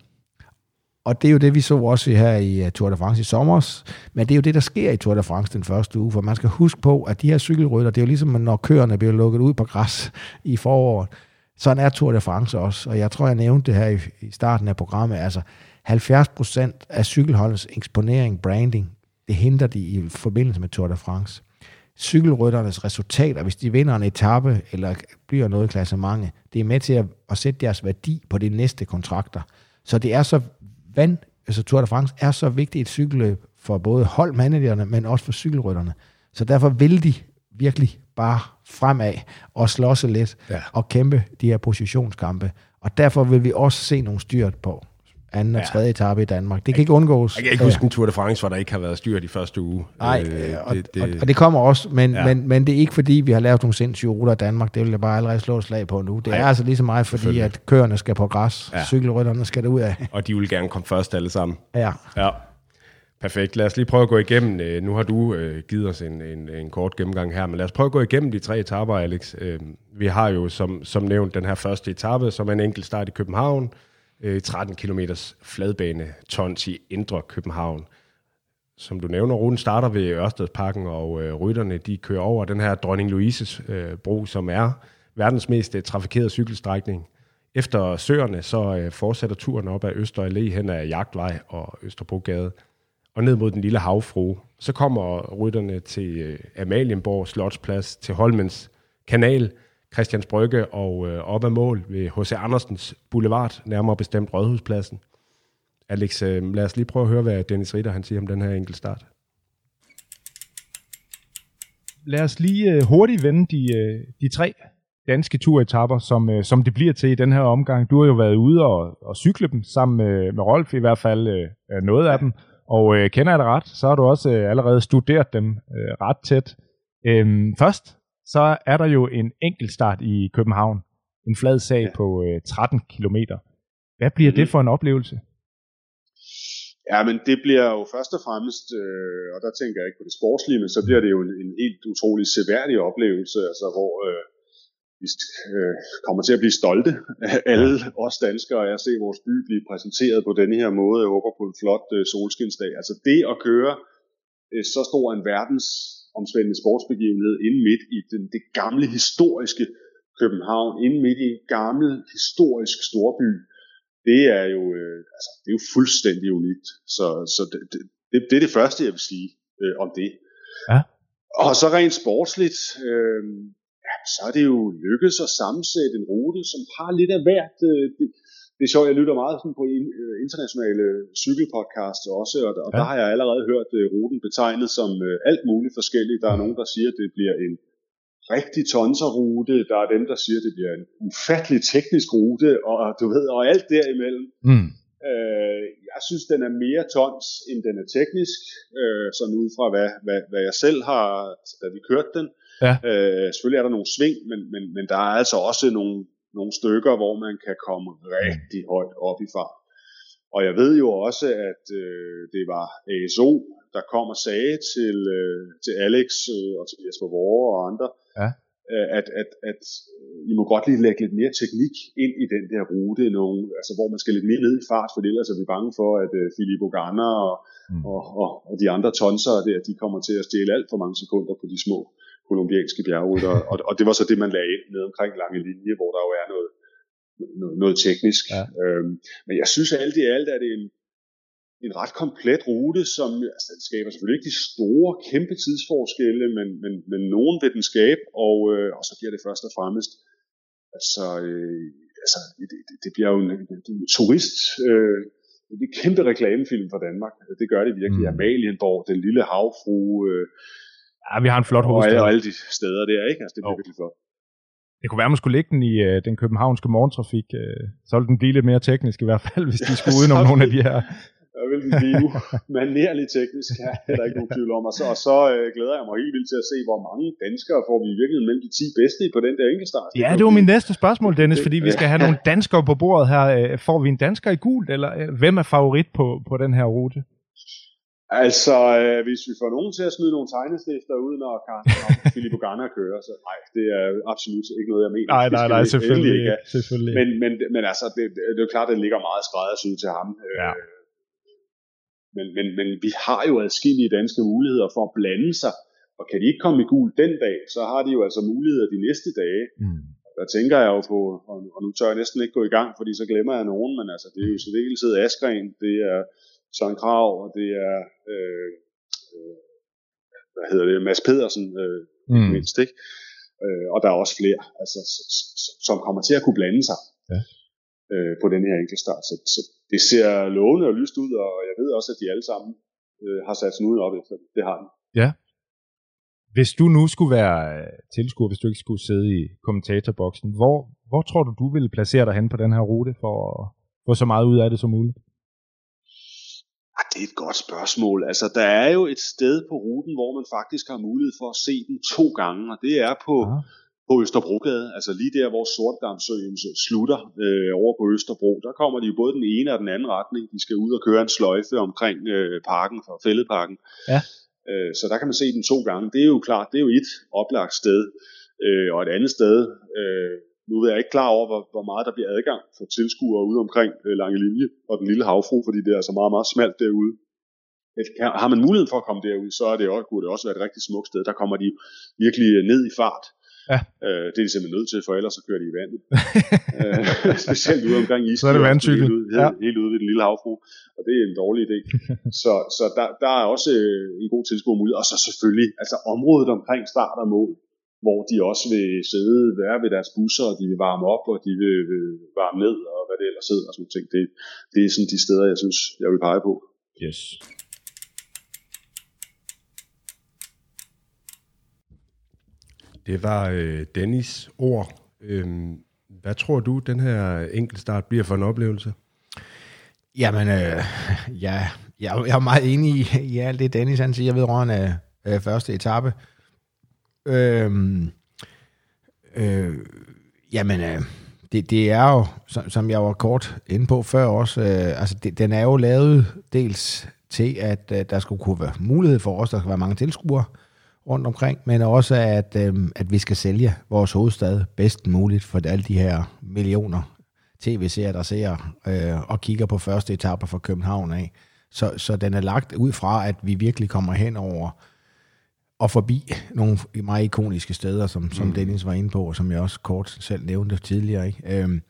Og det er jo det, vi så også her i uh, Tour de France i sommer. Men det er jo det, der sker i Tour de France den første uge, for man skal huske på, at de her cykelrytter, det er jo ligesom, når køerne bliver lukket ud på græs i foråret. Sådan er Tour de France også, og jeg tror, jeg nævnte det her i, i starten af programmet. Altså, 70 procent af cykelholdets eksponering, branding, det henter de i forbindelse med Tour de France. Cykelrytternes resultater, hvis de vinder en etape eller bliver noget klassementet, det er med til at, at sætte deres værdi på de næste kontrakter. Så det er så vand, altså Tour de France er så vigtigt et cykelløb for både holdmanagerne, men også for cykelrytterne. Så derfor vil de virkelig bare fremad og slås lidt ja. og kæmpe de her positionskampe. Og derfor vil vi også se nogle styrt på anden og Ja. tredje etape i Danmark. Det kan ikke undgås. Jeg kan ikke huske en Tour de France, hvor der ikke har været styrt i første uge. Nej, Øh, øh, og, det, det, og, og det kommer også, men, Ja. men, men det er ikke fordi, vi har lavet nogle sindssyge ruter i Danmark. Det vil jeg bare allerede slå et slag på nu. Det Nej, er altså lige så meget fordi, at køerne skal på græs, Ja. cykelrytterne skal derud af. Og de vil gerne komme først alle sammen. Ja. Ja. Perfekt. Lad os lige prøve at gå igennem. øh, Nu har du øh, givet os en, en, en kort gennemgang her, men lad os prøve at gå igennem de tre etaper, Alex. Vi har jo som, som nævnt den her første etape, som er en enkelt start i København øh, 13 km fladbane tons i Indre København. Som du nævner, ruten starter ved Ørstedsparken, og øh, rytterne de kører over den her Dronning Louises øh, bro, som er verdens mest øh, trafikerede cykelstrækning. Efter Søerne, så øh, fortsætter turen op ad Øster Allé hen ad Jagtvej og Østerbrogade og ned mod den lille havfru. Så kommer rytterne til øh, Amalienborg Slotsplads, til Holmens Kanal, Christians Brygge og øh, op ad mål ved H.C. Andersens Boulevard, nærmere bestemt Rådhuspladsen. Alex, øh, lad os lige prøve at høre, hvad Dennis Ritter han siger om den her enkelt start. Lad os lige øh, hurtigt vende de, øh, de tre danske turetapper, som, øh, som det bliver til i den her omgang. Du har jo været ude og, og cykle dem sammen med, med Rolf, i hvert fald øh, øh noget af dem. Og øh, kender jeg det ret, så har du også øh, allerede studeret dem øh, ret tæt. Øhm, først, så er der jo en enkeltstart i København. En flad sag ja. på øh, 13 km. Hvad bliver mm. det for en oplevelse? Ja, men det bliver jo først og fremmest, øh, og der tænker jeg ikke på det sportslige, men så bliver det jo en, en helt utrolig seværdig oplevelse, altså hvor øh, vi øh, kommer til at blive stolte af alle os danskere, og jeg ser vores by blive præsenteret på denne her måde. Jeg håber på en flot øh, solskinsdag. Altså det at køre øh, så stor en verdens omspændende sportsbegivenhed inde midt i den, det gamle historiske København, inde midt i en gammel historisk storby, det er jo, øh, altså, det er jo fuldstændig unikt. Så, så det, det, det er det første, jeg vil sige øh, om det. Ja. Og så rent sportsligt, øh, ja, så er det jo lykkedes at sammensætte en rute, som har lidt af hvert. Øh, det, det er sjovt, jeg lytter meget sådan på øh, internationale cykelpodcasts også, og, og ja. der har jeg allerede hørt uh, ruten betegnet som uh, alt muligt forskelligt. Der er nogen, der siger, at det bliver en rigtig tonserrute, der er dem, der siger, at det bliver en ufattelig teknisk rute, og du ved, og alt derimellem. Mm. Uh, jeg synes, den er mere tons, end den er teknisk, uh, sådan ud fra, hvad, hvad, hvad jeg selv har, da vi kørte den. Ja. Uh, selvfølgelig er der nogle sving, men, men, men der er altså også nogle nogle stykker, hvor man kan komme rigtig højt op i fart. Og jeg ved jo også, at øh, det var ASO, der kom og sagde til, øh, til Alex øh, og til Jesper Vore og andre, ja. øh, at, at, at I må godt lige lægge lidt mere teknik ind i den der rute, nogle, altså hvor man skal lidt mere ned i fart, for ellers er vi bange for, at øh, Filippo Ganna og, mm. og, og, og de andre tonser der, de kommer til at stjæle alt for mange sekunder på de små kolumbianske bjergruter, og, og det var så det, man lagde ned omkring lange linje, hvor der jo er noget, noget, noget teknisk. Ja. Øhm, men jeg synes alt i alt, at det er en, en ret komplet rute, som altså, den skaber selvfølgelig ikke de store, kæmpe tidsforskelle, men, men, men nogen vil den skabe, og, øh, og så bliver det først og fremmest, altså, øh, altså det, det, det bliver jo en, en turist, øh, det er en kæmpe reklamefilm for Danmark. Det gør det virkelig. Mm. Amalienborg, den lille havfru, øh, Ja, vi har en flot hovedstad. Og alle, og alle de steder der, ikke? Altså, det bliver oh. virkelig flot. Det kunne være, man skulle lægge den i øh, den københavnske morgentrafik. Øh, så ville den blive lidt mere teknisk i hvert fald, hvis de skulle udenom nogle af de her. Der vil den blive umanerligt teknisk, ja, det er der ikke nogen tvivl om. Og så, og så øh, glæder jeg mig helt vildt til at se, hvor mange danskere får vi i virkeligheden mellem de 10 bedste på den der enkeltstart. Ja, det var min næste spørgsmål, Dennis, fordi vi skal have nogle danskere på bordet her. Øh, får vi en dansker i gult, eller øh, hvem er favorit på, på den her rute? Altså, øh, hvis vi får nogen til at smide nogle tegnestifter ud, når Filippo Ganna kører, så nej, det er absolut ikke noget, jeg mener. Nej, nej, nej, selvfølgelig ikke. Selvfølgelig. Men, men, men altså, det, det er klart, det ligger meget skræddersyet til ham. Ja. Men, men, men vi har jo adskillige danske muligheder for at blande sig, og kan de ikke komme i gul den dag, så har de jo altså muligheder de næste dage. Mm. Der tænker jeg jo på, og nu tør jeg næsten ikke gå i gang, fordi så glemmer jeg nogen, men altså, det er jo så særdeleshed Askren, det er Søren Krav, og det er, øh, øh, hvad hedder det, Mads Pedersen, øh, mm. mindst, ikke? Øh, og der er også flere, altså, som kommer til at kunne blande sig ja. øh, på den her enkeltstart. Så, så det ser lovende og lyst ud, og jeg ved også, at de alle sammen øh, har sat snuden op efter det. Det har de. Ja. Hvis du nu skulle være øh, tilskuer, hvis du ikke skulle sidde i kommentatorboksen, hvor, hvor tror du, du ville placere dig hen på den her rute for at få så meget ud af det som muligt? Ah, det er et godt spørgsmål. Altså, der er jo et sted på ruten, hvor man faktisk har mulighed for at se den to gange, og det er på, ja. på Østerbrogade, altså lige der, hvor Sortdamsøen slutter øh, over på Østerbro. Der kommer de jo både den ene og den anden retning. De skal ud og køre en sløjfe omkring øh, parken, for fældeparken. Ja. Øh, så der kan man se den to gange. Det er jo klart, det er jo et oplagt sted. Øh, og et andet sted, øh, nu er jeg ikke klar over, hvor, hvor meget der bliver adgang for tilskuere ude omkring øh, Lange Linje og den lille havfru, fordi det er altså meget, meget smalt derude. Har man mulighed for at komme derud, så er det også, kunne det også være et rigtig smukt sted. Der kommer de virkelig ned i fart. Ja. Øh, det er de simpelthen nødt til, for ellers så kører de i vandet. øh, specielt ude omkring is. Så er det vandcykel. Helt, ude- Ja. helt, helt ude ved den lille havfru. Og det er en dårlig idé. så så der, der er også øh, en god tilskuermulighed. Og så selvfølgelig, altså området omkring start og mål, hvor de også vil sidde, være ved deres busser, og de vil varme op, og de vil, vil varme ned, og hvad det ellers hedder, og sådan ting. Det, det er sådan de steder, jeg synes, jeg vil pege på. Yes. Det var øh, Dennis ord. Øhm, hvad tror du, den her enkeltstart bliver for en oplevelse? Jamen, øh, ja, jeg, jeg er meget enig i, i alt det, Dennis han siger vedrørende øh, første etape. Øhm, øh, jamen, øh, det, det er jo, som, som jeg var kort inde på før også, øh, altså det, den er jo lavet dels til, at øh, der skulle kunne være mulighed for os, der skal være mange tilskuere rundt omkring, men også at, øh, at vi skal sælge vores hovedstad bedst muligt for alle de her millioner tv-serier, der ser øh, og kigger på første etape fra København af. Så, så den er lagt ud fra, at vi virkelig kommer hen over og forbi nogle meget ikoniske steder, som, som Dennis var inde på, og som jeg også kort selv nævnte tidligere. Ikke? Øhm,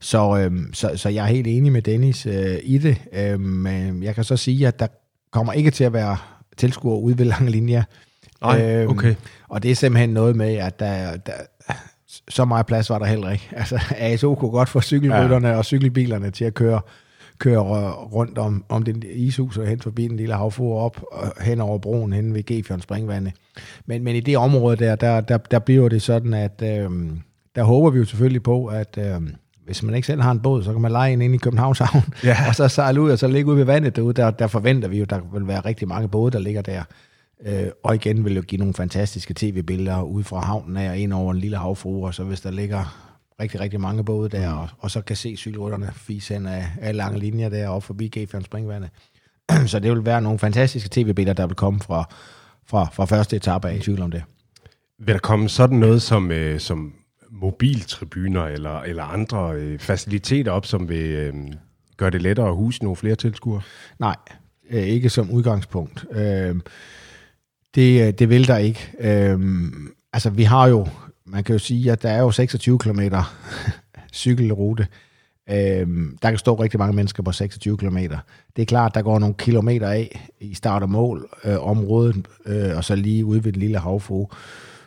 så, øhm, så, så jeg er helt enig med Dennis øh, i det. Øhm, jeg kan så sige, at der kommer ikke til at være tilskuere ude ved lange linjer. Nej, okay. Og det er simpelthen noget med, at der, der så meget plads var der heller ikke. Altså, ASO kunne godt få cykelrytterne ja. og cykelbilerne til at køre, køre rundt om, om den ishus og hen forbi den lille havfru op og hen over broen hen ved Gefjørn Springvande. Men, men i det område der, der, der, der bliver det sådan, at øhm, der håber vi jo selvfølgelig på, at øhm, hvis man ikke selv har en båd, så kan man lege en ind i Københavns Havn, Ja. og så sejle ud og så ligge ude ved vandet derude. Der, der forventer vi jo, der vil være rigtig mange både, der ligger der. Øh, og igen vil jo give nogle fantastiske tv-billeder ud fra havnen af og ind over en lille havfru, og så hvis der ligger rigtig, rigtig mange både der, og, og så kan se cykelrytterne fise hen af, af lange linjer der op forbi Gefjørn Springvandet. så det vil være nogle fantastiske tv-billeder, der vil komme fra, fra, fra første etape af, i tvivl om det. Vil der komme sådan noget som, øh, som mobiltribuner eller, eller andre øh, faciliteter op, som vil øh, gøre det lettere at huse nogle flere tilskuere? Nej, øh, ikke som udgangspunkt. Øh, det, øh, det vil der ikke. Øh, altså, vi har jo, man kan jo sige, at der er jo 26 km cykelrute. Øhm, der kan stå rigtig mange mennesker på 26 km. Det er klart, der går nogle kilometer af i start og mål øh, området, øh, og så lige ude ved den lille havfru.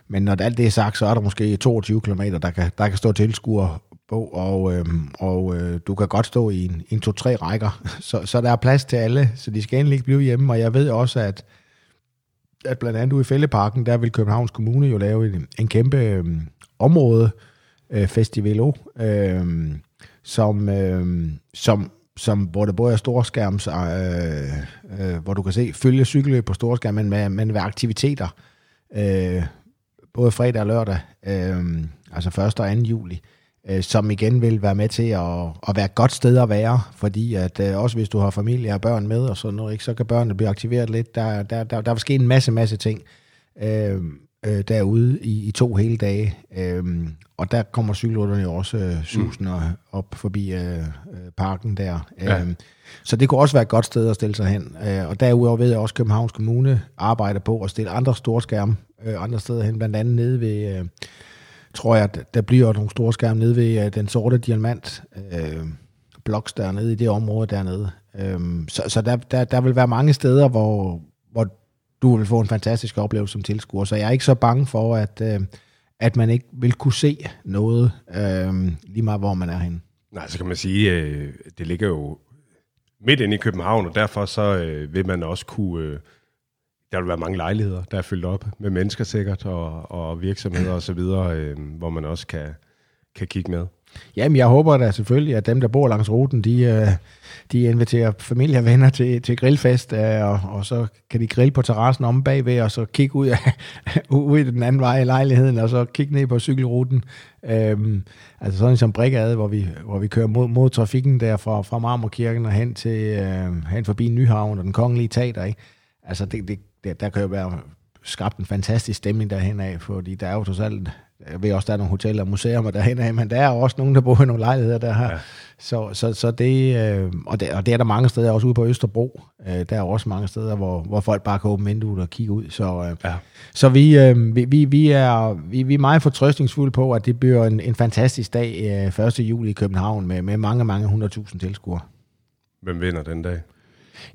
Men når alt det er sagt, så er der måske 22 km, der kan, der kan stå tilskuer på, og, øh, og øh, du kan godt stå i en, en to-tre rækker. Så, så der er plads til alle, så de skal endelig ikke blive hjemme. Og jeg ved også, at, at blandt andet ude i Fælleparken, der vil Københavns Kommune jo lave en, en kæmpe øh, område, øh, Festivalo, øh, som, øh, som, som, hvor der både er storskærms, øh, øh, hvor du kan se følge cykelløb på storskærm, men med, men med aktiviteter, øh, både fredag og lørdag, øh, altså 1. og 2. juli, øh, som igen vil være med til at, at være et godt sted at være, fordi at øh, også hvis du har familie og børn med og sådan noget, ikke, så kan børnene blive aktiveret lidt. Der, der, der, der vil ske en masse, masse ting øh, øh, derude i, i to hele dage, øh, og der kommer cykelrytterne jo også øh, susende mm. op forbi øh, øh, parken der. Ja. Øh, så det kunne også være et godt sted at stille sig hen. Øh, og derudover ved jeg også, at Københavns Kommune arbejder på at stille andre store skærme øh, andre steder hen, blandt andet nede ved, øh, tror jeg, at der bliver nogle store skærme nede ved øh, den sorte diamant øh, bloks dernede i det område dernede. Øh, så så der, der, der vil være mange steder, hvor, hvor du vil få en fantastisk oplevelse som tilskuer. Så jeg er ikke så bange for, at, øh, at man ikke vil kunne se noget, øh, lige meget hvor man er henne. Nej, så kan man sige, øh, det ligger jo midt inde i København, og derfor så øh, vil man også kunne... Øh, der vil være mange lejligheder, der er fyldt op med mennesker sikkert, og, og virksomheder osv., øh, hvor man også kan, kan kigge med. Jamen, jeg håber da selvfølgelig, at dem, der bor langs ruten, de, øh, de inviterer familie og venner til, til grillfest, øh, og, og så kan de grille på terrassen om bagved, og så kigge ud, af, ud i den anden vej i lejligheden, og så kigge ned på cykelruten. Øhm, altså sådan som Brigade, hvor vi, hvor vi kører mod, mod trafikken der fra, fra Marmorkirken og hen, til, øh, hen forbi Nyhavn og den kongelige teater. Ikke? Altså, det, det, det, der kan jo være skabt en fantastisk stemning derhen af, fordi der er jo trods alt, jeg ved også, der er nogle hoteller og museer derhen af, men der er også nogen, der bor i nogle lejligheder der her. Ja. Så, så, så det, øh, og det, og det er der mange steder, også ude på Østerbro, øh, der er også mange steder, hvor, hvor folk bare kan åbne vinduet og kigge ud. Så, øh, ja. så vi, øh, vi, vi, vi, er, vi, vi er meget fortrøstningsfulde på, at det bliver en, en fantastisk dag øh, 1. juli i København med, med mange, mange 100.000 tilskuere. Hvem vinder den dag?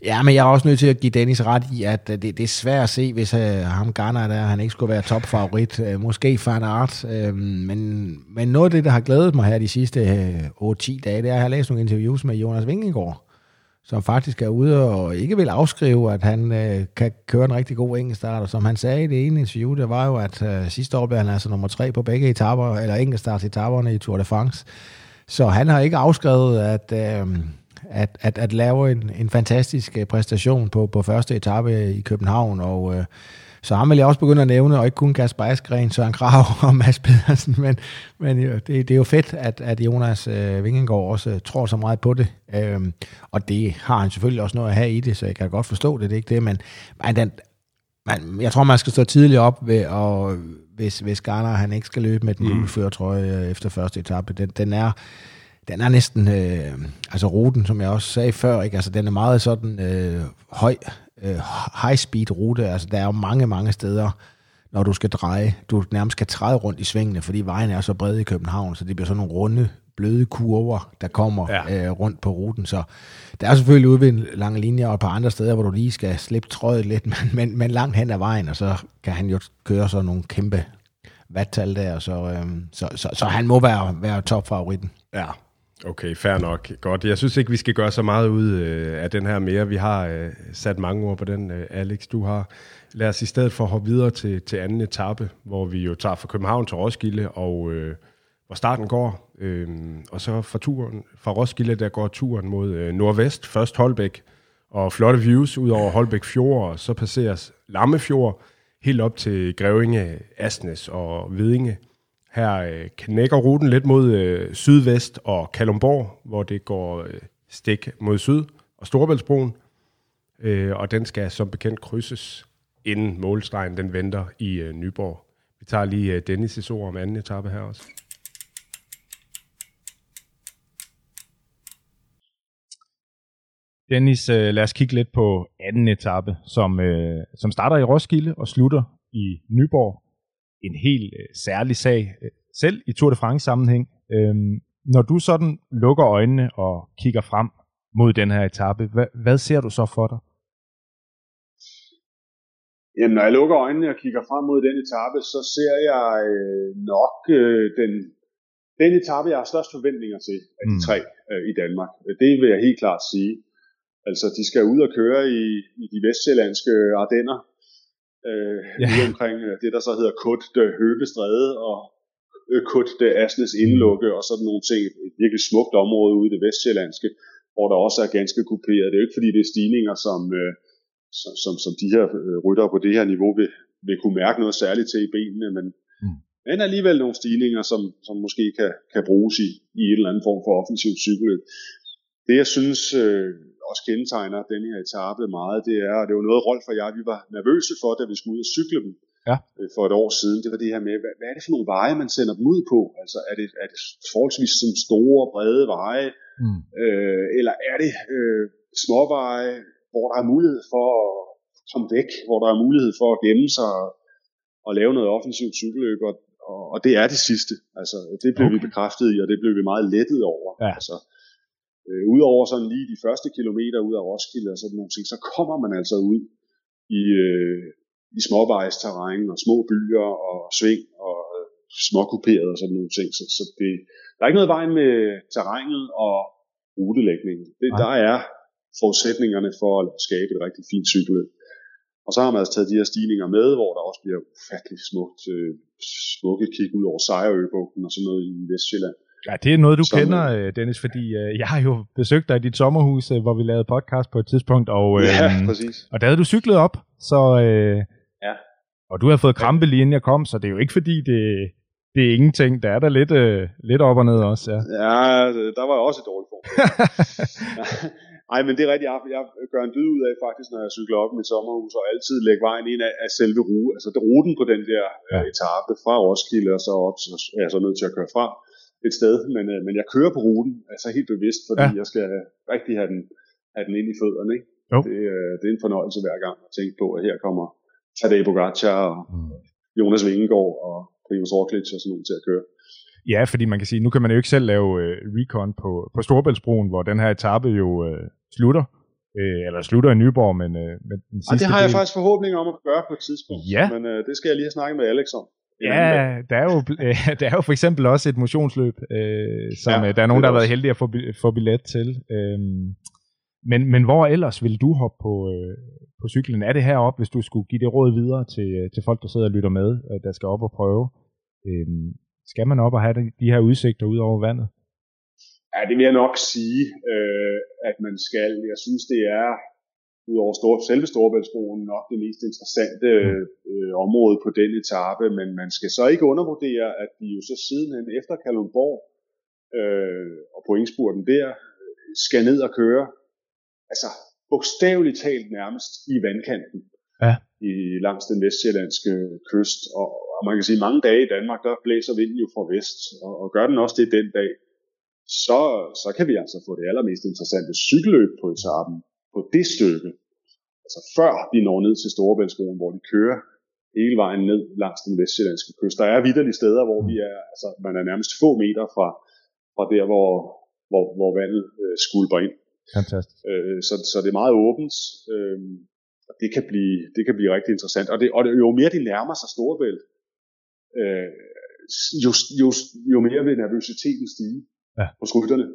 Ja, men jeg er også nødt til at give Dennis ret i, at øh, det, det er svært at se, hvis uh, ham Garner der, han ikke skulle være topfavorit. Uh, måske Fan Art. Uh, men, men noget af det, der har glædet mig her de sidste uh, 8-10 dage, det er, at jeg har læst nogle interviews med Jonas Vingegaard, som faktisk er ude og ikke vil afskrive, at han uh, kan køre en rigtig god enkeltstart. Og som han sagde i det ene interview, det var jo, at uh, sidste år blev han altså nummer tre på begge etaper, eller enkeltstartsetaperne i Tour de France. Så han har ikke afskrevet, at... Uh, at, at, at lave en, en fantastisk øh, præstation på, på første etape i København, og øh, så han vil jeg også begynde at nævne, og ikke kun Kasper Askren, Søren Krav og Mads Pedersen, men, men det, det er jo fedt, at, at Jonas øh, Vingegaard også øh, tror så meget på det, øhm, og det har han selvfølgelig også noget at have i det, så jeg kan godt forstå det, det er ikke det, men, men den, man, jeg tror, man skal stå tidligt op, ved, og hvis, hvis Garner han ikke skal løbe med den mm. førertrøje øh, efter første etape, den, den er den er næsten, øh, altså ruten, som jeg også sagde før, ikke? Altså, den er meget sådan øh, høj, øh, high-speed rute, altså der er jo mange, mange steder, når du skal dreje, du nærmest skal træde rundt i svingene, fordi vejen er så bred i København, så det bliver sådan nogle runde, bløde kurver, der kommer ja. øh, rundt på ruten. Så der er selvfølgelig ude ved lange linjer og et par andre steder, hvor du lige skal slippe trøjet lidt, men, men, men langt hen ad vejen, og så kan han jo køre sådan nogle kæmpe vattal der, så, øh, så, så, så han må være, være topfavoritten. Ja, Okay, fair nok. Godt. Jeg synes ikke, vi skal gøre så meget ud øh, af den her mere. Vi har øh, sat mange ord på den, øh, Alex, du har. Lad os i stedet for hoppe videre til, til anden etape, hvor vi jo tager fra København til Roskilde, og øh, hvor starten går. Øh, og så fra, turen, fra Roskilde, der går turen mod øh, nordvest. Først Holbæk, og flotte views ud over Holbæk Fjord, og så passeres Lammefjord helt op til Grevinge, Asnes og Vedinge. Her øh, knækker ruten lidt mod øh, sydvest og Kalumborg, hvor det går øh, stik mod syd, og Storebæltsbroen. Øh, og den skal som bekendt krydses, inden målstregen den venter i øh, Nyborg. Vi tager lige øh, Dennis' ord om anden etape her også. Dennis, øh, lad os kigge lidt på anden etape, som, øh, som starter i Roskilde og slutter i Nyborg en helt øh, særlig sag, øh, selv i Tour de France sammenhæng. Øhm, når du sådan lukker øjnene og kigger frem mod den her etape, hvad, hvad ser du så for dig? Jamen, når jeg lukker øjnene og kigger frem mod den etape, så ser jeg øh, nok øh, den, den etape, jeg har størst forventninger til af de mm. tre øh, i Danmark. Det vil jeg helt klart sige. Altså, de skal ud og køre i, i de vestsjællandske Ardenner, øh, ja. omkring øh, det, der så hedder Kut de Høbestræde og øh, Kut de Asnes Indlukke og sådan nogle ting. Et virkelig smukt område ude i det vestsjællandske, hvor der også er ganske kuperet. Det er jo ikke fordi, det er stigninger, som, øh, som, som, som de her øh, ryttere på det her niveau vil, vil kunne mærke noget særligt til i benene, men, mm. men alligevel nogle stigninger, som, som måske kan, kan bruges i, i en eller anden form for offensivt cykeløb. Det jeg synes, øh, også kendetegner den her etape meget, det er, og det var noget Rolf og jeg, vi var nervøse for, da vi skulle ud og cykle dem ja. øh, for et år siden, det var det her med, hvad, hvad er det for nogle veje, man sender dem ud på? Altså er det, er det forholdsvis som store, brede veje, mm. øh, eller er det øh, småveje, hvor der er mulighed for at komme væk, hvor der er mulighed for at gemme sig og, og lave noget offensivt cykelløb, og, og, og det er det sidste. Altså, det blev okay. vi bekræftet i, og det blev vi meget lettet over. Ja. Altså, Øh, Udover sådan lige de første kilometer ud af Roskilde og sådan nogle ting, så kommer man altså ud i, øh, i småvejsterræn og små byer og sving og øh, småkuperet og sådan nogle ting. Så, så det, der er ikke noget vej med terrænet og rutelægningen. Det, der er forudsætningerne for at skabe et rigtig fint cykelløb. Og så har man altså taget de her stigninger med, hvor der også bliver ufatteligt smukt, øh, smukke kig ud over Sejrøbugten og sådan noget i Vestjylland. Ja, det er noget, du Som, kender, øh, Dennis, fordi øh, jeg har jo besøgt dig i dit sommerhus, øh, hvor vi lavede podcast på et tidspunkt, og, øh, ja, præcis. og der havde du cyklet op, så, øh, ja. og du har fået krampe lige inden jeg kom, så det er jo ikke fordi, det, det er ingenting. Der er der lidt, øh, lidt op og ned også. Ja, ja der var også et dårligt form. Ej, men det er rigtigt. Jeg, jeg gør en dyd ud af faktisk, når jeg cykler op i mit sommerhus, og altid lægge vejen ind af, af selve rute, altså ruten på den der ja. uh, etape fra Roskilde og så op, så er jeg så nødt til at køre fra et sted, men, uh, men jeg kører på ruten, altså helt bevidst, fordi ja. jeg skal rigtig have den, have den ind i fødderne. Ikke? Jo. Det, uh, det er en fornøjelse hver gang at tænke på, at her kommer Tadej Pogacar og Mm. Jonas Vingegaard og Primoz Roglic og sådan nogen til at køre. Ja, fordi man kan sige, nu kan man jo ikke selv lave øh, recon på, på Storebæltsbroen, hvor den her etape jo øh, slutter. Øh, eller slutter i Nyborg, men, øh, men den sidste det har jeg del, faktisk forhåbning om at gøre på et tidspunkt. Ja. Men uh, det skal jeg lige have snakket med Alex om. Ja, der er, jo, øh, der er jo for eksempel også et motionsløb, øh, som Ja, ja, der er nogen, der er har været heldige at få, få billet til. Øhm, men, men hvor ellers vil du hoppe på, øh, på cyklen? Er det heroppe, hvis du skulle give det råd videre til, øh, til folk, der sidder og lytter med, øh, der skal op og prøve? Øhm, skal man op og have de, de her udsigter ud over vandet? Ja, det vil jeg nok sige, øh, at man skal. Jeg synes, det er udover store, selve Storebæltsbroen nok det mest interessante øh, område på den etape, men man skal så ikke undervurdere, at de jo så sidenhen efter Kalundborg øh, og pointspurten der skal ned og køre, altså bogstaveligt talt nærmest i vandkanten Ja. i, langs den vestsjællandske kyst. Og, og man kan sige, mange dage i Danmark, der blæser vinden jo fra vest, og, og gør den også det den dag, så, så kan vi altså få det allermest interessante cykelløb på etappen på det stykke. Altså før de når ned til Storebæltsbroen, hvor de kører hele vejen ned langs den vestsjællandske kyst. Der er vidderlige steder, hvor vi er, altså, man er nærmest få meter fra, fra der, hvor, hvor, hvor vandet øh, skulper ind. Fantastisk. Øh, så, så det er meget åbent. Øh, og det kan, blive, det kan blive rigtig interessant. Og, det, og det, jo mere de nærmer sig Storebælt, øh, jo, jo, jo mere vil nervøsiteten stige Ja. hos rytterne.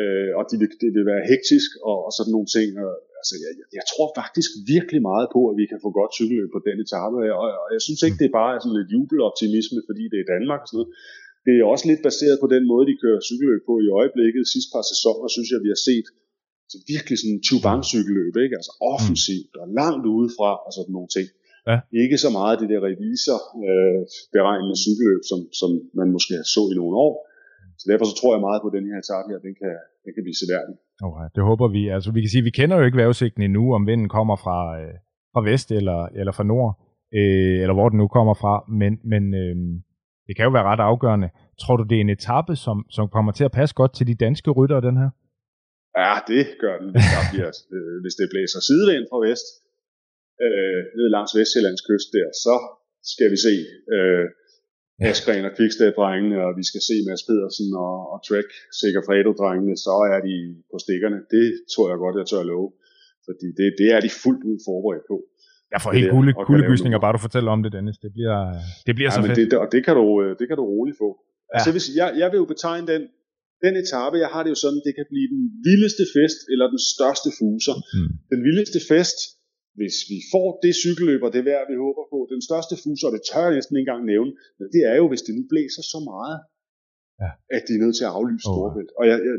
Øh, og de vil, det vil være hektisk og, og sådan nogle ting. Og, altså, jeg, jeg- tror faktisk virkelig meget på, at vi kan få godt cykelløb på den etape. Og, og jeg synes ikke, det er bare sådan lidt jubeloptimisme, fordi det er Danmark og sådan noget. Det er også lidt baseret på den måde, de kører cykelløb på i øjeblikket. Sidste par sæsoner synes jeg, vi har set så virkelig sådan en cykelløb, ikke? Altså offensivt og langt udefra og sådan nogle ting. Ja. Ikke så meget det der revisor øh, beregnende cykelløb, som, som man måske så i nogle år. Så derfor så tror jeg meget på at den her etape her, den kan, den kan blive seværdig. Okay, det håber vi. Altså, vi kan sige, vi kender jo ikke vejrudsigten endnu, om vinden kommer fra, øh, fra vest eller, eller fra nord, øh, eller hvor den nu kommer fra, men, men øh, det kan jo være ret afgørende. Tror du, det er en etape, som, som kommer til at passe godt til de danske ryttere, den her? Ja, det gør den, hvis, der bliver, øh, hvis det blæser sidevind fra vest, øh, ned langs Vestjyllands kyst der, så skal vi se øh, Askren og Quickstep-drengene, og vi skal se Mads Pedersen og, og Trek Segafredo-drengene, så er de på stikkerne. Det tror jeg godt, jeg tør at love. Fordi det, det er de fuldt ud forberedt på. Jeg får helt kan kuldegysninger, bare du fortæller om det, Dennis. Det bliver, det bliver Ja, så men fedt. det, og det kan, du, øh, det kan du roligt få. Altså, Ja. hvis, jeg, jeg vil jo betegne den, den etape, jeg har det jo sådan, det kan blive den vildeste fest, eller den største fuser. Mm. Den vildeste fest, hvis vi får det cykelløb, og det værd, vi håber på, den største fuser, og det tør jeg næsten ikke engang nævne, men det er jo, hvis det nu blæser så meget, Ja. at de er nødt til at aflyse Åh. Storebælt. Og jeg, jeg,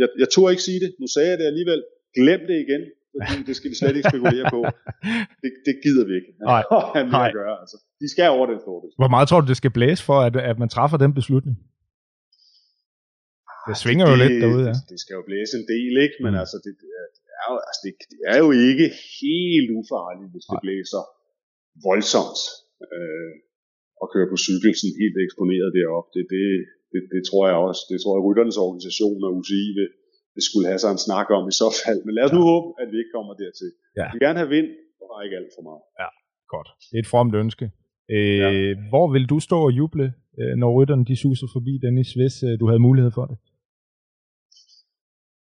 jeg, jeg tog ikke sige det, nu sagde jeg det alligevel, glem det igen, fordi det skal vi slet ikke spekulere på. Det, det gider vi ikke. Nej. Han at gøre, altså. De skal over den Storebælt. Hvor meget tror du, det skal blæse for, at, at man træffer den beslutning? Det svinger jo lidt derude, ja. Det, det skal jo blæse en del, ikke? Men mm. altså, det, det, er, det, er jo, altså det, det er jo ikke helt ufarligt, hvis det blæser voldsomt øh, og køre på cykel sådan helt eksponeret derop. Det, det, det, det tror jeg også. Det tror jeg, rytternes organisation og UCI vil, vil skulle have sig en snak om i så fald. Men lad os nu håbe, at vi ikke kommer dertil. Ja. Vi vil gerne have vind, og bare ikke alt for meget. Godt. Det er et fromt ønske. Øh, ja. Hvor vil du stå og juble, øh, når rytterne de suser forbi Dennis, hvis øh, du havde mulighed for det?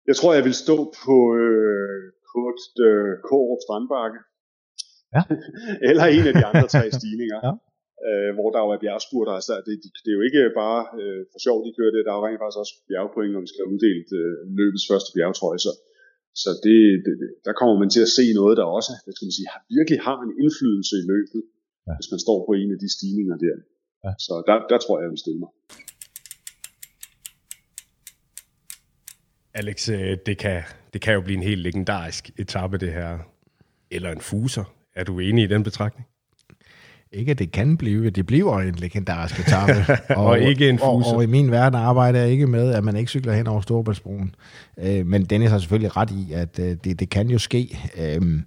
Jeg tror, jeg vil stå på øh, Kurt øh, Kårup Strandbakke. Ja. Eller en af de andre tre stigninger. Ja. øh, hvor der jo er bjergspurter. Altså, det, det, det, er jo ikke bare øh, for sjov, de kører det. Der er jo rent faktisk også bjergpoint, når vi skal have uddelt øh, løbets første bjergtrøje. Så, så det, det, der kommer man til at se noget, der også hvad skal man sige, har, virkelig har en indflydelse i løbet, ja. hvis man står på en af de stigninger der. Ja. Så der, der tror jeg, jeg vil stille mig. Alex, øh, det kan, det kan jo blive en helt legendarisk etape, det her. Eller en fuser. Er du enig i den betragtning? ikke at det kan blive, det bliver en legendarisk etape. Og, og ikke en og, fuser. og, i min verden arbejder jeg ikke med, at man ikke cykler hen over Storebæltsbroen. Øh, men Dennis har selvfølgelig ret i, at øh, det, det kan jo ske. Øh,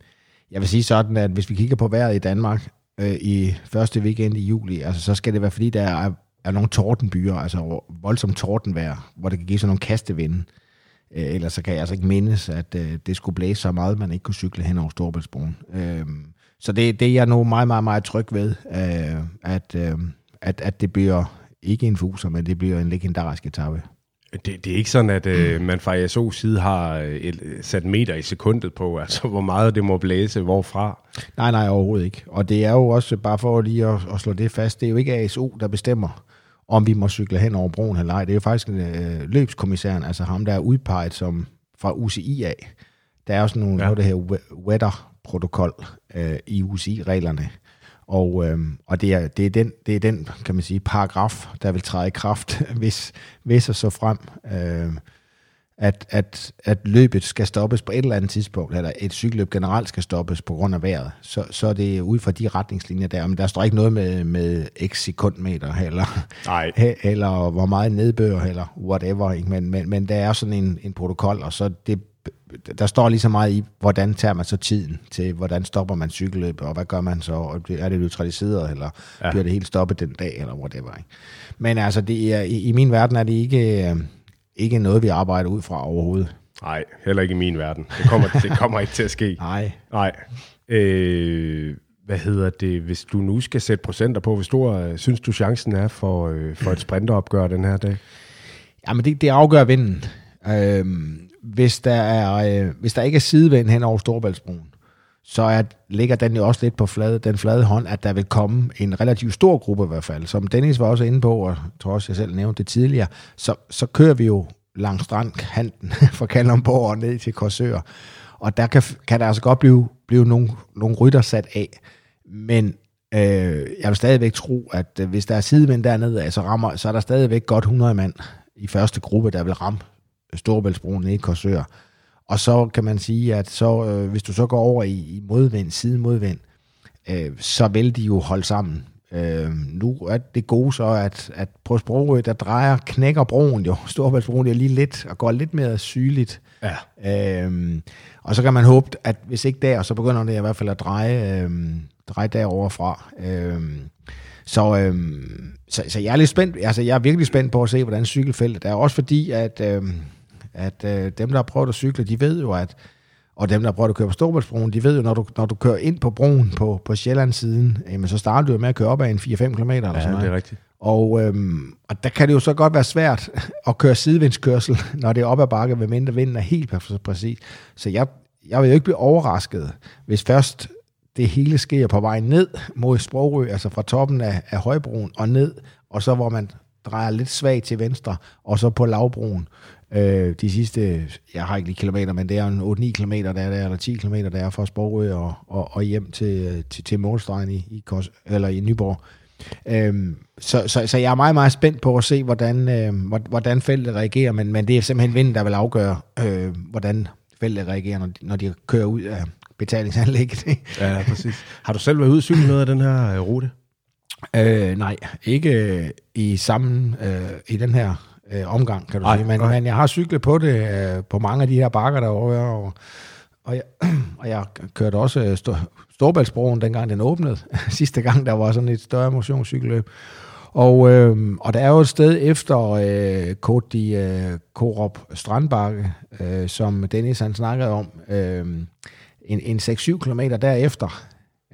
jeg vil sige sådan, at hvis vi kigger på vejret i Danmark øh, i første weekend i juli, altså, så skal det være, fordi der er, er nogle tordenbyer, altså voldsomt tordenvejr, hvor det kan give sådan nogle kastevinde. Øh, ellers så kan jeg altså ikke mindes, at øh, det skulle blæse så meget, at man ikke kunne cykle hen over Storebæltsbroen. Øh, så det, det er jeg nu meget, meget, meget tryg ved, øh, at, øh, at, at det bliver ikke en fuser, men det bliver en legendarisk etape. Det, det er ikke sådan, at øh, man fra ISO's side har øh, et, sat meter i sekundet på, altså hvor meget det må blæse, hvorfra. Nej, nej, overhovedet ikke. Og det er jo også, bare for lige at, at slå det fast, det er jo ikke ASO, der bestemmer, om vi må cykle hen over broen eller ej. Det er jo faktisk øh, løbskommissæren, altså ham, der er udpeget som fra UCI af. Der er også nogle, ja. noget, der her weather-protokol øh, i UCI-reglerne. Og, øh, og det, er, det, er den, det er den, kan man sige, paragraf, der vil træde i kraft, hvis, hvis og så frem, øh, at, at, at løbet skal stoppes på et eller andet tidspunkt, eller et cykelløb generelt skal stoppes på grund af vejret, så, så er det ud fra de retningslinjer der. Men der står ikke noget med, med x sekundmeter, eller, Nej. eller hvor meget nedbør, eller whatever. Ikke? Men, men, men der er sådan en, en protokol, og så det der står lige så meget i, hvordan tager man så tiden til, hvordan stopper man cykelløbet, og hvad gør man så, og er det neutraliseret, eller ja. bliver det helt stoppet den dag, eller whatever. Ikke? Men altså, det er, i, i min verden er det ikke, øh, ikke noget, vi arbejder ud fra overhovedet. Nej, heller ikke i min verden. Det kommer, det kommer ikke til at ske. Nej. Nej. Øh, hvad hedder det, hvis du nu skal sætte procenter på, hvor stor øh, synes du chancen er for, øh, for et sprinteropgør den her dag? Jamen, det, det afgør vinden. Øhm, hvis, der er, øh, hvis der ikke er sidevind hen over Storbæltsbroen, så er, ligger den jo også lidt på flade, den flade hånd, at der vil komme en relativt stor gruppe i hvert fald. Som Dennis var også inde på, og jeg tror også, jeg selv nævnte det tidligere, så, så kører vi jo langs strandkanten fra Kalundborg og ned til Korsør. Og der kan, kan der altså godt blive, blive nogle, nogle rytter sat af. Men øh, jeg vil stadigvæk tro, at øh, hvis der er sidemænd dernede, altså rammer, så er der stadigvæk godt 100 mand i første gruppe, der vil ramme Storebæltsbroen ned i Korsør. Og så kan man sige, at så, øh, hvis du så går over i, i modvind, side modvind, øh, så vil de jo holde sammen. Øh, nu er det gode så, at, at på Sprogø, der drejer, knækker broen jo, Storebæltsbroen er lige lidt, og går lidt mere sygeligt. Ja. Øh, og så kan man håbe, at hvis ikke der, så begynder det i hvert fald at dreje, øh, dreje derovre fra. Øh, så, øhm, så, så jeg er lidt spændt, altså jeg er virkelig spændt på at se, hvordan cykelfeltet er. Også fordi, at, øhm, at øh, dem, der har prøvet at cykle, de ved jo, at og dem, der har prøvet at køre på Storbritannien, de ved jo, når du, når du kører ind på broen på, på Sjællandssiden, jamen, så starter du jo med at køre op ad en 4-5 km. Eller Ja, sådan noget. det er rigtigt. Og, øhm, og der kan det jo så godt være svært at køre sidevindskørsel, når det er op ad bakke, ved mindre vinden er helt præ- præcis. Så jeg, jeg vil jo ikke blive overrasket, hvis først det hele sker på vej ned mod Sprogø, altså fra toppen af, af Højbroen og ned, og så hvor man drejer lidt svagt til venstre, og så på lavbroen. Øh, de sidste, jeg har ikke lige kilometer, men det er en 8-9 km, der er der, eller 10 km, der er fra Sprogø og, og, og hjem til, til, til målstregen i, i, Kors, eller i Nyborg. Øhm, så, så, så jeg er meget, meget spændt på at se, hvordan, øh, hvor- hvordan feltet reagerer, men, men det er simpelthen vinden, der vil afgøre, øh, hvordan feltet reagerer, når de, når de kører ud af betalingsanlægget. Ja, præcis. Har du selv været ude og cykle noget af den her øh, rute? øh, nej, ikke øh, i samme, øh, i den her øh, omgang, kan du Nej, sige, men, men jeg har cyklet på det, øh, på mange af de her bakker derovre, og, og, jeg, og jeg kørte også øh, Stor, Storbæltsbroen, dengang den åbnede, sidste gang, der var sådan et større motionscykelløb. Og, øh, og der er jo et sted efter øh, Côte de øh, Korop Strandbakke, øh, som Dennis han snakkede om, øh, en, en 6-7 km derefter,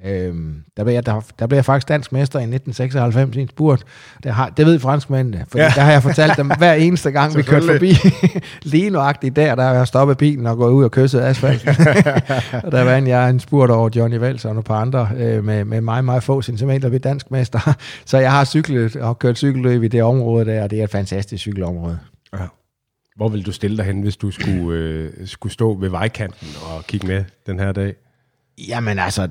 øh, der, blev jeg, der, der blev jeg faktisk dansk mester i 1996 i en spurt. Det, har, det ved franskmændene, for ja. der har jeg fortalt dem hver eneste gang, vi kørte forbi. Lige nuagtigt der, der har jeg stoppet bilen og gået ud og kysset asfalt. og der vandt jeg en spurt over Johnny Vels og nogle par andre øh, med, med meget, meget få centimeter ved dansk mester. Så jeg har cyklet og kørt cykelløb i det område der, og det er et fantastisk cykelområde. Ja. Hvor vil du stille dig hen, hvis du skulle, øh, skulle stå ved vejkanten og kigge med den her dag? Jamen altså,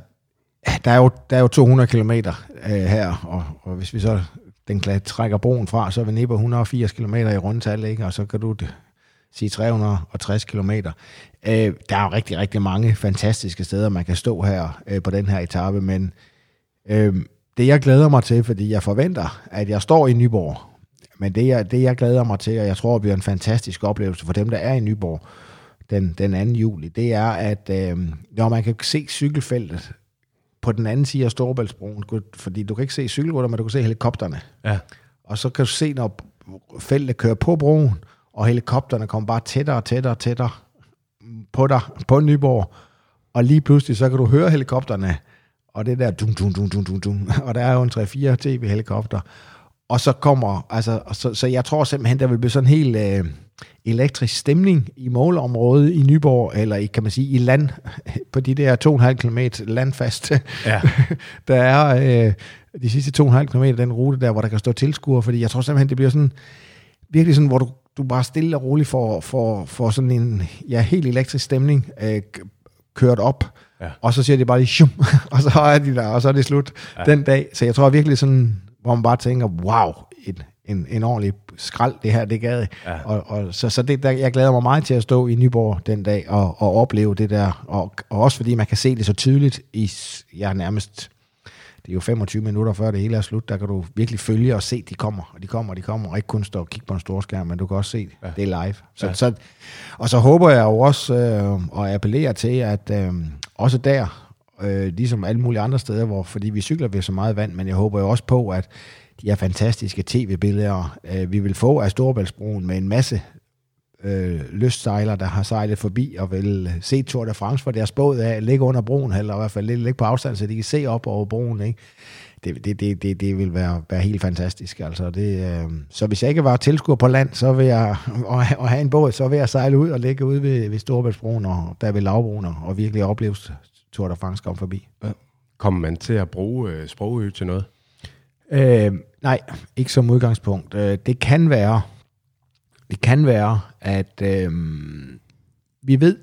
der er jo, der er jo 200 km øh, her, og, og hvis vi så den trækker broen fra, så er vi nede på 180 km i rundtal, ikke? og så kan du øh, sige 360 km. Øh, der er jo rigtig, rigtig mange fantastiske steder, man kan stå her øh, på den her etape, men øh, det jeg glæder mig til, fordi jeg forventer, at jeg står i Nyborg, men det jeg, det jeg glæder mig til, og jeg tror det bliver en fantastisk oplevelse for dem, der er i Nyborg den, den 2. juli, det er, at øh, når man kan se cykelfeltet på den anden side af Storebæltsbroen, fordi du kan ikke se cykelrutter, men du kan se helikopterne. Ja. Og så kan du se, når feltet kører på broen, og helikopterne kommer bare tættere og tættere og tættere på dig, på Nyborg, og lige pludselig, så kan du høre helikopterne, og det der dum, dum, dum, dum, dum, dum, og der er jo en 3-4 tv-helikopter, og så kommer, altså, så, så jeg tror simpelthen, der vil blive sådan helt øh, elektrisk stemning i målområdet i Nyborg, eller i, kan man sige, i land, på de der 2,5 km landfast. Ja. der er øh, de sidste 2,5 km den rute der, hvor der kan stå tilskuere, fordi jeg tror simpelthen, det bliver sådan, virkelig sådan, hvor du, du bare stille og roligt får, får, får sådan en ja, helt elektrisk stemning øh, kørt op, ja. og så siger de bare lige, shum, og så er de der, og så er det slut ja. den dag. Så jeg tror virkelig sådan, hvor man bare tænker, wow, en, en, en ordentlig skrald, det her, det gad. Ja. Og, og, så så det, der, jeg glæder mig meget til at stå i Nyborg den dag og, og opleve det der. Og, og også fordi man kan se det så tydeligt i, ja, nærmest, det er jo 25 minutter før det hele er slut, der kan du virkelig følge og se, de kommer, og de kommer, og de kommer, og ikke kun stå og kigge på en stor skærm, men du kan også se ja. det live. Så, ja. så, og så håber jeg jo også, øh, og appellerer til, at øh, også der, øh, ligesom alle mulige andre steder, hvor, fordi vi cykler ved så meget vand, men jeg håber jo også på, at de her fantastiske tv-billeder, øh, vi vil få af Storebæltsbroen med en masse øh, lystsejler, der har sejlet forbi og vil øh, se Tour de France for deres båd af, ligge under broen, eller i hvert fald ligge på afstand, så de kan se op over broen. Ikke? Det, det, det, det, det vil være, være helt fantastisk. Altså det, øh, så hvis jeg ikke var tilskuer på land, så vil jeg, og, og have en båd, så vil jeg sejle ud og ligge ude ved, ved Storebæltsbroen og der ved Lavbroen og virkelig opleve Tour de France komme forbi. Ja. Kommer man til at bruge øh, sprogø til noget? Øh, nej, ikke som udgangspunkt. Øh, det kan være, det kan være, at øh, vi ved,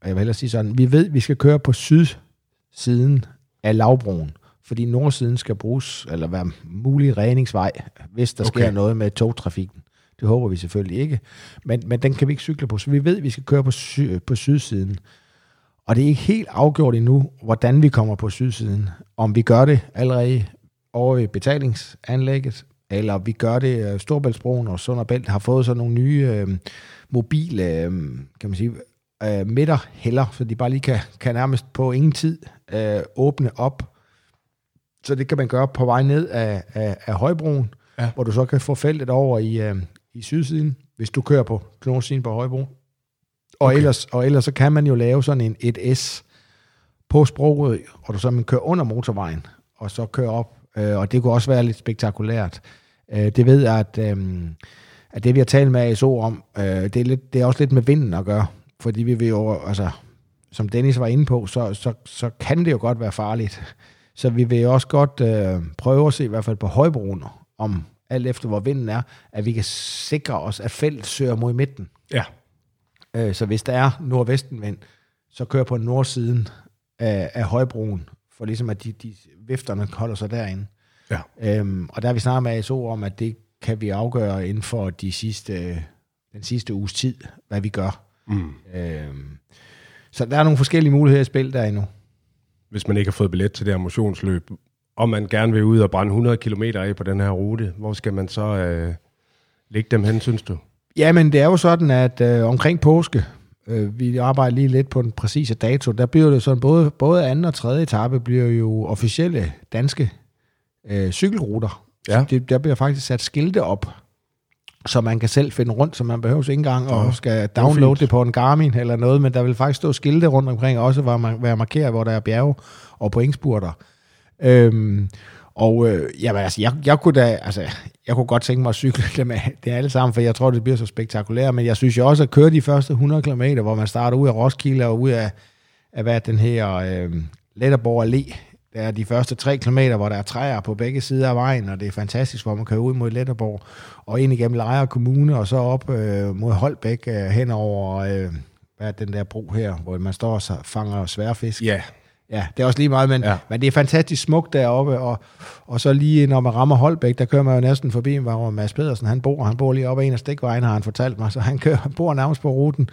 og jeg vil hellere sige sådan, vi ved, at vi skal køre på sydsiden af lavbroen, fordi nordsiden skal bruges, eller være mulig redningsvej, hvis der okay. sker noget med togtrafikken. Det håber vi selvfølgelig ikke, men, men den kan vi ikke cykle på, så vi ved, at vi skal køre på, sy, på sydsiden. Og det er ikke helt afgjort endnu, hvordan vi kommer på sydsiden. Om vi gør det allerede over i betalingsanlægget, eller vi gør det, uh, Storbæltsbroen og Sund Bælt har fået sådan nogle nye øh, mobile, øh, kan man sige, øh, midterhælder, så de bare lige kan, kan nærmest på ingen tid øh, åbne op. Så det kan man gøre på vej ned af, af, af Højbroen, ja. hvor du så kan få feltet over i, øh, i sydsiden, hvis du kører på knogsiden på Højbro. Og, okay. ellers, og ellers så kan man jo lave sådan en et S på sproget, og du så man kører under motorvejen, og så kører op øh, og det kunne også være lidt spektakulært. Øh, det ved jeg, at, øh, at det vi har talt med ASO om, øh, det, er lidt, det er også lidt med vinden at gøre, fordi vi vil jo, altså, som Dennis var inde på, så, så, så kan det jo godt være farligt. Så vi vil også godt øh, prøve at se, i hvert fald på højbroen, om alt efter hvor vinden er, at vi kan sikre os, at feltet søger mod midten. Ja. Øh, så hvis der er nordvestenvind, så kører på nordsiden af, af højbroen, for ligesom at de, de vifterne holder sig derinde. Ja. Øhm, og der har vi snakket med ASO om, at det kan vi afgøre inden for de sidste, den sidste uges tid, hvad vi gør. Mm. Øhm, så der er nogle forskellige muligheder i spil der endnu. Hvis man ikke har fået billet til det her motionsløb, og man gerne vil ud og brænde 100 km af på den her rute, hvor skal man så øh, lægge dem hen, synes du? Jamen, det er jo sådan, at øh, omkring påske, Øh, vi arbejder lige lidt på den præcise dato. Der bliver det sådan, både, både anden og tredje etape bliver jo officielle danske øh, cykelruter. Ja. Det, der bliver faktisk sat skilte op, så man kan selv finde rundt, så man behøver ikke engang ja, og skal downloade det, det på en Garmin eller noget, men der vil faktisk stå skilte rundt omkring, også hvor man være markeret, hvor der er bjerge og pointspurter. Øhm, og øh, jamen, altså, jeg, jeg, kunne da, altså, jeg kunne godt tænke mig at cykle det af, det alle sammen, for jeg tror, det bliver så spektakulært. Men jeg synes jo også at køre de første 100 km, hvor man starter ud af Roskilde og ud af, af hvad den her øh, Letterborg Allé. Der er de første 3 km, hvor der er træer på begge sider af vejen, og det er fantastisk, hvor man kører ud mod Letterborg og ind igennem Lejre Kommune, og så op øh, mod Holbæk øh, hen over øh, hvad er den der bro her, hvor man står og fanger sværfisk. Ja, Ja, det er også lige meget, men, ja. men det er fantastisk smukt deroppe, og, og så lige når man rammer Holbæk, der kører man jo næsten forbi, hvor Mads Pedersen, han bor, han bor lige oppe af en af stikvejene, har han fortalt mig, så han kører, han bor nærmest på ruten,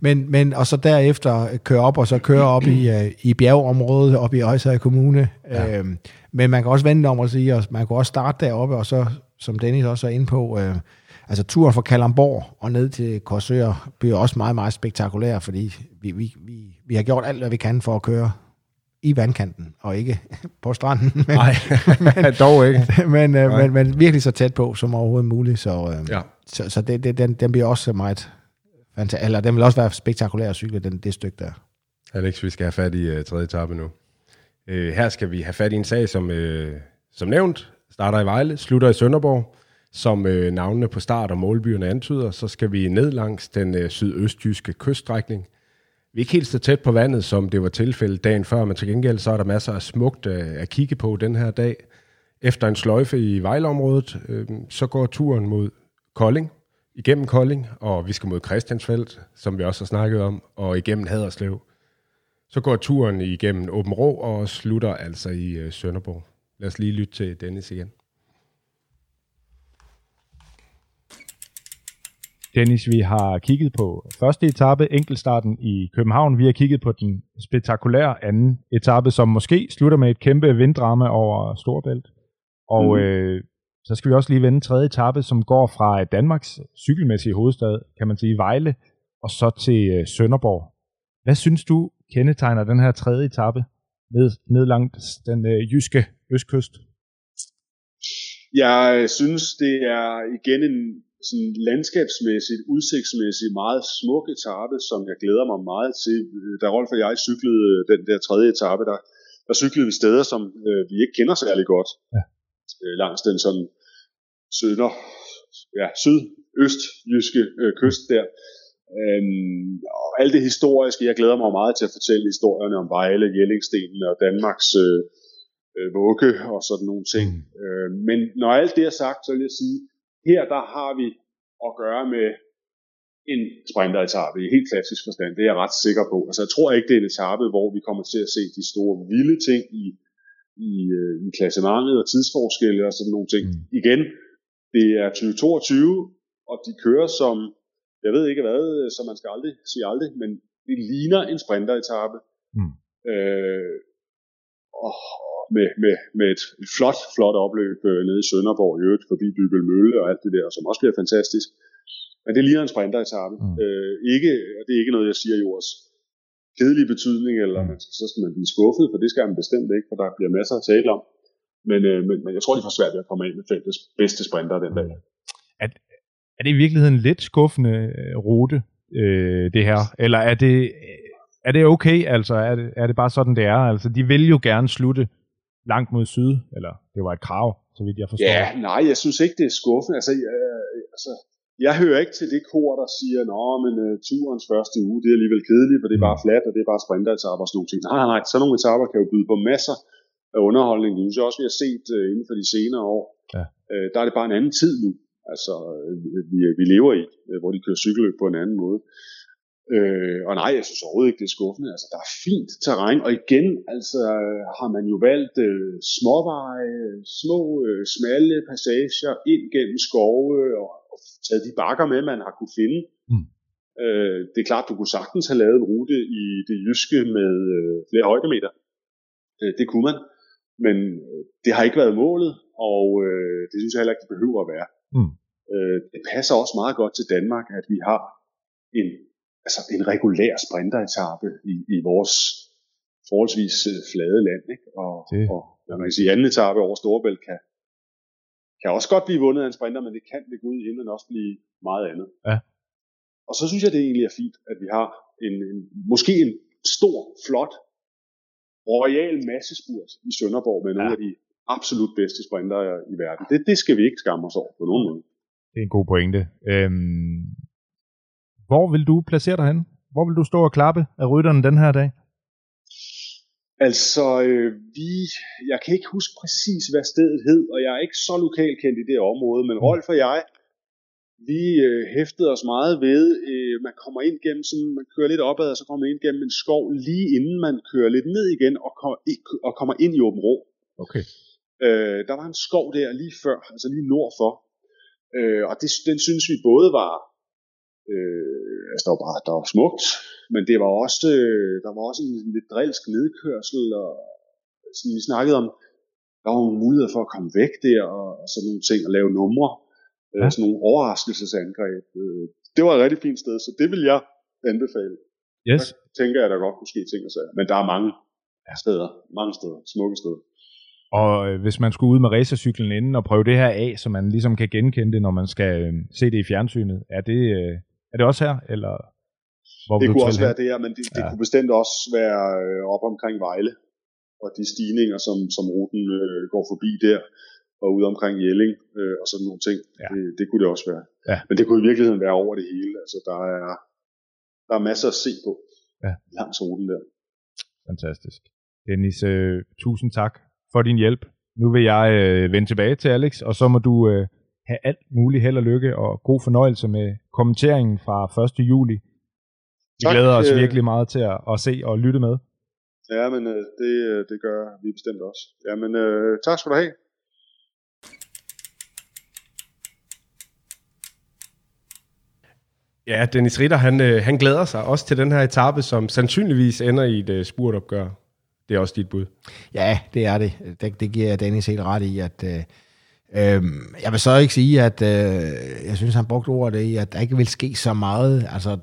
men, men og så derefter kører op, og så kører op i, uh, i bjergeområdet, op i Øjshøj Kommune, ja. øhm, Men man kan også vende om og sige, at man kan også starte deroppe, og så, som Dennis også er inde på, øh, altså turen fra Kalamborg og ned til Korsør bliver også meget, meget spektakulær, fordi vi, vi, vi, vi har gjort alt, hvad vi kan for at køre i vandkanten, og ikke på stranden. Men, Nej, men, dog ikke. men, øh, men, men virkelig så tæt på som overhovedet muligt, så, øh, Ja. så, så det, det, den, den bliver også meget fantastisk, eller den vil også være spektakulær at cykle, den, det stykke der. Alex, vi skal have fat i uh, tredje etape nu. Uh, her skal vi have fat i en sag, som, uh, som nævnt starter i Vejle, slutter i Sønderborg. Som uh, navnene på start- og målbyerne antyder, så skal vi ned langs den uh, sydøstjyske kyststrækning. Vi er ikke helt så tæt på vandet, som det var tilfældet dagen før, men til gengæld så er der masser af smukt øh, at kigge på den her dag. Efter en sløjfe i Vejleområdet, øh, så går turen mod Kolding, igennem Kolding, og vi skal mod Christiansfeldt, som vi også har snakket om, og igennem Haderslev. Så går turen igennem Åben Rå og slutter altså i øh, Sønderborg. Lad os lige lytte til Dennis igen. Dennis, vi har kigget på første etape, enkeltstarten i København. Vi har kigget på den spektakulære anden etape, som måske slutter med et kæmpe vinddrama over Storbælt. Og mm. øh, så skal vi også lige vende tredje etape, som går fra Danmarks cykelmæssige hovedstad, kan man sige, Vejle, og så til øh, Sønderborg. Hvad synes du kendetegner den her tredje etape ned, ned langs den øh, jyske østkyst? Jeg synes, det er igen en sådan landskabsmæssigt, udsigtsmæssigt meget smuk etape, som jeg glæder mig meget til. Da Rolf og jeg cyklede den der tredje etape, der, der cyklede vi steder, som øh, vi ikke kender særlig godt. Ja. Øh, langs den sådan sønder, ja, sydøstjyske øh, kyst der. Øhm, og alt det historiske, jeg glæder mig meget til at fortælle historierne om Vejle, Jellingstenen og Danmarks øh, øh, vugge og sådan nogle ting. Mm. Øh, men når alt det er sagt, så vil jeg sige, her der har vi at gøre med en sprinteretappe i helt klassisk forstand. Det er jeg ret sikker på. Altså jeg tror ikke, det er en etape, hvor vi kommer til at se de store vilde ting i, i, øh, i klassementet og tidsforskelle og sådan nogle ting. Mm. Igen, det er 2022, og de kører som, jeg ved ikke hvad, så man skal aldrig sige aldrig, men det ligner en sprinteretappe. Mm. Øh, og med, med, med et flot, flot opløb øh, nede i Sønderborg, i øvrigt forbi Bybel Mølle og alt det der, som også bliver fantastisk. Men det ligner en sprinteretappe. Mm. Øh, ikke, og det er ikke noget, jeg siger i ords kedelig betydning, eller man skal, så skal man blive skuffet, for det skal man bestemt ikke, for der bliver masser at tale om. Men, øh, men, men jeg tror, de får svært ved at komme ind med feltets bedste sprinter den dag. Er, er det i virkeligheden en lidt skuffende øh, rute, øh, det her? Eller er det, er det okay? Altså, er det, er det bare sådan, det er? Altså, de vil jo gerne slutte langt mod syd, eller det var et krav, så vidt jeg forstår. Ja, nej, jeg synes ikke, det er skuffende. Altså, øh, altså, jeg hører ikke til det kor, der siger, nå, men uh, turens første uge, det er alligevel kedeligt, for det er bare fladt, og det er bare sprinteretapper og sådan nogle ting. Nej, nej, nej, sådan nogle etapper kan jo byde på masser af underholdning. Det synes jeg også, vi har set uh, inden for de senere år. Ja. Uh, der er det bare en anden tid nu, altså, uh, vi, vi lever i, uh, hvor de kører cykelløb på en anden måde. Øh, og nej, jeg synes overhovedet ikke, det er skuffende. Altså, der er fint terræn, og igen altså, har man jo valgt øh, småveje, små, øh, smalle passager ind gennem skove, og, og taget de bakker med, man har kunne finde. Mm. Øh, det er klart, du kunne sagtens have lavet en rute i det jyske med øh, flere højdemeter. Øh, det kunne man, men øh, det har ikke været målet, og øh, det synes jeg heller ikke, det behøver at være. Mm. Øh, det passer også meget godt til Danmark, at vi har en altså en regulær sprinteretappe i, i vores forholdsvis øh, flade land. Ikke? Og, Det- og hvad man kan sige, anden etape over Storebælt kan, kan også godt blive vundet af en sprinter, men det kan ved Gud i himlen også blive meget andet. Ja. Og så synes jeg, det egentlig er fint, at vi har en, en måske en stor, flot, royal massespurt i Sønderborg med nogle Ja. af de absolut bedste sprinter i verden. Det, det skal vi ikke skamme os over på nogen måde. Det er en god pointe. Øhm, hvor vil du placere dig hen? Hvor vil du stå og klappe af rytterne den her dag? Altså, øh, vi, jeg kan ikke huske præcis, hvad stedet hed, og jeg er ikke så lokalkendt i det område, men Rolf og jeg, vi øh, hæftede os meget ved, øh, man kommer ind gennem sådan, man kører lidt opad, og så kommer man ind gennem en skov, lige inden man kører lidt ned igen, og, kommer ind, og kommer ind i Åben Rå. Okay. Øh, der var en skov der lige før, altså lige nord for, øh, og det, den synes vi både var, øh, altså der var bare, der var smukt, men det var også, øh, der var også en lidt drilsk nedkørsel, og sådan, vi snakkede om, der var nogle muligheder for at komme væk der, og, og sådan nogle ting, og lave numre, ja. øh, sådan nogle overraskelsesangreb. Øh, det var et rigtig fint sted, så det vil jeg anbefale. Yes. Der tænker jeg, at der godt kunne ske ting og sager. Men der er mange steder, mange steder, smukke steder. Og øh, hvis man skulle ud med racercyklen inden og prøve det her af, så man ligesom kan genkende det, når man skal øh, se det i fjernsynet, er det, øh, er det også her, eller hvor Det kunne også hen? være det her, men det, det Ja. kunne bestemt også være øh, op omkring Vejle, og de stigninger, som, som ruten øh, går forbi der, og ude omkring Jelling, øh, og sådan nogle ting. Ja. Det, det kunne det også være. Ja. Men det kunne i virkeligheden være over det hele. Altså, der er, der er masser at se på Ja. langs ruten der. Fantastisk. Dennis, øh, tusind tak for din hjælp. Nu vil jeg øh, vende tilbage til Alex, og så må du øh, have alt muligt held og lykke og god fornøjelse med kommenteringen fra 1. juli. Vi Tak, glæder os øh. virkelig meget til at, at se og lytte med. Ja, men øh, det, øh, det gør vi bestemt også. Ja, men øh, tak skal du have. Ja, Dennis Ritter, han, han glæder sig også til den her etape, som sandsynligvis ender i et spurtopgør. Det er også dit bud. Ja, det er det. Det, det giver Dennis helt ret i, at øh, øh, jeg vil så ikke sige, at øh, jeg synes, han brugte ordet i, at der ikke vil ske så meget. Altså,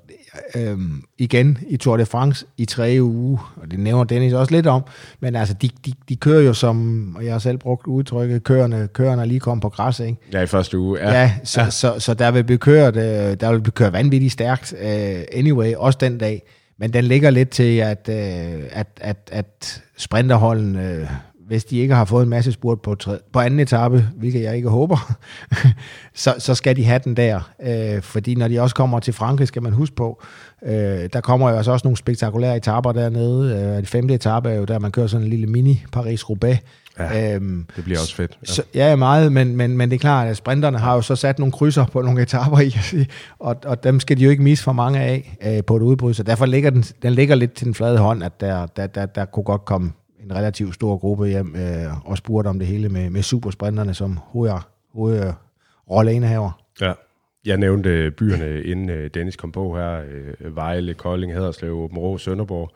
øh, igen i Tour de France i tre uger, og det nævner Dennis også lidt om, men altså, de, de, de kører jo som, og jeg har selv brugt udtrykket, køerne er lige kommet på græs, ikke? Ja, i første uge. Ja, ja, så, ja. Så, så der vil blive kørt, øh, der vil blive kørt vanvittigt stærkt øh, anyway, også den dag. Men den ligger lidt til, at, øh, at, at, at sprinterholden, øh, hvis de ikke har fået en masse spurt på, tre, på anden etape, hvilket jeg ikke håber, så, så skal de have den der. Øh, fordi når de også kommer til Frankrig, skal man huske på, øh, der kommer jo altså også nogle spektakulære etaper dernede. Øh, den femte etape er jo der, man kører sådan en lille mini Paris-Roubaix. Ja, øhm, det bliver også fedt. så, ja, meget, men, men, men det er klart, at sprinterne har jo så sat nogle krydser på nogle etaper i, og, og dem skal de jo ikke misse for mange af øh, på et udbrud, så derfor ligger den, den ligger lidt til den flade hånd, at der, der, der, der kunne godt komme en relativt stor gruppe hjem øh, og spurgte om det hele med, med supersprinterne som hoved, hovedrolleindehaver. Øh, ja. Jeg nævnte øh, byerne, inden øh, Dennis kom på her. øh, Vejle, Kolding, Haderslev, Åben Rå, Sønderborg.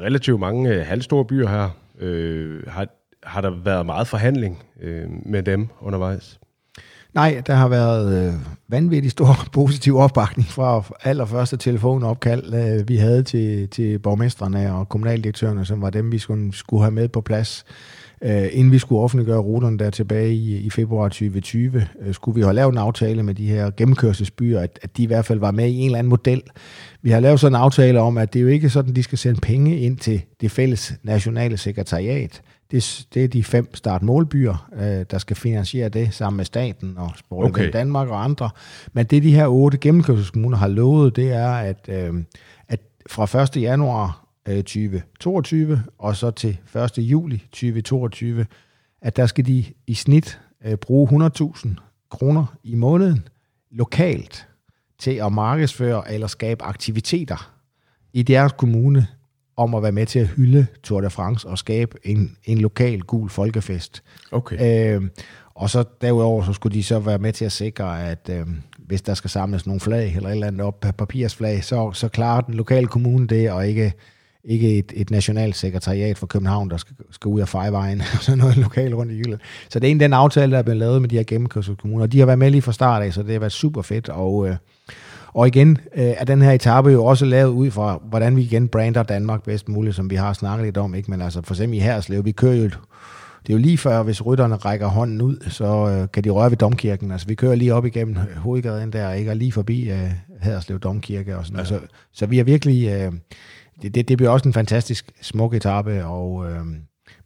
Relativt mange øh, halvstore byer her. Øh, har, har der været meget forhandling øh, med dem undervejs? Nej, der har været øh, vanvittig stor positiv opbakning fra allerførste telefonopkald, øh, vi havde til, til borgmestrene og kommunaldirektørerne, som var dem, vi skulle, skulle have med på plads. Øh, inden vi skulle offentliggøre ruterne der tilbage i, i februar 2020, øh, skulle vi have lavet en aftale med de her gennemkørselsbyer, at, at de i hvert fald var med i en eller anden model. Vi har lavet sådan en aftale om, at det er jo ikke sådan, at de skal sende penge ind til det fælles nationale sekretariat. Det, det er de fem startmålbyer, øh, der skal finansiere det sammen med staten og Sport Okay. Danmark og andre. Men det de her otte gennemkørselskommuner har lovet, det er, at, øh, at fra 1. januar øh, 2022 og så til 1. juli 2022, at der skal de i snit øh, bruge 100.000 kroner i måneden lokalt til at markedsføre eller skabe aktiviteter i deres kommune om at være med til at hylde Tour de France og skabe en, en lokal gul folkefest. Okay. Øh, og så derudover så skulle de så være med til at sikre, at øh, hvis der skal samles nogle flag eller et eller andet op, papirsflag, så, så klarer den lokale kommune det, og ikke, ikke et, et nationalt sekretariat for København, der skal, skal ud af fejvejen, og sådan noget lokalt rundt i Jylland. Så det er en den aftale, der er blevet lavet med de her gennemkørselskommuner. De har været med lige fra start af, så det har været super fedt, og... Øh, og igen øh, er den her etape jo også lavet ud fra, hvordan vi igen brander Danmark bedst muligt, som vi har snakket lidt om. Ikke? Men altså for eksempel i Herslev, vi kører jo, det er jo lige før, hvis rytterne rækker hånden ud, så øh, kan de røre ved domkirken. Altså vi kører lige op igennem hovedgaden der, ikke? og lige forbi øh, Herslev Domkirke og sådan noget. Så, så vi er virkelig, øh, det, det, det bliver også en fantastisk smuk etape, og, øh,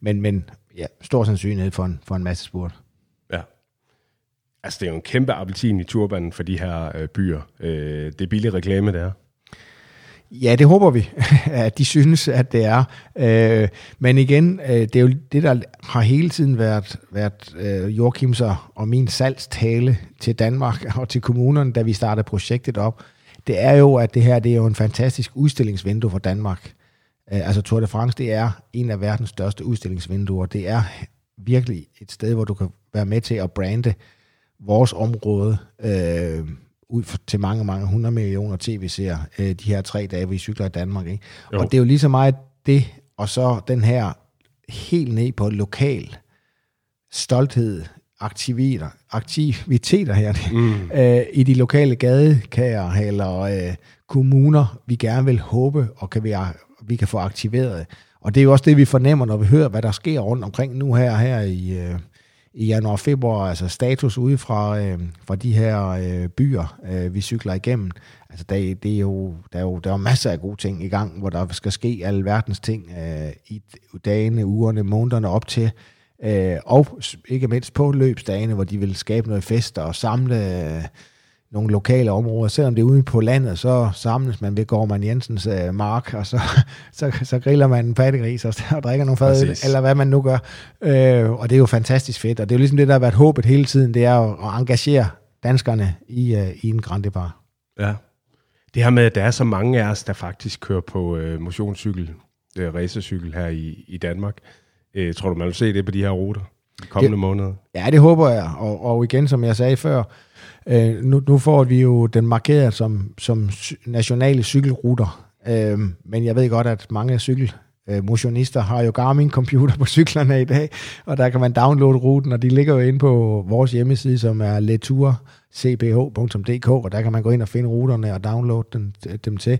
men, men ja, stor sandsynlighed for en, for en masse spurt. Altså, det er jo en kæmpe appelsin i turbanen for de her øh, byer. Øh, det er billig reklame, det er. Ja, det håber vi, at de synes, at det er. Øh, men igen, øh, det er jo det, der har hele tiden været, været øh, Joachims og- og min salgstale til Danmark og til kommunerne, da vi startede projektet op. Det er jo, at det her det er jo en fantastisk udstillingsvindue for Danmark. Øh, altså Tour de France, det er en af verdens største udstillingsvinduer. Det er virkelig et sted, hvor du kan være med til at brande vores område øh, ud til mange, mange 100 millioner tv-seere øh, de her tre dage, vi cykler i Danmark. Ikke? Jo. Og det er jo lige så meget det, og så den her helt ned på lokal stolthed, aktiviteter, aktiviteter her, mm. øh, i de lokale gadekager eller øh, kommuner, vi gerne vil håbe, og kan vi, vi kan få aktiveret. Og det er jo også det, vi fornemmer, når vi hører, hvad der sker rundt omkring nu her, her i, øh, i januar og februar, altså status ude fra, øh, fra de her øh, byer, øh, vi cykler igennem. Altså der, det er jo, der, er jo, der er masser af gode ting i gang, hvor der skal ske alle verdens ting øh, i dagene, ugerne, månederne op til. Øh, og ikke mindst på løbsdagene, hvor de vil skabe noget fest og samle øh, nogle lokale områder. Selvom det er ude på landet, så samles man ved Gorman Jensens øh, mark, og så, så, så griller man en pattegris og, og drikker nogle fad, eller hvad man nu gør. Øh, og det er jo fantastisk fedt, og det er jo ligesom det, der har været håbet hele tiden, det er at engagere danskerne i, øh, i en Grand Depart. Ja. Det her med, at der er så mange af os, der faktisk kører på øh, motionscykel, øh, racercykel her i, i Danmark. Øh, tror du, man vil se det på de her ruter de kommende det, måneder? Ja, det håber jeg. Og, og igen, som jeg sagde før, øh, nu, nu får vi jo den markeret som, som nationale cykelruter. Øh, men jeg ved godt, at mange cykel øh, motionister har jo Garmin-computer på cyklerne i dag, og der kan man downloade ruten, og de ligger jo inde på vores hjemmeside, som er leturcph.dk, og der kan man gå ind og finde ruterne og downloade dem, dem til.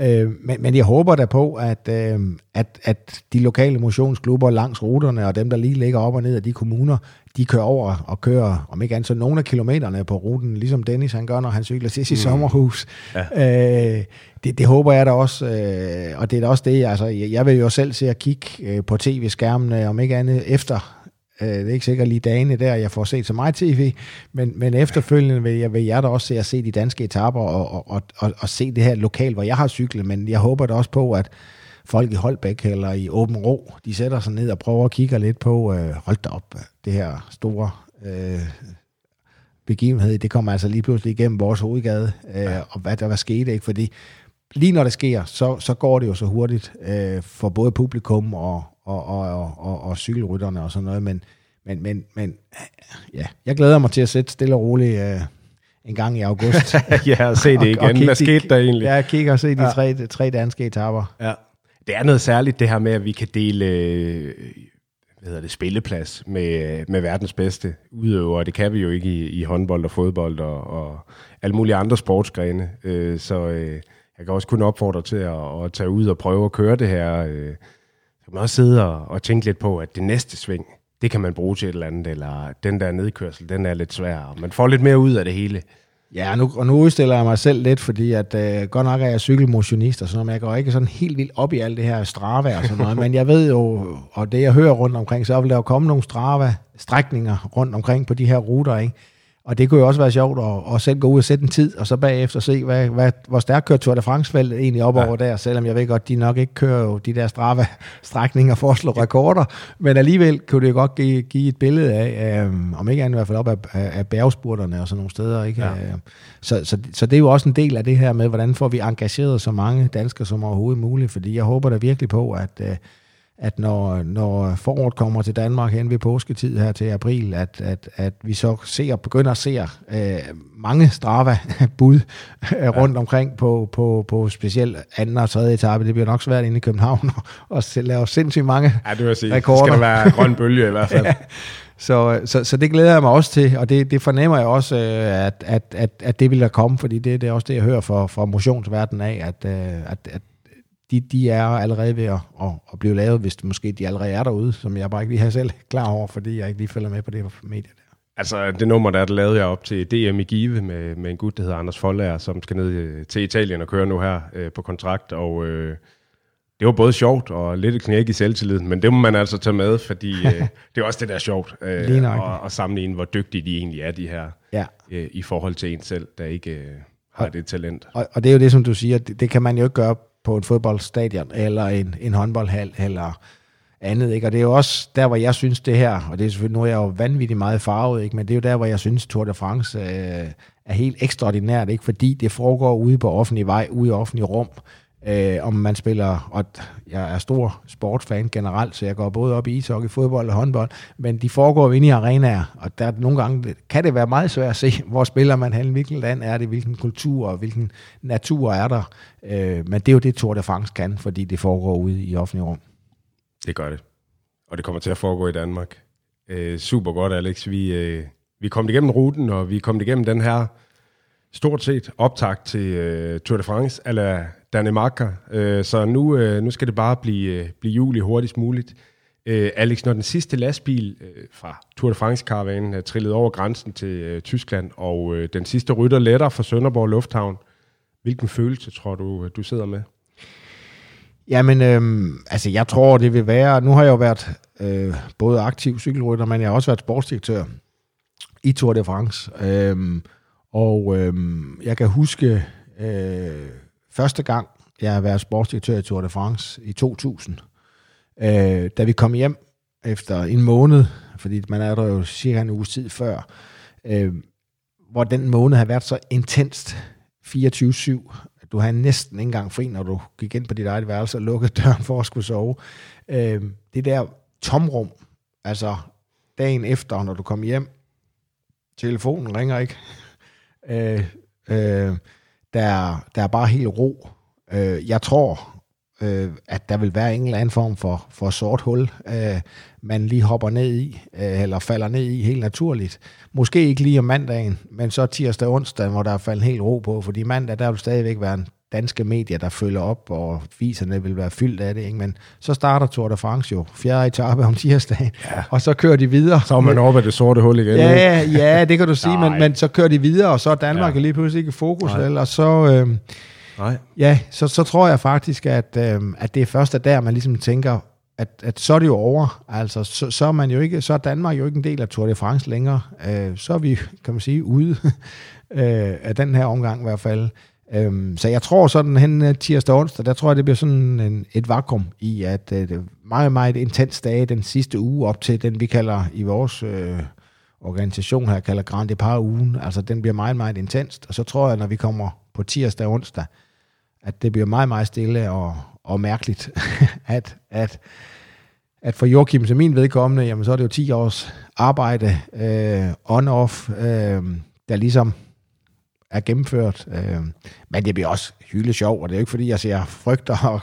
Øh, men, men jeg håber da på, at, øh, at, at de lokale motionsklubber langs ruterne, og dem, der lige ligger op og ned af de kommuner, de kører over og kører, om ikke andet, så nogle af kilometerne på ruten, ligesom Dennis han gør, når han cykler til sit mm. sommerhus. Ja. Øh, det, det håber jeg da også, øh, og det er da også det, altså, jeg, jeg vil jo selv se at kigge øh, på tv-skærmene, om ikke andet efter Øh, det er ikke sikkert lige dagene der, jeg får set så meget tv, men, men efterfølgende vil jeg, vil jeg da også se at se de danske etaper og, og, og, og se det her lokal, hvor jeg har cyklet, men jeg håber da også på, at folk i Holbæk eller i Åben Rå, de sætter sig ned og prøver at kigge lidt på, øh, hold da op, det her store øh, begivenhed, det kommer altså lige pludselig igennem vores hovedgade, øh, og hvad der var sket, ikke? fordi lige når det sker, så, så går det jo så hurtigt øh, for både publikum og, og, og, og, og cykelrytterne og sådan noget, men, men, men, men ja, jeg glæder mig til at sætte stille og roligt øh, en gang i august. ja, og se det igen. Og, og Hvad skete der egentlig? Ja, kigge og se de ja. tre, tre danske etaper. Ja. Det er noget særligt det her med, at vi kan dele øh, hvad hedder det, spilleplads med, med verdens bedste udøvere. Det kan vi jo ikke i, i håndbold og fodbold og, og alle mulige andre sportsgrene. Øh, så øh, jeg kan også kun opfordre til at, at tage ud og prøve at køre det her øh, kan man også sidde og, og tænke lidt på, at det næste sving, det kan man bruge til et eller andet, eller den der nedkørsel, den er lidt svær, og man får lidt mere ud af det hele. Ja, nu, og nu udstiller jeg mig selv lidt, fordi at øh, godt nok er jeg cykelmotionist og sådan noget, men jeg går ikke sådan helt vildt op i alt det her Strava og sådan noget, men jeg ved jo, og det jeg hører rundt omkring, så vil der jo komme nogle Strava-strækninger rundt omkring på de her ruter, ikke? Og det kunne jo også være sjovt at, at selv gå ud og sætte en tid, og så bagefter se, hvad, hvad, hvor stærkt kører Tour de france egentlig op ja. over der, selvom jeg ved godt, de nok ikke kører jo de der straffe strækninger for at slå rekorder, men alligevel kunne det godt give, give et billede af, um, om ikke andet i hvert fald op af, af bjergspurterne og sådan nogle steder. Ikke? Ja. Øh, så, så, så det er jo også en del af det her med, hvordan får vi engageret så mange danskere som overhovedet muligt, fordi jeg håber da virkelig på, at uh, at når, når foråret kommer til Danmark hen ved påsketid her til april, at, at, at vi så ser, begynder at se øh, mange Strava-bud øh, rundt ja. omkring på, på, på specielt anden og tredje etape. Det bliver nok svært inde i København at lave sindssygt mange ja, det vil sige, rekorder. Det skal være grøn bølge i hvert fald. ja. Så, så, så det glæder jeg mig også til, og det, det fornemmer jeg også, øh, at, at, at, at det vil der komme, fordi det, det er også det, jeg hører fra, fra motionsverdenen af, at, øh, at, at de, de er allerede ved at, at, at blive lavet, hvis det måske de allerede er derude, som jeg bare ikke lige har selv klar over, fordi jeg ikke lige følger med på det medier der. Altså, det nummer, der lavede jeg op til DM i Give med, med en gut, der hedder Anders Foldager, som skal ned øh, til Italien og køre nu her øh, på kontrakt, og øh, det var både sjovt og lidt et knæk i selvtilliden, men det må man altså tage med, fordi øh, det er også det, der er sjovt, øh, at, at sammenligne, hvor dygtige de egentlig er, de her, ja. øh, i forhold til en selv, der ikke øh, har og, det talent. Og, og det er jo det, som du siger, det, det kan man jo ikke gøre på en fodboldstadion, eller en, en håndboldhal, eller andet. Ikke? Og det er jo også der, hvor jeg synes det her, og det er selvfølgelig, nu er jeg jo vanvittigt meget farvet, ikke? men det er jo der, hvor jeg synes Tour de France øh, er helt ekstraordinært, ikke? fordi det foregår ude på offentlig vej, ude i offentlig rum, Øh, Øh, om man spiller, og jeg er stor sportsfan generelt, så jeg går både op i ishockey, fodbold og håndbold, men de foregår inde i arenaer, og der nogle gange kan det være meget svært at se, hvor spiller man hen, hvilken land er det, hvilken kultur og hvilken natur er der. Øh, men det er jo det, Tour de France kan, fordi det foregår ude i offentlig rum. Det gør det. Og det kommer til at foregå i Danmark. Øh, super godt, Alex. Vi, øh, vi kom igennem ruten, og vi kom igennem den her stort set optakt til øh, Tour de France, eller Danemark. Øh, så nu, øh, nu skal det bare blive, øh, blive juli hurtigst muligt. Øh, Alex, når den sidste lastbil øh, fra Tour de France-karavanen er trillet over grænsen til øh, Tyskland, og øh, den sidste rytter letter fra Sønderborg Lufthavn, hvilken følelse tror du, øh, du sidder med? Jamen, øh, altså jeg tror, det vil være... Nu har jeg jo været øh, både aktiv cykelrytter, men jeg har også været sportsdirektør i Tour de France. Øh, og øh, jeg kan huske øh, første gang, jeg har været sportsdirektør i Tour de France i 2000, øh, da vi kom hjem efter en måned, fordi man er der jo cirka en uges tid før, øh, hvor den måned har været så intenst 24-7, du havde næsten ikke engang fri, når du gik ind på dit eget værelse og lukkede døren for at skulle sove. Øh, det der tomrum, altså dagen efter, når du kom hjem, telefonen ringer ikke, øh, øh, der, der er bare helt ro. Øh, jeg tror, øh, at der vil være en eller anden form for, for sort hul, øh, man lige hopper ned i, øh, eller falder ned i helt naturligt. Måske ikke lige om mandagen, men så tirsdag og onsdag, hvor der er faldet helt ro på, fordi mandag, der vil stadigvæk være en danske medier, der følger op, og viserne vil være fyldt af det. Ikke? Men så starter Tour de France jo, fjerde etape om tirsdagen, ja. og så kører de videre. Så er man over det sorte hul igen. Ja, ja, det kan du sige, men, men så kører de videre, og så er Danmark ja. lige pludselig ikke i fokus, Nej. eller så... Øh, Nej. Ja, så, så tror jeg faktisk, at, øh, at det er først der, man ligesom tænker, at, at så er det jo over. Altså, så, så, er man jo ikke, så er Danmark jo ikke en del af Tour de France længere. Øh, så er vi, kan man sige, ude øh, af den her omgang i hvert fald. Øhm, så jeg tror sådan hen øh, tirsdag og onsdag, der tror jeg, det bliver sådan en, et vakuum i, at øh, det er meget, meget intens dage den sidste uge op til den, vi kalder i vores øh, organisation her, kalder Grand Depart ugen. Altså, den bliver meget, meget intens. Og så tror jeg, når vi kommer på tirsdag og onsdag, at det bliver meget, meget stille og, og mærkeligt, at, at, at for Joachim som min vedkommende, jamen så er det jo 10 års arbejde øh, on-off, øh, der ligesom er gennemført. Øh, men det bliver også hylde sjov, og det er jo ikke fordi, jeg ser frygter, og,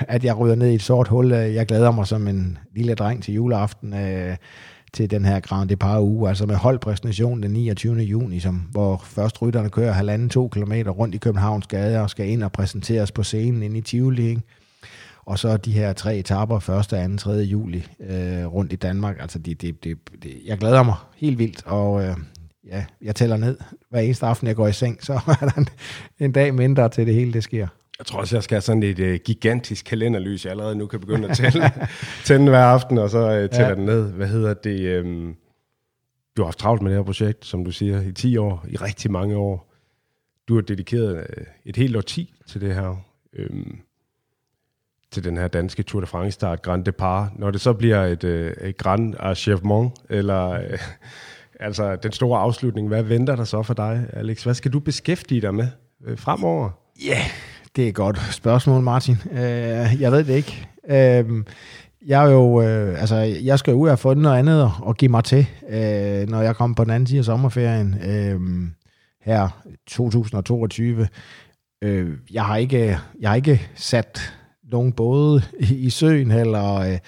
at jeg ryger ned i et sort hul. Øh, jeg glæder mig som en lille dreng til juleaften. Øh, til den her Grand Depart uge, altså med holdpræsentation den 29. juni, som, hvor først rytterne kører halvanden to kilometer rundt i Københavns gader og skal ind og præsenteres på scenen inde i Tivoli. Ikke? Og så de her tre etaper, 1., 2., 3. juli øh, rundt i Danmark. Altså, det, det, det, det, jeg glæder mig helt vildt, og øh, ja, jeg tæller ned hver eneste aften, jeg går i seng, så er der en, en dag mindre til det hele, det sker. Jeg tror også, jeg skal have sådan et uh, gigantisk kalenderlys, jeg allerede nu kan begynde at tælle, tænde hver aften, og så uh, tæller ja. den ned. Hvad hedder det? Um, du har haft travlt med det her projekt, som du siger, i 10 år, i rigtig mange år. Du har dedikeret uh, et helt år 10 til det her, um, til den her danske Tour de France start, Grand Depart. Når det så bliver et, uh, et Grand Achèvement, eller uh, altså den store afslutning, hvad venter der så for dig, Alex? Hvad skal du beskæftige dig med øh, fremover? Ja, yeah det er et godt spørgsmål, Martin. Øh, jeg ved det ikke. Øh, jeg er jo, øh, altså, jeg skal ud og få noget andet og give mig til, øh, når jeg kommer på den anden side af sommerferien øh, her 2022. Øh, jeg, har ikke, jeg har ikke sat nogen både i, i søen eller Øh,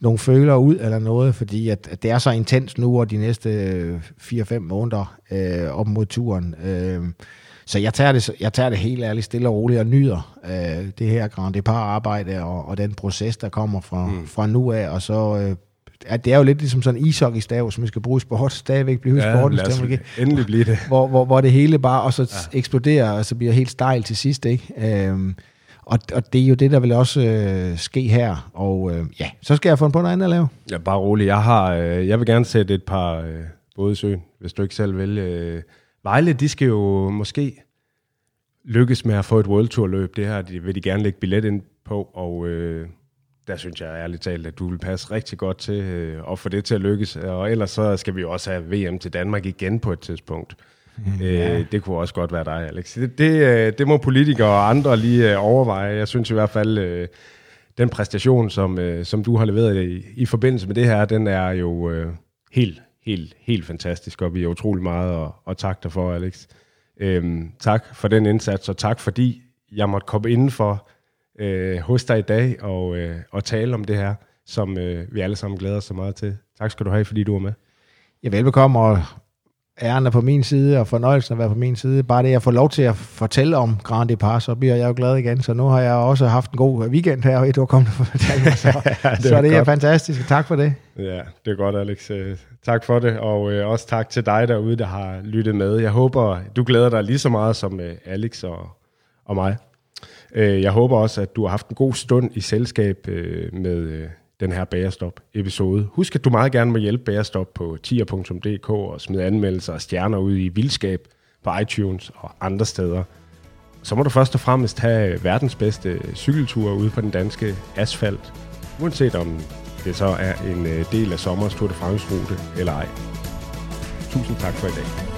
nogen føler ud eller noget, fordi at, at det er så intens nu og de næste 4-5 måneder uh, op mod turen. Uh, så jeg tager, det, jeg tager det helt ærligt stille og roligt og nyder øh, det her Grand Depart-arbejde og, og den proces, der kommer fra, mm. fra nu af. Og så øh, at det er jo lidt ligesom sådan en ishockey-stav, som vi skal bruge i sport, stadigvæk blive ja, sport. endelig blive det. Hvor, hvor, hvor det hele bare og så ja. eksploderer, og så bliver helt stejl til sidst, ikke? Øhm, og, og det er jo det, der vil også øh, ske her. Og øh, ja, så skal jeg få på noget andet at lave. Ja, bare rolig. Jeg, har, øh, jeg vil gerne sætte et par øh, både i søen, hvis du ikke selv vil. Øh, Vejle, de skal jo måske lykkes med at få et World Tour løb. Det her de vil de gerne lægge billet ind på, og øh, der synes jeg ærligt talt, at du vil passe rigtig godt til øh, at få det til at lykkes. Og ellers så skal vi jo også have VM til Danmark igen på et tidspunkt. Mm, ja. øh, det kunne også godt være dig, Alex. Det, det, øh, det må politikere og andre lige øh, overveje. Jeg synes i hvert fald, øh, den præstation, som, øh, som du har leveret i, i forbindelse med det her, den er jo øh, helt, helt, helt fantastisk, og vi er utrolig meget og, og tak dig for, Alex. Øhm, tak for den indsats, og tak fordi jeg måtte komme indenfor øh, hos dig i dag og, øh, og tale om det her, som øh, vi alle sammen glæder os så meget til. Tak skal du have, fordi du var med. Ja, velbekomme, og æren er på min side, og fornøjelsen at være på min side. Bare det, jeg får lov til at fortælle om Grand Depart, så bliver jeg jo glad igen. Så nu har jeg også haft en god weekend her, og du har kommet og fortalt mig, så, ja, det så det er fantastisk. Tak for det. Ja, det er godt, Alex. Øh, tak for det, og øh, også tak til dig derude, der har lyttet med. Jeg håber, du glæder dig lige så meget som øh, Alex og, og mig. Jeg håber også, at du har haft en god stund i selskab med den her Bagerstop-episode. Husk, at du meget gerne må hjælpe Bagerstop på tier.dk og smide anmeldelser og stjerner ud i vildskab på iTunes og andre steder. Så må du først og fremmest have verdens bedste cykeltur ude på den danske asfalt, uanset om det så er en øh, del af sommers Tour de France-rute eller ej. Tusind tak for i dag.